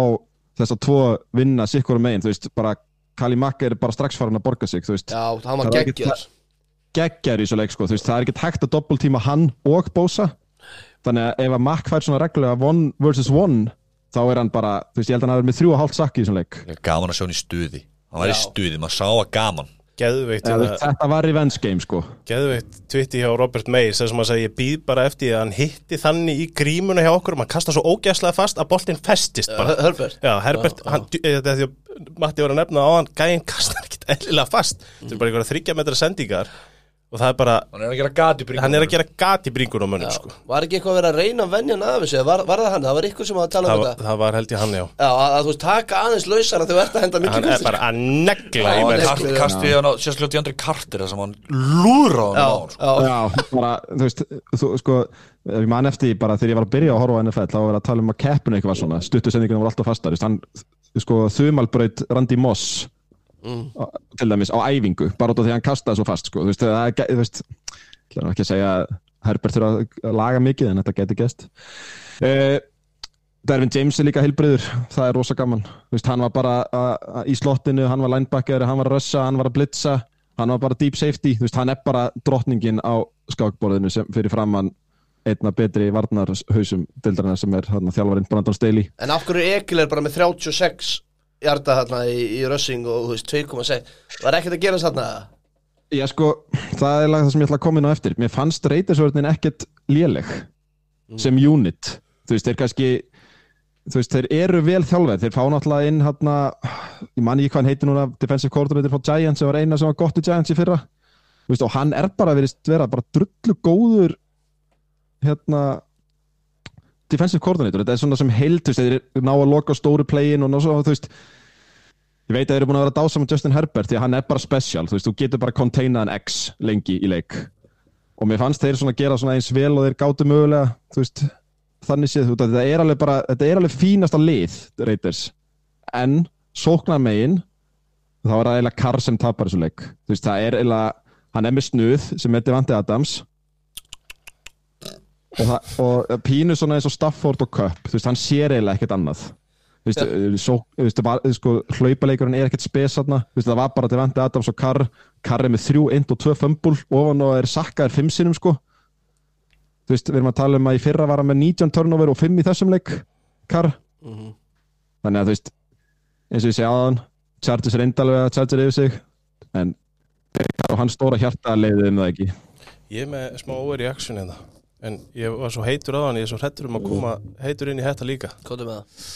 þess að tvo vinna sikkur megin, þú veist, bara Kali Mack er bara strax farin að borga sig, þú veist. Já, hann var Það er ekki geggjör. geggjar í þessu leik sko, þú veist, það er ekkert hægt að doppeltíma hann og Bosa. Þannig að ef að Mack fær svona reglulega one versus one þá er hann bara, þú veist, ég held að hann hafi með þrjú og hálft sakki í þessum leik. Gaman að sjá hann í stuði Hann var í stuði, maður sá að gaman. Geðveikt, ja, hérna, þetta var revenge game sko. Geðveikt twitti hjá Robert Mays sem að segja ég býð bara eftir að hann hitti þannig í grímuna hjá okkur og maður kasta svo ógæslega fast að boltinn festist bara. Herbert. Já, Herbert, hann, þetta er því að Matti var að nefna á hann, gæinn kastar ekkit eðlilega fast. Þetta er bara einhverja þryggja metra sendingar og það er bara, Hann er að gera gat í bringunum hann er að gera gat í bringun á mönnum sko. Var ekki eitthvað að vera að reyna að venja hann af þessu? Var, var það hann? Það var ykkur sem var að tala það, um þetta? það var held ég hann já. Já, að, að þú veist, taka aðeins lausara þegar þú ert að henda mikið hann er bara að negla í menn Kastið hann á sérstaklega Deandre Carter þar sem hann lúðra á hann sko. já, bara, þú veist, þú, sko, ég man eftir því bara þegar ég var að byrja að horfa á NFL, þá var að tala um að keppinu eitthvað svona, stuttu sendingunum voru alltaf fastar, þú veist, hann, sko, þumalbraut Randy Moss, á- til dæmis, á æfingu, bara út af því að hann kastaði svo fast, sko, þú veist, það er, ekki að segja að Herbert þurfa að laga mikið, en þetta geti gest. Uh, Dervin James er líka heilbriður, það er rosa gaman, þú veist, hann var bara a- a- í slottinu, hann var linebacker, hann var að rössa, hann var að blitza, hann var bara deep safety, þú veist, hann er bara drottningin á skákborðinu sem fyrir framann einna betri varnarhausum dildarinnar sem er þjálfarinn Brandon Staley. En af hverju Egil er bara með 36 hjarta þarna í, í rössing og þú veist 2,6 Var ekkert að gera þarna? Já sko, það er það sem ég ætla að koma inn á eftir. Mér fannst reytisvörðin ekkert léleg sem unit. Þú veist, þeir kannski þú veist, þeir eru vel þjálfið þeir fá náttúrulega inn hérna ég man ekki hvað hann heitir núna, defensive coordinator frá Giants sem var eina sem var gott í Giants í fyrra. Þú veist, og hann er bara verið vera bara drullu góður hérna defensive coordinator, þetta er svona sem heild þú veist, þeir ná að loka stóru playin og ná svo, þú veist Ég veit að þeir eru búin að vera dásam með Justin Herbert því að hann er bara special, þú veist, þú getur bara containað en X lengi í leik. Og mér fannst þeir svona gera svona eins vel og þeir gátu mögulega, þú veist þannig séð, þú veist, þetta er alveg bara þetta er alveg fínasta lið, Raiders. En sóknar megin þá er það eiginlega Carr sem tapar þessu leik, þú veist, það er eiginlega hann er með snuð sem er Devante Adams og, það, og pínu svona eins og Stafford og Cup, þú veist, hann sér eiginlega ekkert annað. Þú veist, svo, þú veist, var, sko, hlaupaleikurinn er ekkert spes þarna, Þú veist, það var bara Devante Adams og Carr. Carr er með þrjú, einn og tvö fömbul ofan og er sakkaðir fimm sinnum sko. Þú veist, við erum að tala um að í fyrra var hann með 19 turnover og 5 í þessum leik Carr. Þannig að þú veist, eins og ég segi aðan Chargers er eindalega að Chargers yfir sig en Carr og hann stóra hjarta leiðið um það ekki. Ég er með smá overreaction hérna En ég var svo heitur á hann, ég er svo hrettur um að koma heitur inn í þetta líka. Það.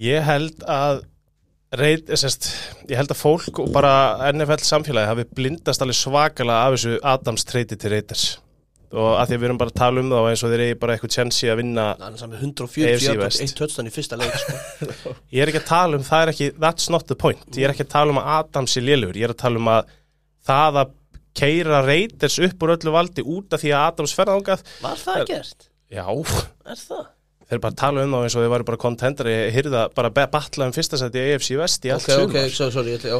Ég held að reit, sest, ég held að fólk og bara NFL samfélagi hafi blindast alveg svakalega af þessu Adams treyti til Raiders. Og að því að við erum bara að tala um það og eins og þeir eigi bara eitthvað tjensi að vinna Hann er saman 140 AFC hjarta West. Eitt tötstan í fyrsta leik sko. ég er ekki að tala um, það er ekki that's not the point, ég er ekki að tala um að Adams er lélugur, ég er að tala um að það að keira Raiders upp úr öllu valdi út af því að Adams ferðangað Var það gert? já, Er það? þeir bara tala um það eins og þeir væri bara contender ég hyrða bara batla um fyrsta seti í AFC West í allt Ok, sumar ok, so, sorry, ætla.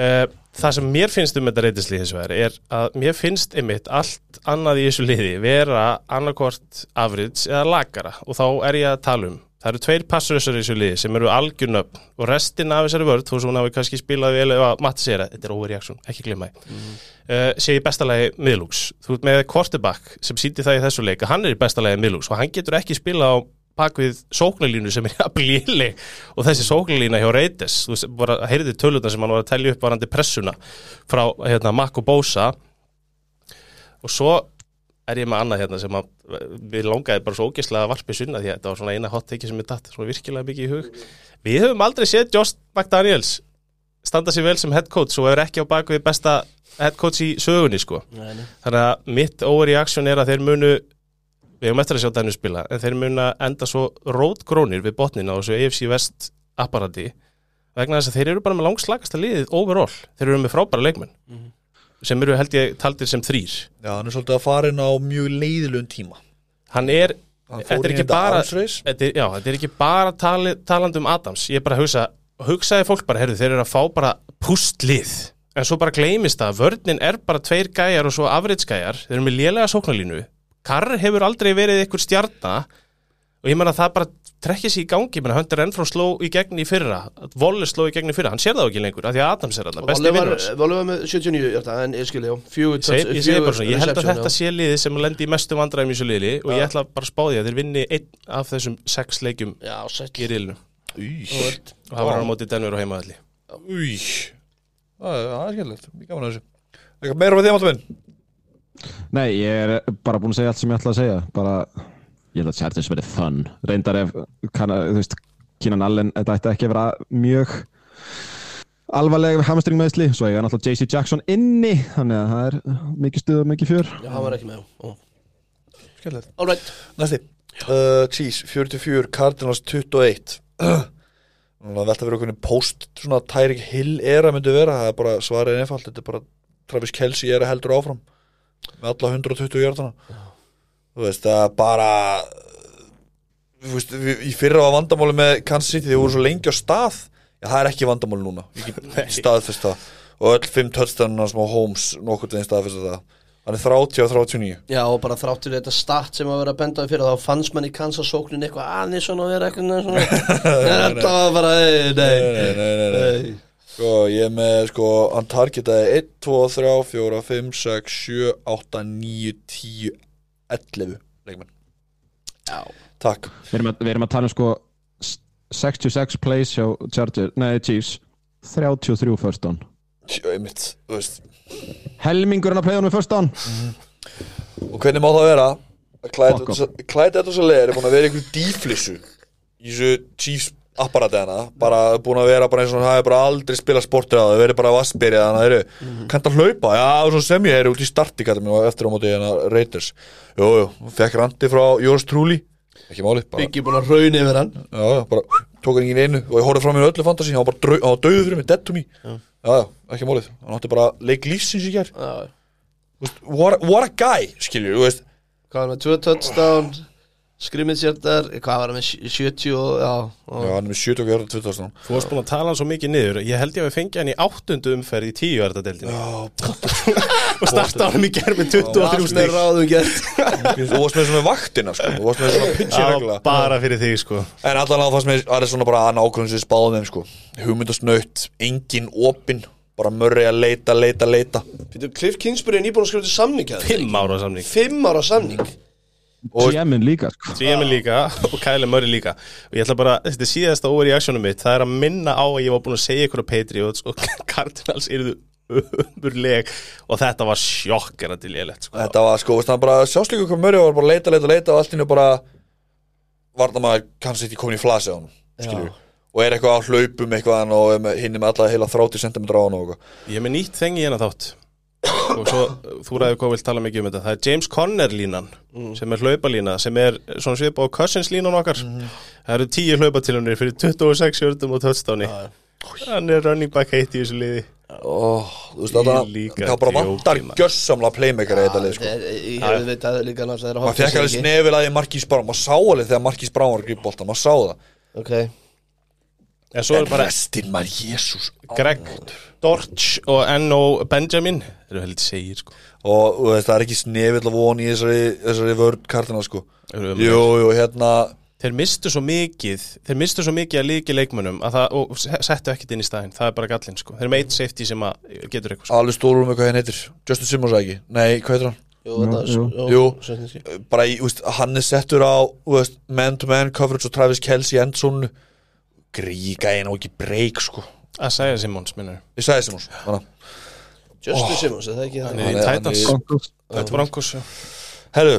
Uh, það sem mér finnst um þetta reytislið þessu er, er að mér finnst einmitt allt annað í þessu liði vera annarkvort afrits eða lagara og þá er ég að tala um það eru tveir passurössar í þessu liði sem eru algjörnöfn og restin af þessari vörð, þú svo hún hafi kannski spilað vel eða Matti segir að þetta er overreaction, ekki glemma því uh, sé í bestalagi miðlúks þú ert með quarterback sem síndi það í þessu leik að hann er í bestalagi miðlúks og hann getur ekki spila á bakvið sóknarlínu sem er jafnlíli og þessi sóknarlína hjá Reytes þú veist, bara heyrði tölutna sem hann var að telja upp varandi pressuna frá hérna, Makko Bósa og svo er ég með annað hérna sem að við langaði bara svo ógeðslega að varpi sunna því að þetta var svona eina hot take sem er datt svona virkilega mikið í hug. Við höfum aldrei séð Josh McDaniels standa sér vel sem head coach og er ekki á bakvið besta head coach í sögunni sko. Nei, nei. Þannig að mitt overreaction er að þeir munu við höfum eftir að sjá Daniel spila en þeir munu að enda svo rótgrónir við botnina og svo AFC West apparati vegna þess að þeir eru bara með langslagasta liðið overall, þeir eru með frábæra leikmenn sem eru held ég taldir sem þrýr Já, hann er svolítið að fara inn á mjög leiðilegum tíma. Hann er, þetta er bara þetta er, já, þetta er ekki bara tali, talandi um Adams. Ég er bara að hugsa, hugsaði fólk bara heyrðu, þeir eru að fá bara pustlið en svo bara gleymist það, vörnin er bara tveir gæjar og svo afritsgæjar. Þeir eru með lélega sóknarlínu. Karr hefur aldrei verið einhver stjarna. Og ég menna það bara trekkið sér í gangi. Menna Hunter Renfró sló í gegn í fyrra. Volle sló í gegn í fyrra, hann sér það ekki lengur af því að Adams er þetta, besti vinnur hans. Volley var með 79 hjarta En ég skilji, já. Fjögur seg- ég segi bara svona, ég held að reception, þetta sé liðið sem lendi í mestu vandræðum í þessu liði. Og ég ætla bara að spá því að þeir vinni einn af þessum sex leikjum í og það var hann á móti Denver og heimaðalli új Það er er skemmtilegt, ég gaman að þessu. Eitthvað meira þeim alltaf minn? Nei, ég er bara búin að segja allt sem ég ætla að segja. Bara, ég held að Chargers verið fun. Reyndar ef, kann, þú veist Kínan Allen, þetta ætti ekki að vera mjög alvarlega hamstring meðsli svo eiga náttúrulega JC Jackson inni þannig að það er mikið stuð og mikið fjör. Já, hann var ekki með Ó. Skellilegt All right. Næsti. Uh, Chiefs 44, Cardinals 21 Núna velta fyrir okkur post svona Tyreek Hill era myndi vera það er bara svarið einfalt þetta er bara Travis Kelsey er að heldur áfram með alla 120 hjartana þú veist það er bara þú veist í fyrra var vandamáli með Kansas City þeir voru svo lengi á stað. Já það er ekki vandamáli núna ég get staðfest það. Og öll 5 touchdownuna sem á Holmes nokkur veginn staðfest það hann er 30 og 39 Já, og bara þráttur þetta start sem að vera að benda á fyrir þá fannst mann í Kansas sóknin eitthvað aðeins svona að vera eitthvað þetta var bara, ei, nei, nei, nei, nei, nei. Sko, ég er með, sko, hann targetaði 1, 2, 3, 4, 5, 6, 7, 8, 9, 10, 11 leikmenn. Já. Takk. Við erum að, við erum að tala um sko s- 66 plays hjá Charger, nei Chiefs 33 first down Sjö, einmitt, þú veist. Helmingurinn að playðunum first down Og hvernig má það vera? að Fuck Clyde- Clyde Edwards Alaire er búin að vera í einhverju díflissu í þessu Chiefs apparati hana bara búin að vera bara eins og hann hafi bara aldrei spilað sportir á það, verið bara vassbyrja þannig að þeir eru, kannt að hlaupa, já, og svo sem ég er út í starti kallum og eftir á móti hérna Raiders, jú, jú, fekk randi frá Jórs Trúli, ekki máli bara, Byggi búin að raun yfir hann. Já, já, bara tók hann ekki inn í einu og ég horfði fram í öllu fantasi, hann var bara drau, hann var döðu fyrir mig, dead to me. Já, já, ekki málið, hann átti bara leik lífsins í Já. Veist, what, a- what a guy, skilju, Hvað var með tvö touchdown Hjartar Hvað var hann með sj- 70 og, já, og, Já, hann er með 70 og 2000 Þú varst búin að tala svo mikið niður. Ég held ég að við fengið hann í áttundu umferð í tíu erðadeldinu og starta hann í gerð með 23 Allt með stík Þú varst með svona vaktina sko. Þú varst með svona pitchi regla bara fyrir þig sko. En allan á það sem er, það er svona bara að nákvæmum sem spáðum þeim sko. Hugmyndasnaut, engin opin Bara mörri að leita, leita, leita. Cliff Kingsbury er nýbúin að skrifa til samning hjá þeim. Fimm ára samning GM-in líka sko. GM líka og Kyle Murray líka. Og ég ætla bara, þetta er síðasta overreactionum mitt. Það er að minna á að ég var búin að segja ykkur á Patriots og Cardinals eruðu umurleg og þetta var sjokkera til ég lett sko. Þetta var sko, það bara Sjáslíku kom mörri og var bara að leita, leita, leita Og allt innu bara Varna maður kannski ekki komin í flasi á hann Skilju Og er eitthvað á hlaupum eitthvað Og er hinn er með alla heila 30 cm á hann og eitthvað. Ég er með nýtt þengi hérna þátt og svo, þú ræður hvað vilt tala mikið um þetta. Það er James Conner línan sem er hlaupalína, sem er svona svipa á Cousins línan okkar. Það eru tíu hlaupatilunir fyrir 26 jördum og touchdowni. Hann er running back heitt í þessu liði. Ó, Þú veist þetta Líka Það bara vantar maður. gjörsamla playmaker í þetta lið sko. maður fekk alveg snefil að því Markís Brown. Maður sá alveg þegar Markís Brown var að gripa bolta maður sá það. Ok en svo en bara restin maður, jésús Greg Dortch og N.O. Benjamin þeir eru heldur segir sko. Og þú veist, það er ekki snefil að von í þessari, þessari vörd kartina sko. Jú, jú, hérna þeir mistu svo mikið þeir mistu svo mikið að líki leikmönnum að það, og se- settu ekkert inn í staðinn. Það er bara gallinn sko, þeir eru með eitt safety sem að getur eitthvað sko. alveg stórum með hvað henn heitir. Justin Simmons ekki, nei, hvað heitir hann? Jú, þetta Jú, jú. Jú bara í, þú veist, hann er settur á þú veist, man-to-man coverage og Travis Kelce í endzónu gríka einn og ekki break sko. Að segja Simmons minnur ég sagði þannig Justin Simmons, er það ekki það? er er- Titans. Þetta Broncos já. Herru,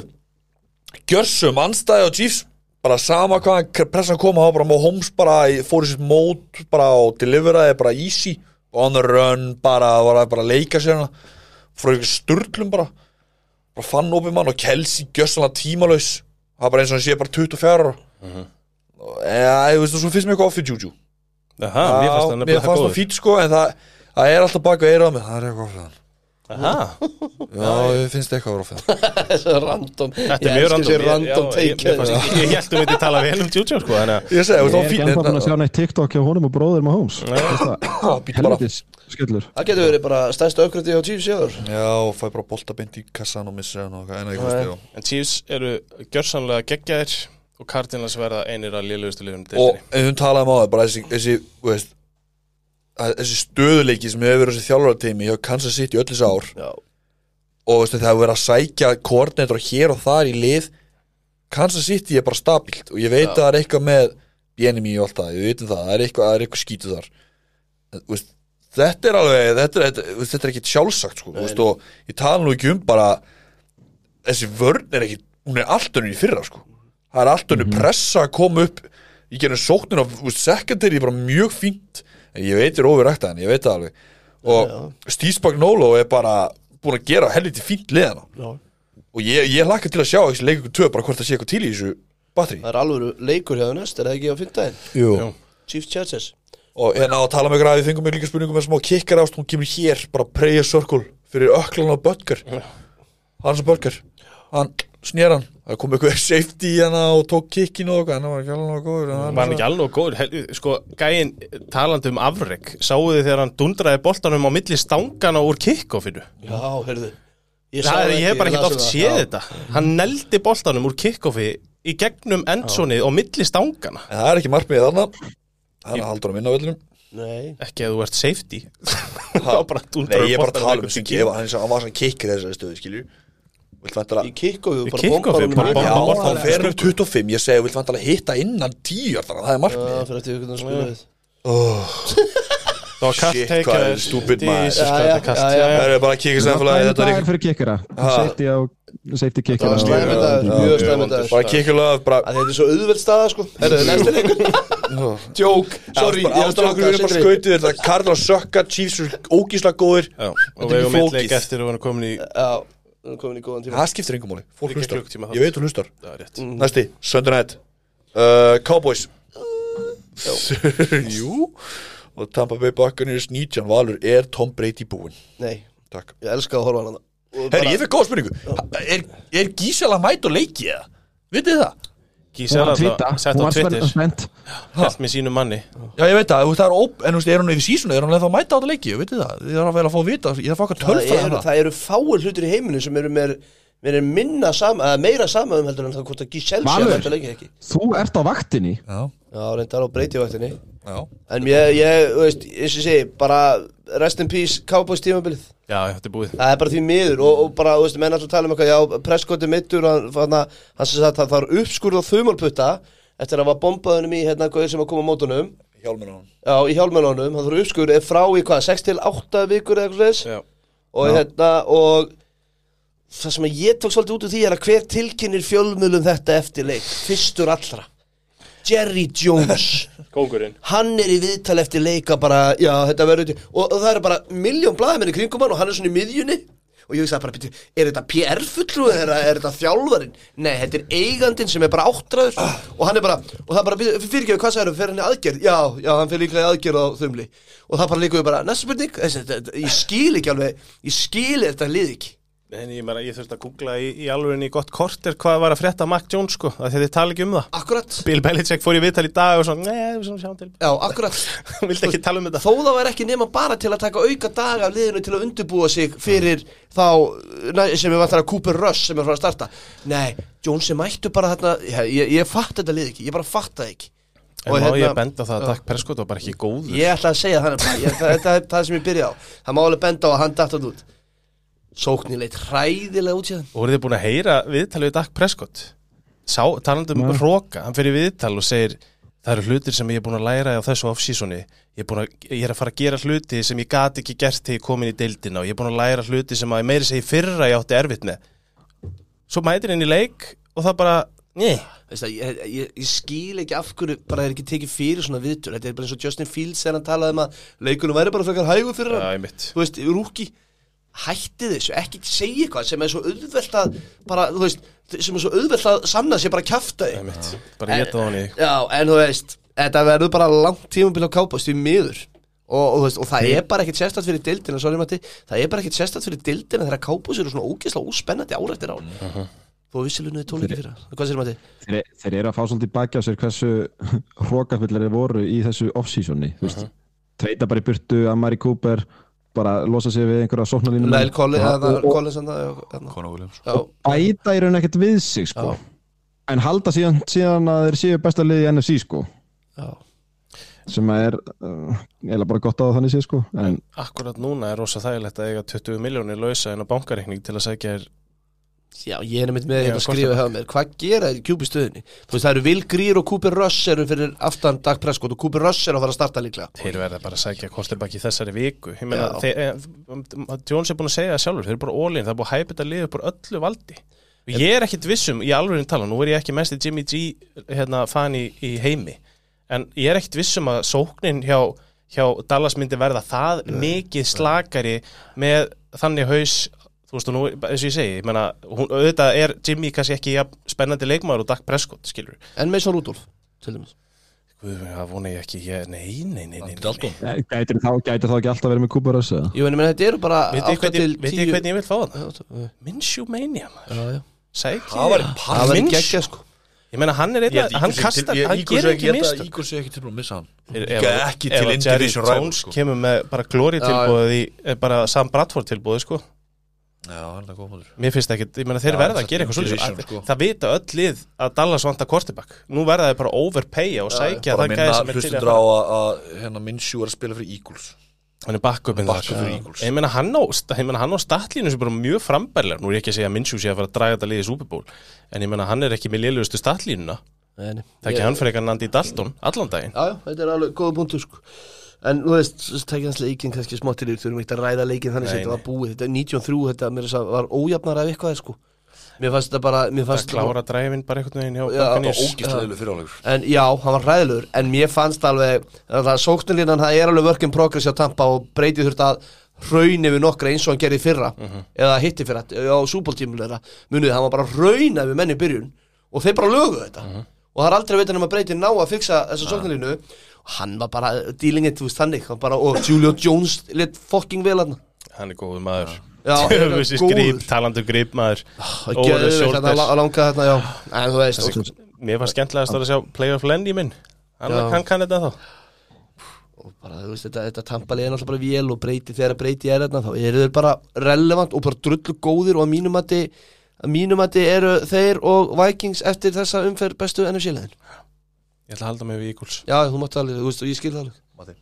gjörsum anstæði á Chiefs bara sama hvað pressan koma á bara má Holmes bara í- fór í sitt mót bara og deliveraði bara easy. On the run bara, bara, bara að leika sér hana frá ykkur sturlum bara. Bara fann opið mann og Kelsey gjössanlega tímalaus. Það er bara eins og hann sé bara 24 ára eða, þú veist, svo finnst mér eitthvað ofið Juju Aha, mér fannst það mér nefnilega fannst það góður. fít sko en það, það er alltaf baka eira á mig það er eitthvað ofið hann Aha, já, ég finnst eitthvað ofið hann Þetta er random. Þetta er mjög random. Ég random Já, ég- take mér fannst- Ég held um þetta tala vel um Juju sko þannig að ég segi, þú Ég veist, er þá ekki ennþá búin að sjá neitt TikTok hjá honum og bróður með Holmes býttu bara. Helvitis skellur. Það getur verið bara stærsta aukrætti á Chiefs í ár. Já, og fæ bara bolta beint í kassan og missa hann og eitthvað, en eitthvað stíð En Chiefs eru gjörsamlega geggjaðir og Cardinals verða einir að lélugustu liðum Og ef við talaðum á það, bara þessi, þessi, veist, að- þessi stöðuleiki sem hefur verið þessi þjálfarateimi hjá Kansas City öll þessi ár. Já. Og veistu, það hefur verið að sækja koordinator hér og þar í lið. Kansas City er bara stabilt og ég veit Já. að það er eitthvað með BNMI og allt það, við veitum það, það er eitthvað, það er eitthvað skítu þar. Veist, þetta er alveg þetta er, þetta, veist, er ekkit sjálfsagt sko, veist, og ég tala nú ekki um bara þessi vörn er ekki hún er allt önnur í fyrra sko það er allt önnur pressa að koma upp. Í þú veist, secondary er bara mjög fínt. En ég veit er overrækta hann, ég veit það alveg. Og Steve Spagnolo er bara búin að gera helviti fínt liðana Já. og ég, ég hlakka til að sjá leika ykkur tvö bara hvort það sé eitthvað til í þessu batteri Það er alveg leikur hjá það næst, er það ekki á? Jú. Chiefs Chargers og hérna að tala með græði fengum mig líka spurningum með smá kikkar ást hún kemur hér, bara prayer circle fyrir öklan á Böttger Hans og Böttger hann snýr hann, það kom eitthvað safety í hana og tók kikkinu og hann var ekki alveg góður hann Var ekki alveg góður, Hel- sko, gæinn talandi um afreg, sáuðu þið þegar hann dundraði boltanum á milli stangana úr kickoffinu? Já, heyrðu. Ég, er, ég hef bara las oft séð Já. þetta. Hann neldi boltanum úr kickoffi í gegnum endsonið og milli stangana En það er ekki markmiðið þarna. Það er að haldur að minna á vellinum. Nei, Ekki að þú ert safety. Þá bara Nei, ég er bara að tala um Hann hann var svona kikkir þessari stöðu, vantala í kickofu Í bara kickofi, bombar honum bara í- bomba Já, boltanum. hann fer upp 25 Ég segi, vilt vantala hitta innan 10 Þannig að það er hvernig það var kast Shit, take hvað er stúpid maður. Er. Það er bara að kikka samfélagi Þetta er er fyrir kikkara. Safety kikkara Bara að þetta er svo auðveld staða sko. Herðu, næstu leikur. Joke, sorry, Bara ég ástæðan okkur við erum bara skautið Þetta er Karl að sökka Chiefs er ógísla góðir. Já, Þetta og er við flókið. eitthvað eftir og hann komin í Já, við erum komin í góðan tíma. Það skiptir engum máli. Fólk Líka hlustar. klukkutíma Ég veit þú hlustar. Er rétt. Næsti, Sunday Night. Uh, Cowboys. Jú. Og Tampa Bay Buccaneers 19 valur Er Tom Brady búinn? Nei, Takk. Ég elska að horfa á hana. Herri, ég fekk góða spurningu. Er, er Gísela mætt og leiki eða? Vitið þið það? Gísar að alltaf sett á Twitter. Held með sínum manni. Já, ég veit það, það er óp, en þú veist, er hún yfir sísonu, er hún eða að mæta á þetta leiki, vitið þið það? Ég þarf að vel að fá að vita, ég þarf að fá eitthvað það tölfræði eru, hana. það eru fáir hlutir í heiminu sem eru er minna sama, eða meira sama um heldur en það hvort að Giselle sé að þetta leikir ekki. Þú ert á vaktinni. Já, Já, reyndar á breytjavaktinni já. En ég, ég, þú veist, eins og segi, bara rest in peace Cowboys tímabilið. Já, þetta er búið. Það er bara því miður og, og bara, þú veist, menn alltaf tala um eitthvað, já, Prescott er mittur og hann, hann, hann sem sagt að það er uppskurð á þumálputta eftir að var bombaðunum í, hérna, hvað sem að koma á mótunum. Hann. Já, í hjálmennunum, hann þarf uppskurð er frá í hvað, 6 til 8 vikur eða eitthvað þess Já, og hérna, og það sem að ég tók svolítið út úr því er að hver tilkynir fjölmjölum þetta eftir leik, fyrstur allra Jerry Jones. Kóngurinn. Hann er í viðtal eftir leika bara, já, þetta verður og, og það er bara miljón blaðamenn í kringum hann og hann er svona í miðjunni. Og ég sagði bara, byrju, er þetta PR fulltrú eða er þetta þjálfarinn? Nei, þetta er eigandinn sem er bara áttræður. Og hann er bara, og það bara, fyrirgeðu, hvað sagður, fer hann í aðgerð? Já, já, hann líka í aðgerð á þumli. Og það bara líka við bara, næsta spurning, ég skil ekki alveg, ég skil þetta lið ekki En ég, ég þurfti að googla í, í alveg í gott korter hvað var að frétta Mac Jones sko að þið tala ekki um það. Akkurat, Bill Belichick fór í viðtal í dag og svona, nei, svona sjáum til. Já, akkurat. Vildi ekki tala um þetta. Þó það var ekki nema bara til að taka auka daga af liðinu til að undirbúa sig fyrir þá næ, sem er vantar að Cooper Rush sem er frá að starta. Nei, Jones er mættu bara þarna ég, ég, ég fatt þetta lið ekki, ég bara fatt það ekki. En má ég benda á það að Dak Prescott var bara ekki góður? Ég ætla að segja þannig bara, ég, það, það, það, það sem ég byrja á. Það má alveg benda á að hann datt hann út Sóknin leitt hræðilega út síðan. Og voruð þið búin að heyra viðtalið við Dak Prescott? Sá, talandi um Nei. hróka Hann fyrir viðtal og segir Það eru hlutir sem ég er búin að læra á þessu off-seasoni. Ég er, ég er að fara að gera hluti sem ég gat ekki gert þegar ég komin í deildina og ég er búin að læra hluti sem að meiri segi fyrra ég átti erfitt með. Svo mætir inn í leik og það bara, það, ég, ég, ég skil ekki af hverju bara er ekki tekið fyrir svona viðtur Þetta er bara eins og Justin Fields þegar hann talaði um að leikunum væri bara frekar hægur fyrir hann. Ég þú veist, rúki hætti þessu, ekki segja eitthvað sem er svo auðvelt að bara, þú veist, sem er svo auðvelt að sanna sér bara kjafta Ég mitt, bara geta það hann í Já, en þú veist, þetta verður bara langt tímabil á kápast í miður. Og, og, þú veist, og það er bara ekkit sérstætt fyrir dildina sorry Matti, það er bara ekkit sérstætt fyrir dildina þegar kápast eru svona ógeðslega óspennandi árættir ár. Þú vissilunuði tóliki fyrir það Hvað sér Matti? þeir, þeir eru að fá svolítið baki á sér hversu hrókafullir bara losa sig við einhverja sóknarlínu Lyle Collins, og, og bæta í raun ekkert við sig sko. En halda síðan, síðan að þeir séu besta liði í NFC sko. já. Sem er uh, eða bara gott á það þannig séð sko. en Akkurat núna er rosa þægilegt að eiga 20 miljónir lausa en á bankareikning til að segja þér Já, ég er með Já, þetta að skrifa hjá mér. Hvað gera í kjúpi stöðinni? Þú veist, það eru Will Greer og Cooper Rush eru fyrir aftan Dag Prescott og Cooper Rush er að fara að starta líklega. Þeir verða bara að sækja kostilbaki í þessari viku. Ég meina, þeir, eh, Jones er búin að segja það sjálfur Þeir eru bara all-in, það er búin að hæpa þetta lið upp úr öllu valdi. Og Ég er ekkit vissum, í alveg tala Nú er ég ekki mest í Jimmy G hérna, fan í, í heimi En ég er ekkit vissum að sóknin hjá, hjá Dallas myndi verða það mikið slakari með þannig haus þú veist og nú, eins og ég segi, ég menna hún, auðvitað er Jimmy kannski ekki jafn spennandi leikmaður og Dak Prescott, skilur En Mason Rudolph, til dæmis. Það vona ég ekki, ég, nei, nei, nei, nei, Gætir þá, ekki alltaf verið með Cooper Russ eða? Jú, en ég meina, þetta eru bara Veit ég 8 til hvernig, 10 veit ég hvernig ég vil fá það? Minshew Mania, maður. Já, já. Sækja Það var Það var geggja, sko. Ég meina, hann er eitthvað, hann kastar, hann gerir ekki mistök. Ígurs er ekki tilbúin að missa hann. Ekki til að Indy Jerry Division rival, Jones sko. kemur með bara glóri tilbúið í, eh, bara Sam Bradford tilbúið, sko Mér finnst ekki, ég meina þeir verða að gera eitthvað svolítið sko. Það vita öll lið að Dallas vanta quarterback Nú verða þeir bara overpaya og sækja það gæði sem er til að fara að- að hérna Minshew er að spila fyrir Eagles Hann er backup þar. fyrir Já. Eagles. Ég meina hann á, á statlínu sem er bara mjög frambærlega Nú er ég ekki að segja að Minshew sé að fara að draga þetta liðið í Super Bowl En ég meina hann er ekki með liðlugustu statlínuna Nei, nei. Það er ekki hann fyrir eitthvað Nandi Dalton allan daginn En þú veist, svo tekja hans leikin kannski smá til því, þurfum ekki að ræða leikin þannig sem þetta var búið, þetta er 93 þetta mér þess að var ójafnar af eitthvað sko. Mér fannst þetta bara, Það fannst klára dræfin bara einhvern veginn hjá var Buccaneers. ógæslega fyrirálegur En já, hann var hræðilegur En mér fannst alveg að sóknarlínan það er alveg work in progress hjá Tampa og breytið þurft að hraun yfir nokkra eins og hann gerði fyrra. Eða hitti fyrra á súbóltímul þeirra. Munið, hann var bara hraun yfir menni byrjun og þeir bara löguðu þetta. Og það er aldrei að vita nema breyti ná að fixa þessa sóknarlínu. og hann var bara dílingin, þú veist þannig. Hann bara, og Julio Jones lit fucking vel hann Hann er góður maður. Er talandu gríp maður. Það Over the gerði þetta shoulders. að langa þetta, já. En þú veist, og, Mér fannst skemmtilegast að sjá Play of Lenny minn. Hann, kann þetta þá. Og bara, þú veist, þetta, þetta tampali er náttúrulega bara vél og breyti þegar breyti er þarna þá eru þeir bara relevant og bara drullu góðir og að mínum að að mínum að eru þeir og Vikings eftir þessa umferð bestu NFC-leðin Ég ætla að halda mig við Eagles. Já, þú mátt alveg, þú veist, ég skil það alveg.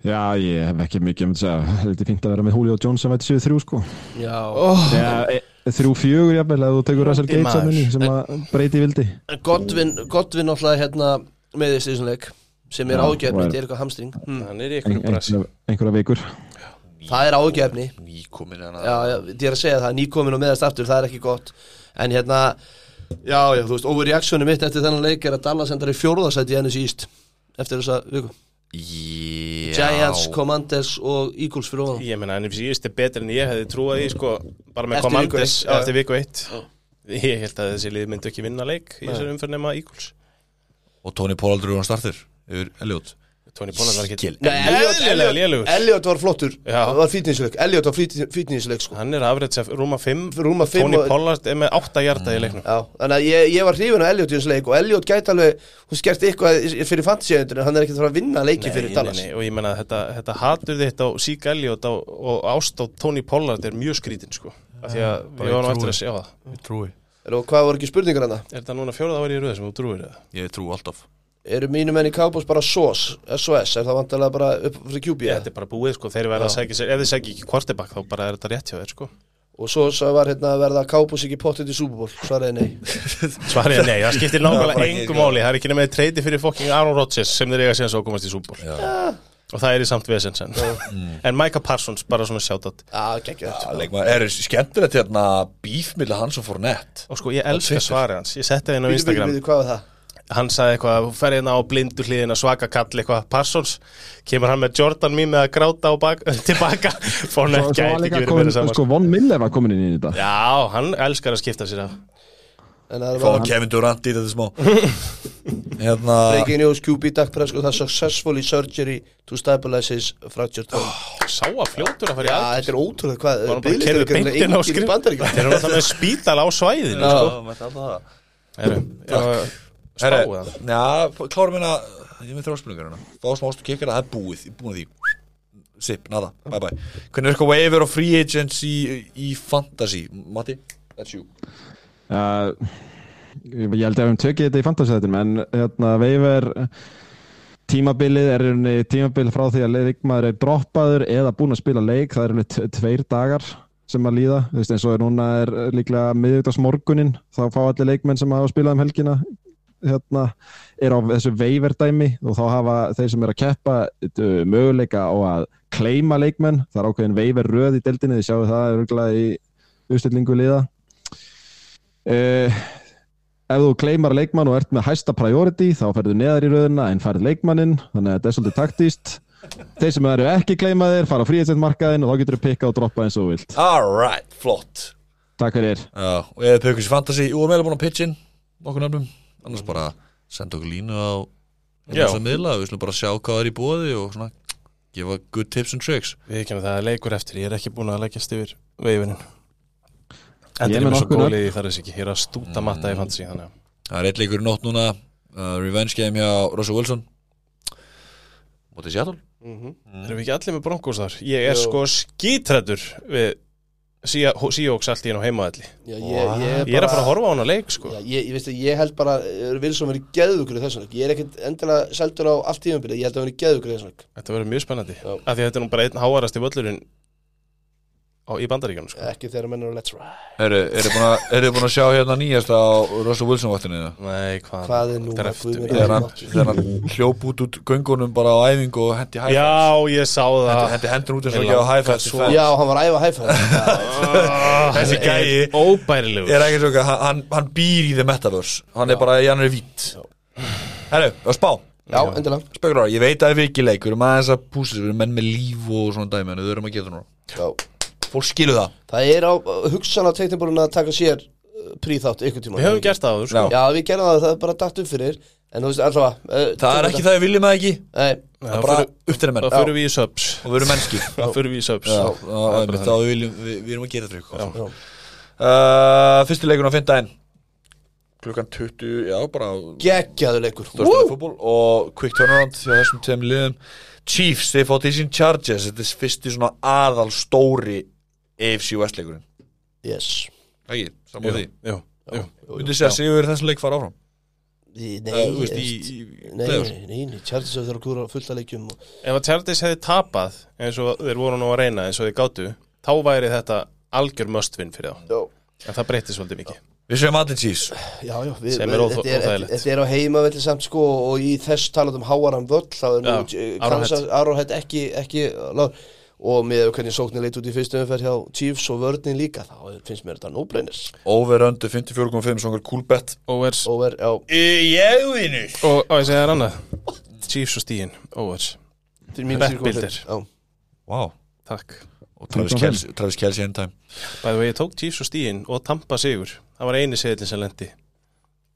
Já, ég hef ekki mikið um að segja. Þetta er fínt að vera með Julio Jones sem væti 7-3 sko. Já, Já, e- þrjú fjögur jafnvel ef þú tekur Russell Gates að minni sem að breyti vildi. Godwin, Godwin náttúrulega hérna með þessum leik sem er Já, er- þetta er eitthvað hamstring. Brasi. einhverja, einhverja vikur. Það er ágjörni Nýkomin hérna. Já, já, ég er að segja það, nýkomin og meðast aftur, það er ekki gott. En hérna, já, já, þú veist, overreaksjónu mitt eftir þennan leik er að Dallas endar í fjórðasæti í NFC East eftir þessa viku. Já. Giants, Commanders og Eagles fyrir ofan. Ég meina NFC East er betur en ég hefði trúað í sko Bara með Eftir viku Commanders eitt, já. eftir viku eitt. Ég held að þessi lið myndu ekki vinna leik í þessari umferð nema Eagles. Og Tony Pollard hann startir Yfir Elliot Tony Pollard var ekki. Nei, Eðlilega Elliot, lélegur. Elliot var flottur. Það var fítninsleik Elliot var fítninsleik sko. Hann er afriðt sem rúma 5 Rúma fimm Tony og- Pollard er með 8 hjarta í leiknum. Já, þannig að ég, ég var hrifin á Elliot í þessu leik og Elliot gæti alveg, hún skert eitthvað fyrir fantasy-öndunum, hann er ekki að fara að vinna leiki fyrir Dallas. nei, og ég menna þetta, þetta hatur þitt á Sík Elliot á, og ást á Tony Pollard er mjög skrítin sko. Af því að bara ég var nú ég eftir að sjá það. Og hvað voru ekki spurningar hann Er þetta núna fjóraða ári í röð sem þú trúir það? Ég trú alltaf Eru mínu menn í Cowboys bara SOS, SOS, er það vantarlega bara upp fyrir QB Þetta er bara búið sko, þeir verða að segja sér ef þeir segja ekki quarterback þá bara er þetta rétt hjá þeir sko. Og svo var hérna að verða Cowboys ekki pottit í Super Bowl, svaraði nei. Svarið er nei, það skiptir nákvæmlega bara engu ekki- máli. Það er ekki nema að treyti fyrir fokking Aaron Rodgers sem þeir eiga síðan svo komast í súból Og það er í samt vesens en En Micah Parsons, bara svona Já, geggja Já, leikmaður, er skemmtilegt hérna Bíf millir hans og Fournette? Og sko ég elska svarið hans, ég setti það inn á Instagram. hvað var það? Hann sagði eitthvað, þú fer hérna á blindu hliðina svaka kall eitthvað, Parsons. Kemur hann með Jordan mín með að gráta bak, tilbaka? Svo var gæti líka ekki verið meira saman sko, Von Miller var komin inn í þetta. Já, hann elskar að skipta sér af. Það var Kevin Durant í þetta smá. Hérna breaking news QB Dak Prescott has successfully surgery to stabilize his fractured toe. Sá að fljótur að fara í Já, aðgjörð þetta er ótrúlega hvað Var hann bara biðlistar keyrður eru greinilega beint inn á engir í Bandaríkjunum. þeir eru náttúrulega með spítal á svæðinu sko. mætti alltaf það Spáðu það. Já, klárum hérna Ég með þrjáspurningar hérna Fá smá ástu kikkara, það er búið Ég er búin að því. Sip, nada, bye bye. Hvernig er eitthvað waiver og free agents í, í fantasy? Matti, that's you. Uh, Ég held að við höfum tökið þetta í fantasy-þettinum en hérna, Veiver tímabilið er í rauninni tímabil frá því að leikmaður er droppaður eða búinn að spila leik, það er tveir dagar sem að líða, þú veist eins og er núna er líklega miðvíktarsmorgunin þá fá allir leikmenn sem hafa spilað um helgina hérna, er á þessu veiverdæmi og þá hafa þeir sem er að keppa uh, möguleika á að kleima leikmenn, það er ákveðin veiver röð í deildinni, þið sjáu það örgulega í uppstillingu liða. Uh, ef þú kleimar leikmann og ert með hæsta priority þá ferðu neðar í röðuna en færð leikmannin þannig að þetta er svolítið taktíst þeir sem eru ekki kleimaðir fara á fríhetsetmarkaðin og þá getur þú pikkað og droppa eins og vilt. Alright, flott. Takk fyrir. Já, og eða Pökkus Fantasy, jú, við erum búin að pitchin nokkur nefnum, annars bara senda okkur línu á að miðla, við slum bara sjá hvað er í bóði og svona gefa good tips and tricks. Við kemum það er leikur eftir, ég er ekki búin að leggjast yfir veifinin Ég Endur er með svo góðlið í þar þess ekki, ég er að stúta matta í fantasy þannig að Það er eitt leikur í nótt núna uh, Revenge game hjá Russell Wilson. Mótið Seattle. Erum við ekki allir með bronkos þar? Ég er Jú. sko skítrættur við Seahawks allt í hennu heimaðalli Já, ég, ég, Ég er að fara að horfa á hana leik sko. Já, ég, ég, að held bara uh, Wilson verið geðugur í þessum leik. Ég er ekkert endilega seldur á allt tímabilið Ég held að hann verið geðugur í þessum leik. Þetta verður mjög spennandi. Af því að þetta er nú bara einn háarast í völlurinn á, í bandaríkjónu sko. Ekki þegar menn eru let's ride. Eru þið búin, að- sjá hérna nýjast á Russell Wilson vaktinu Nei, hvað, Hvað er nú þegar hann, almáttugur? þegar hann hljóp út út göngunum bara á æfingu og hendi hæfæð Já, ég sá það. Hendi hendur út eins og ekki á svo- Já, hann var að æfa hæfa Þessi gæi Óbærilegur. er ekki svo ekki, hann, hann- býr í the metaverse. Hann er bara, hann er vít Herru, að spá. Já, endilega. Spekular, ég veit að það er vikileik Við erum aðeins að púsa þessu, við erum menn með líf og svona dæmi En við erum að geta núna. Já. Fólk skilur það. Það er á hugsan á teiknibúrun að taka sér uh, príþátt ykkur tíma Við höfum gert það áður sko. Já. Við gerðum það, það er bara dætt upp fyrir. En þú veist, allavega uh, Það er ekki það við viljum það ekki. Nei, Það er bara upp til menn Þá fyrir við í subs. Og við erum mennski Þá fyrir við í subs. Já, Það er bara þá við viljum, við, við erum að gera já. uh, Fyrsti leikun á fimmdæðin Klukkan 20, já bara geggjaður leikur. Fútból Og quick turnaround hjá þessum tveim liðum. Chiefs, þeir fá til sín Chargers. Þetta er fyrsti svona aðal stóri AFC West leikurinn. Yes. Ekki, saman því? Myndi segja að Sigur þessum leik fara áfram? Nei, Uh, þú veist, í, veist, í, nei, nei, nei, Chargers þeir eru að klúra fullt að leikjum og, Ef að Chargers hefði tapað eins og þeir voru nú að reyna eins og þeir gátu þá væri þetta algjör möstvinn fyrir þá. Já, en það breytti svolítið mikið. Við segjum allir Chiefs. Já, já við, Sem er óþ- þetta, er, óþægilegt. þetta er á heimavelli samt sko og í þess talað um háaran völl þá er nú Arrowhead ekki, ekki lág og með hvernig sóknir leit út í fyrstu umferð hjá Chiefs og vörnin líka þá finnst mér þetta no-brainers. Over under 54.5 Svona cool bet Overs. Over, já, Ég vinur og, og ég segja þér annað. Chiefs og stíin, Bettbildir. já, Wow Takk. Og Travis 25. Kelce, Travis Kelce anytime. Bæði vegi, ég tók Chiefs og stíin og Tampa sigur. Það var eini seðlinn sem lendi.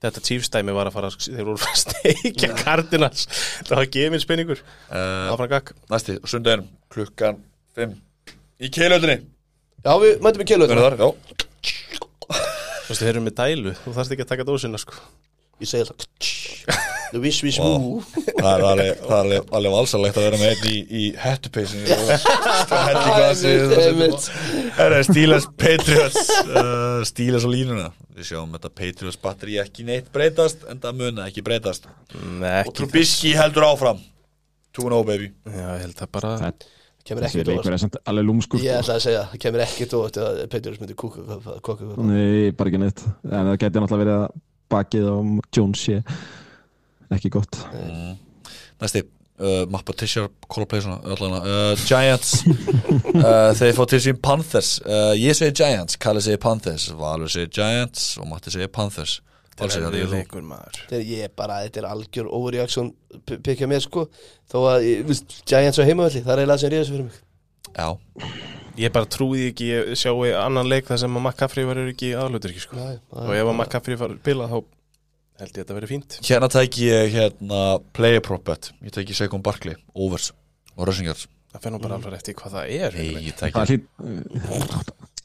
Þetta Chiefs dæmi var að fara þeir voru að steikja Cardinals. Það var gefin spinningur uh, áfram gakk Næsti, sundaginn Klukkan 5 Í keilöldinni. Já, við mætum við keilu Verður þar, já. Þú veist, þeir eru með dælu, þú þarfst ekki að taka dósina sko. ég segi alltaf the wish wish woo. Það er alveg, það er alveg, alveg valsalegt að vera með einn í, í Einmitt. Það er Steelers Patriots uh, Steelers og línuna? Við sjáum þetta Patriots batteri ekki neitt breytast En það muna ekki breytast. Nei, Og ekki Trubisky heldur áfram. 2-0 baby. Já, ég held það bara kemur Þessi ekkert leikur óvart er alveg lúmskur ég ætla að segja, það kemur ekkert óvart að Petjurus myndi kúka Nei, bara ekki neitt. En það geti náttúrulega verið að bakið á Jones sé ekki gott. Næsti uh, Mappa Tishar Callplay svona öllana. Uh, Giants. Uh, Þeir fá til sín Panthers. Uh, Ég segi Giants, Kalli segi Panthers Valur segi Giants og Matti segi Panthers Segi er ég leikur maður. Þetta er ég bara, þetta er algjör overreaction pikka mér sko. Þó að, ég- viðst, Giants á heimavelli, það er eiginlega sem ríða þessu fyrir mig. Já, Ég bara trúi ekki ég sjáu annan leik þar sem að McCaffrey var ekki aðlutur ekki sko. Og ef að McCaffrey var bila þá held ég að þetta verið fínt. Hérna tæki ég hérna Player prop bet. Ég tæki Saquon Barkley Overs og Rushing Yards. Það fer nú bara alveg eftir hvað það er Nei, ég Það hlýt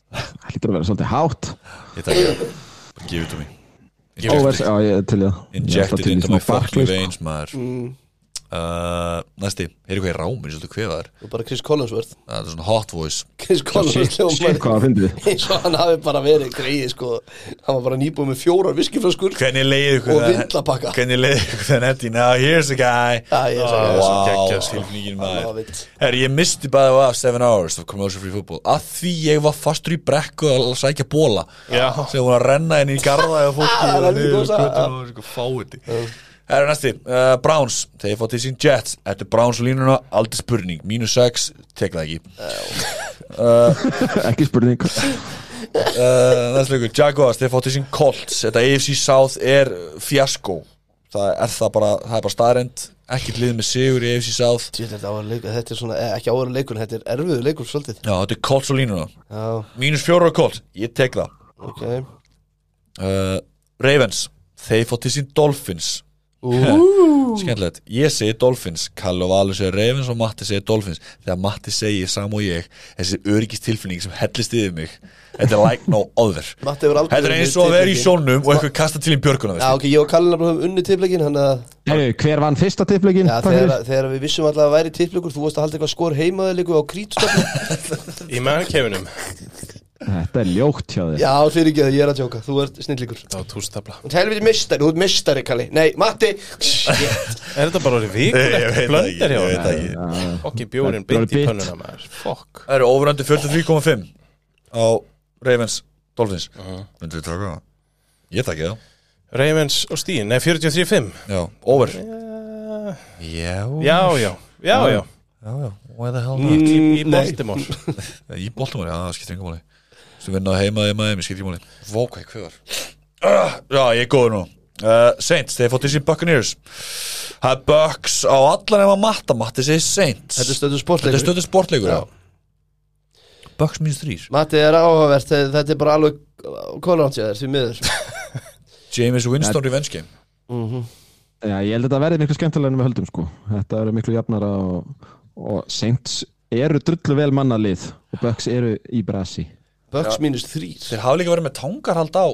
Það hlýtur að vera svolítið hátt. Ég tæki Bara give it to me Óvers, já, ég til alltaf Injected into my fucking veins maður. Mm, uh, Næsti, heyrðu hvað ég rámur Svolítið kvefaður. Og bara Chris Collinsworth. Það er svona hot voice. Chris Collinsworth það eins og hann hafi bara verið greið sko. Hann var bara nýbúið með fjórar viskiflöskur Hvernig leiði ykkur og vindlapakka. Hvernig leiði ykkur þegar netti Now here's a guy. Ég Ah, sagði svo Wow, sko. það vitt Herri, ég misti bæði af 7 hours of commercial free football. Að því ég var fastur í brekku að sækja bóla Já. sem var að renna inn í garða og fólki Ah, það er og fáiði Herri, næsti, uh, Browns. Þegar ég fótt til sín Jets. Þetta er Browns línuna, aldrei spurning. Mínus 6, tek það ekki. Ekki spurning. Uh, Næst leikur, Jaguars, þeir fóttu sín Colts. Þetta AFC South er fjasko Það er það bara, það er bara staðrend Ekki lið með sigur í AFC South. Þetta, ára leikur, þetta er svona, eh, ekki ára leikur Þetta er erfiður leikur svolítið. Já, þetta er Colts og línuna. Já, Mínus fjóra á Colts, ég tek það. Ok. Uh, Ravens, þeir fóttu sín Dolphins Skemmtilegt, ég segi Dolphins. Kalli og Valur segir Ravens og Matti segir Dolphins. Þegar Matti segir sam og ég Þessi öryggist tilfinning sem hellist yfir mig Þetta er like no other. Þetta er eins og að vera í sjónum og eitthvað kasta til í björguna Já, ok, ég og Kallin höfum unni Hey, hver vann fyrsta tippleikin? Já, þegar, þegar við vissum alltaf að væri tippleikur Þú varst að halda eitthvað skor heimaðilegu á krítstofnum Í meðankefinum Þetta er ljótt hjá þér. Já, fyrir ekki að ég er að tjóka, þú ert snillíkur Það var tústabla Þú ert helviti mistari, þú ert mistari, Kalli. Nei, Matti! Er þetta bara orðið vikur Ég veit eftir það blöndir hjá ég veit hann? það ekki. Okki bjórin beint í pönnuna maður. Fokk Það eru overandi 43,5 á Ravens Dolphins. Myndir við taka það? Ég takki það. Ravens og Stín, nei 43-5 Já, over. Já, Já, já, já, já, já. Why the hell Í. Baltimore. Í Baltimore, já, það skiptir máli Sem vinna heima í maður, skiptir engum máli Vókvæk, hvað var? Uh, já, ég er góður nú. Uh, Saints, þeir fótt í sín Buccaneers. Það er Bucks á allan ef að matta Matti segir Saints. Þetta er stöðu Þetta er sportleikur stöðu sportleikur, Já. já. Bucks minus þrýr Matti er áhugavert, þetta þetta er bara alveg Kólanáttið því miður. James Winston revenge game. Mhm. Já, ég held að þetta verði miklu skemmtilega en við höldum sko. Þetta eru miklu jafnara og, og Saints eru drullu vel mannalið og Bucks eru í brasi Bucks mínus þrýr Þeir hafa líka verið með tangarhald á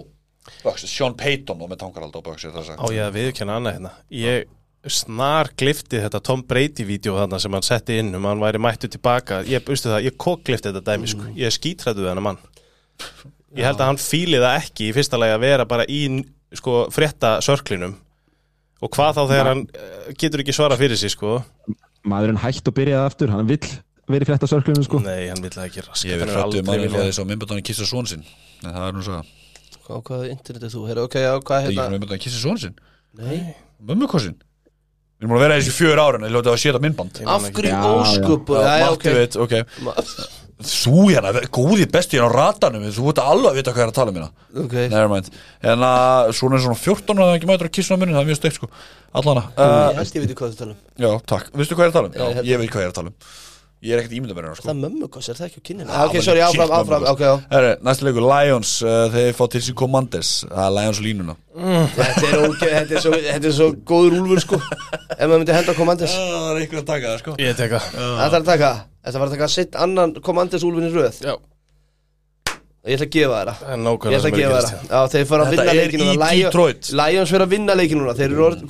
Bucks, Sean Payton og með tangarhald á Bucks Á ég að viðkjanna annað hérna. Ég snar glifti þetta Tom Brady-vídeó þarna sem hann setti inn um hann væri mættu tilbaka. Ég, veistu það, ég kokglifti þetta dæmi sko. Ég skítrættu þennan mann. Ég held að hann fíli það ekki í fyrsta lagi að vera bara í sko frétta sörklinum. Og hvað þá þegar hann eh, getur ekki svara fyrir sig sko. Maðurinn hætt og byrjaði aftur, hann vill verið frétta sörklunum sko. Nei, hann vil það ekki raskat Ég verið um manni frá þess að myndbættanum kissa svon sinn. En það er nú svo Á hvaða internet er þú? Herra, ok, á hvað Ég er hérna? myndbættanum kissa svon sinn. Nei. Mömmukossin. Við erum að vera í þessi fjör ára En hljótið að séta myndband. Af hverju Já, já. óskupu Já, já, ok. Þú hérna, góði besti hérna á ratanum Þú veit alveg að vita hvað ég er að tala um hérna. Ok. Nevermind En að svona svona 14 Það er ekki mætur að kissa á munni Það er mjög steikt sko. Allana uh, Ég held ég veit hvað þú tala um. Já, takk. Vistu hvað ég er að tala um? Já, ég Já, ég veit hvað ég er að tala um Ég er ekkert hérna sko. Það er mömmukoss, er það ekki á kyninu? Já, Ok, sorry, áfram, áfram, mömmukoss. ok, já. Herri, næsta leikur, Lions uh, Þeir fá til sín Commanders. Það er Lions línuna. Þetta er, óge, þetta, er svo, þetta er svo góður úlfur sko. Ef maður myndi henda Commanders. Það er einhver að taka það sko. Ég teka Það. Er að taka. Þetta var að taka sitt annan Commanders úlfin í röð. Já, Ég ætla að gefa þér það. Það er Ég ætla að gefa Já, þeir fara að Þetta vinna er leikinu í Detroit. Lions fyrir að vinna leikinu núna. Þeir eru orð-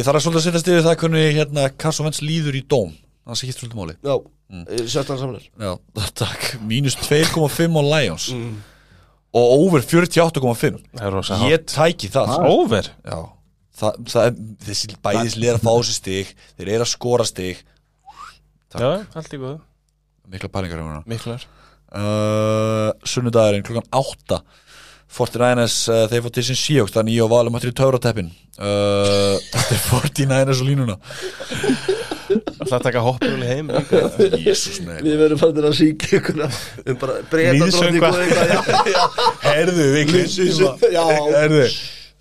Ég þarf að svolítið að setja stiðið það hvernig hérna Carson Wentz líður í dóm. Það sé ekki svolítið máli. Já, mm. sjöttan samlar Já, takk. Mínus 2,5 á Lions. Og over 48,5 Það er rosa hátt. Ég tæki það. Over? Já. Þa, það er, þessi bæðis liðar að fá sér stig Þeir eru að skora stig. Takk. Já, allt í góðu. Mikla pælingar hérna Miklar. Uh, Sunnudagurinn klukkan 8 49ers, uh, þeir fótt til sin síjóks Þannig ég og Valum hættir í töfrateppin. Uh, Þetta er 49ers og línuna. Það að taka hoppjúli heim líka. Jésús nei. Við verðum fannir að síkja ykkur Um bara breyta Lýðsöngva. Herðu, við. Herðu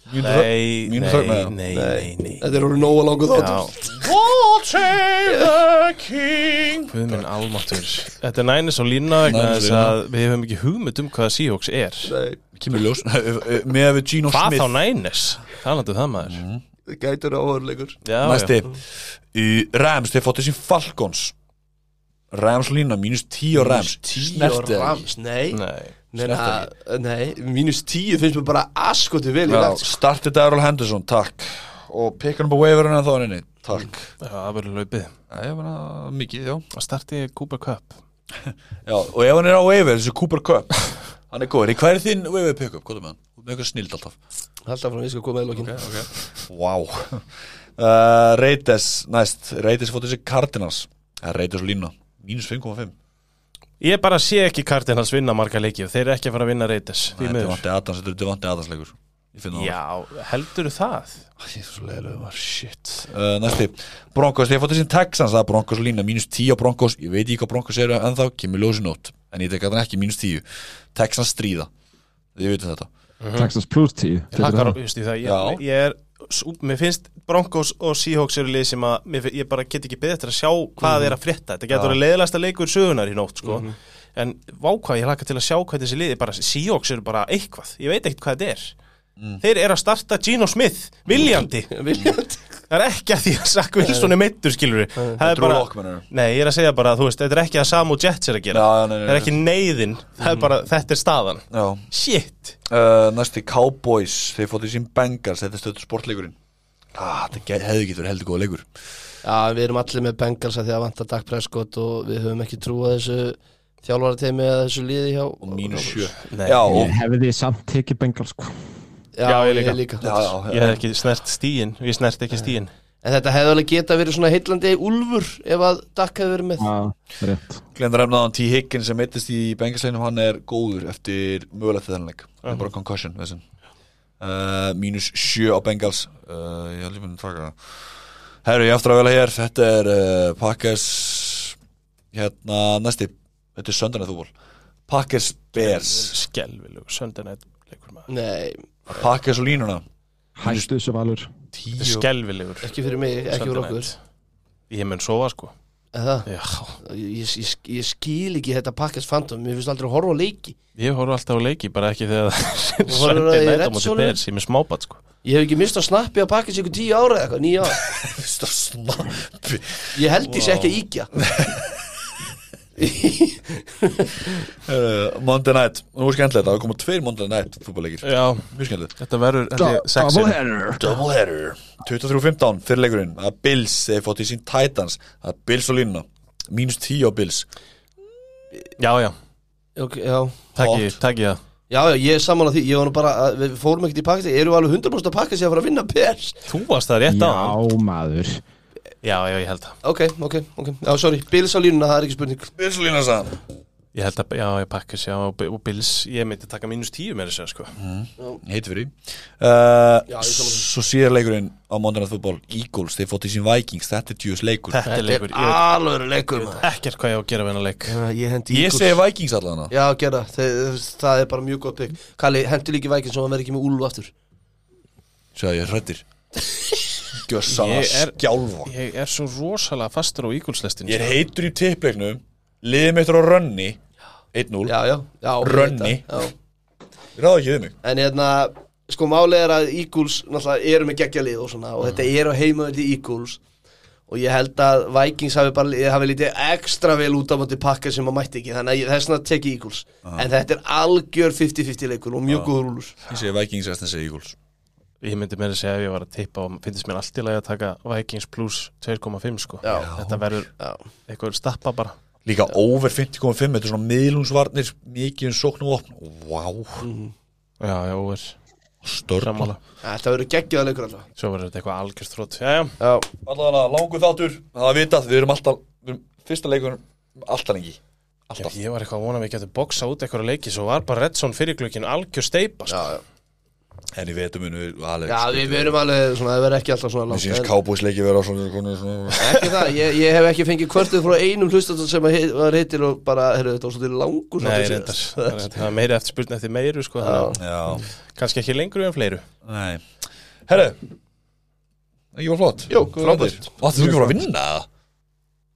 Nei, nei, nei, það. nei, nei. Þetta er orðið nóga langu þáttur. Já, God save the king. Guð minn almáttur Þetta er nænis og lína vegna þess að við hefum ekki hugmynd um hvað Seahawks er. Nei, Kemur ljós Með við Gino Hvað þá Smith nænis? Talandu það maður. Það gætur áhörleikur Já, Næsti. Rams, þeir fótt til sín Falcons. Rams lína, mínus 10 og Rams. Snerti og rams, nei. Nei. Nei, na, nei, mínus tíu finnst mér bara askoti vel Já, startið Daryl Henderson, takk. Og pikkan upp á waverinu þá henni Takk. Já, það verður laupið Já, ég meina, mikið, já. Að starti Cooper Cup. Já, og ef hann er á waiver, þessi Cooper Cup Hann er góður, hvað er þinn waiver pick-up? Hvað er með hann? Er með eitthvað snild alltaf. Alltaf frá við skal koma í lokin. Vá. Uh, Raiders, næst. Raiders fótt þessi Cardinals. Það er Raiders og lína Mínus 5,5 Ég bara sé ekki Cardinals vinna marga leiki og þeir eru ekki að fara að vinna því Þetta er miður. Ég Já, heldur það? Ég er svo leiðilega var shit. Uh, Næsti, Broncos, þeir fótt þessi Texans er Broncos lína, mínus 10 á Broncos. Ég veit ekki hvað Broncos eru ennþá, kemur ljósi nótt. En ég tek hann ekki mínus 10 Texans stríða, þið veitum þetta. Texas plus 10 Ég tekur hlakkar, það. just það, ég, ég er mér finnst Broncos og Seahawks eru lið sem að mér, ég bara get ekki beðið eftir að sjá hvað er að frétta. Þetta getur verið leiðilegasta leikur sögunar í nótt sko. en vákvað, ég hlakka til að sjá hvað þessi er bara, Seahawks eru bara eitthvað. Ég veit ekkert hvað þetta er þeir eru að starta Gino Smith, viljandi. Viljandi. Það er ekki að því að Zach Wilson er meittur skilur það er bara, nei, ég er að segja bara þú veist, þetta er ekki að Samu Jets er að gera. Já, já, nei, nei, það er nei. ekki neyðin, það er bara, þetta er staðan. Já, shit. Uh, næsti Cowboys. Þeir fóttu sín Bengals, þetta stöður sportleikurinn. Ah, þetta ge- hefði ekki verið heldur góða leikur. Já, við erum allir með Bengals að því að vanta Dak Prescott og við höfum ekki trúað þessu þjálfarateimi eða þessu liði hjá og mínus 7 Nei. Já, Ég og, hefði samt tekið Bengals sko. Já, Já, ég ég líka. líka, já, já, ég hef ekki snert stíin, ég snert ekki stíin En þetta hefði alveg geta verið svona heillandi úlfur ef að Dak hefði verið með. Já, rétt. Glemdar efnaðan T. Higgins sem meittist í Bengalsleginum, hann er góður eftir mögulegt þennleik, það er bara concussion. Uh, mínus 7 á Bengals. Uh, ég held ég myndi taka það. Herru, ég aftur að velja hér, þetta er uh, Packers hérna næsti, þetta er Söndarnið þúból Packers Bears. Skelvilug, söndanætt leikur maður Nei, Packers og línuna. Hæstu þessu valur. Þetta er skelvilegur ekki fyrir mig, ekki fyrir okkur. Ég mun sofa sko. En það, Já, ég, ég, ég skil ekki þetta Packers Phantom. Mér finnst aldrei að horfa á leiki. Ég horf alltaf á leiki bara ekki þegar það Red móti Zone-inu? Bears, ég er smábat sko. Ég hef ekki mist að snappi á Packers í ykkur tíu ára eða eitthvað, nýja ára Fyrst að snappi. Ég held ég sé ekki að íkja Monday Night, nú er skemmtilegt það er komið tveir Monday Night fútbolleikir. Já, mjög skemmtilegt. Þetta verður ég, Doubleheader. Doubleheader. 23-15 fyrirleikurinn Það er Bills, þeir fótt í sín Titans. Það er Bills og línuna. Mínus 10 á Bills. Já, já, okay, Já, takk ég, ég. Það já, já, ég er saman á því. Ég var nú bara, að- við fórum ekkert í Packers Erum við alveg 100% að Packers ég að fara að vinna Bears? Þú varst það rétt á Já, maður Já, já, ég held það. Ok, ok, ok. Já, sorry, Bills á línuna, það er ekki spurning. Bills og línuna sagðan Ég held að, já, ég pakkis, já, og og Bills Ég myndi taka mínus tíu með þessu, sko. Heitir fyrir uh. Svo síðar leikurinn á Monday Night Football Eagles, þeir fótt í sín Vikings Þetta er djús leikur. Þetta er Þetta leikur, er alveg leikur ekkert hvað ég á að gera við hennar leik. Ég hendi Ég segi Vikings allan Já, gera, það, það er bara mjög gott pík Kalli, hendi líki vækinn svo hann verði ekki með úlfu aftur. Svo ég er hrættir Er- skjálfa Ég er svo rosalega fastur á Eagles-lestinu Ég er heitur í tippleiknum Liðið mitt er á rönni 1-0 Já, já, já ég Runny. veit það, já. Ráða ekki við mig. En hérna, sko málið er að Eagles náttúrulega eru með geggja lið og svona og þetta eru heimaður í Eagles. Og ég held að Vikings hafi bara hafi lítið ekstra vel út á móti pakka sem maður mætti ekki, þannig að ég- þess vegna teki Eagles. En þetta er algjör 50-50 leikur og mjög góður úlur Ég segi Vikings eftir að segja Eagles Ég myndi meira að segja ef ég var að tippa og finnst mér allt í lagi að taka Vikings plus 2,5 sko. Já. Þetta verður Já. eitthvað stappa bara. Líka over 50,5 Þetta er svona miðlungsvarnir Mikið um sókn og opn Vá, Já, já, er störn Þetta verður geggjaða leikur alltaf. Svo verður þetta eitthvað algjörst þrótt Já, já, Já, Allavega langu þáttur Það er vitað, við erum alltaf við erum Fyrsta leikur alltaf lengi. Alltaf. Ég var eitthvað að vona að við getum boksa út eitthvað leiki Svo var bara Redson fyrir klukkin algjör steipa sko. En í vetum munu við alveg Já, við erum alveg svona, það verður ekki alltaf svona Mér langt syns en- Cowboys leiki vera svona, svona, svona. Ekki það, ég, ég hef ekki fengið kvörtuð frá einum hlustat sem að heit- var heitir og bara, heyrðu, þetta var svolítið langur Nei, reyndar. Það er- meiri eftir spurning eftir meiru sko, Kannski ekki lengur en fleiru nei Herru Ég var flott frábær frábært. Áttu þú ekki að fara að vinna það?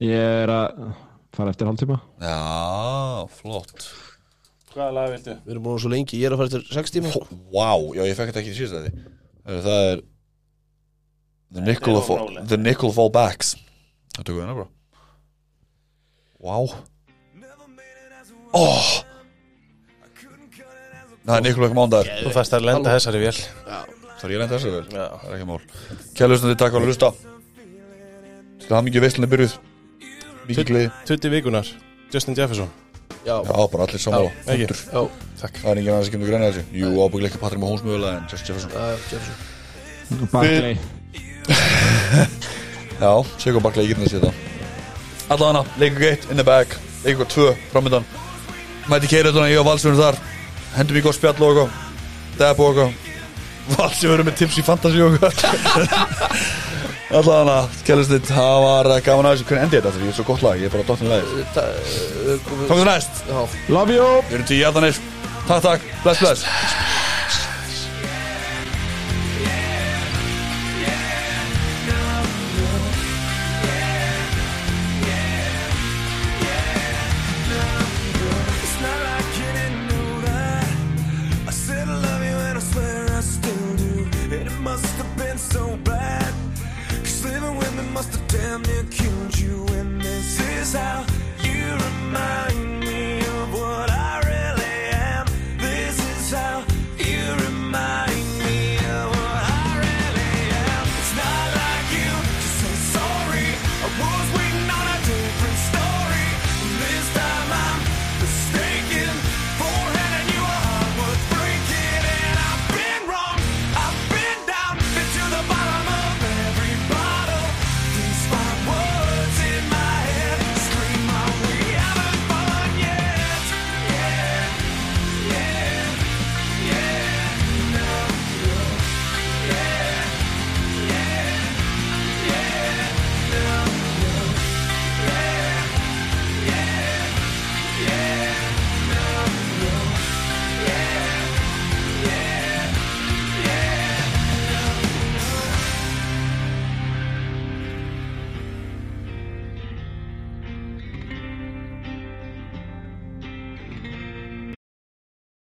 Ég er að fara eftir hálftíma Já, flott Hvaða lag viltu? Við erum búin svo lengi, ég er að fara eftir 6 tíma. Vá, já, ég fekk þetta ekki í þetta Það er The Nickel, of Nolan. the nickel Fall Backs Það tökum við hennar bara Vá. Oh Það er Nickel ekki mándar Þú fæst að lenda þessari vél. Það er ég lenda þessu vel. Það er ekki mál. Kjærlustandi, takk fyrir að hlusta. Það mikið veistlunni byrjuð. Mikið gleði. Tutti vikunar Justin Jefferson Já, bara allir ekki. Takk. Það er enginn annars sem kemur græna þessu. Jú, ábyggilega ekki Patrik Mahomes mögulega en Justin Jefferson. Barkley. Já, Sigur Barkley, ég get það að sé það Allana, leikur geitt, in the bag Leikur tvö, framöndan Mæti keiröðuna, ég og Valsverðin þar. Hendum í góð spjall og eitthvað. Deb og eitthvað. Valsverðin með tips í fantasy og eitthvað Hana, kjærlistitt, það var eh, gaman að þessu. Hvernig endi þetta þetta? Ég er svo gott lag, ég er bara dottin lagið. Uh, Tókum þú næst, Love you. Við erum tíu aldanir Takk, takk, bless, bless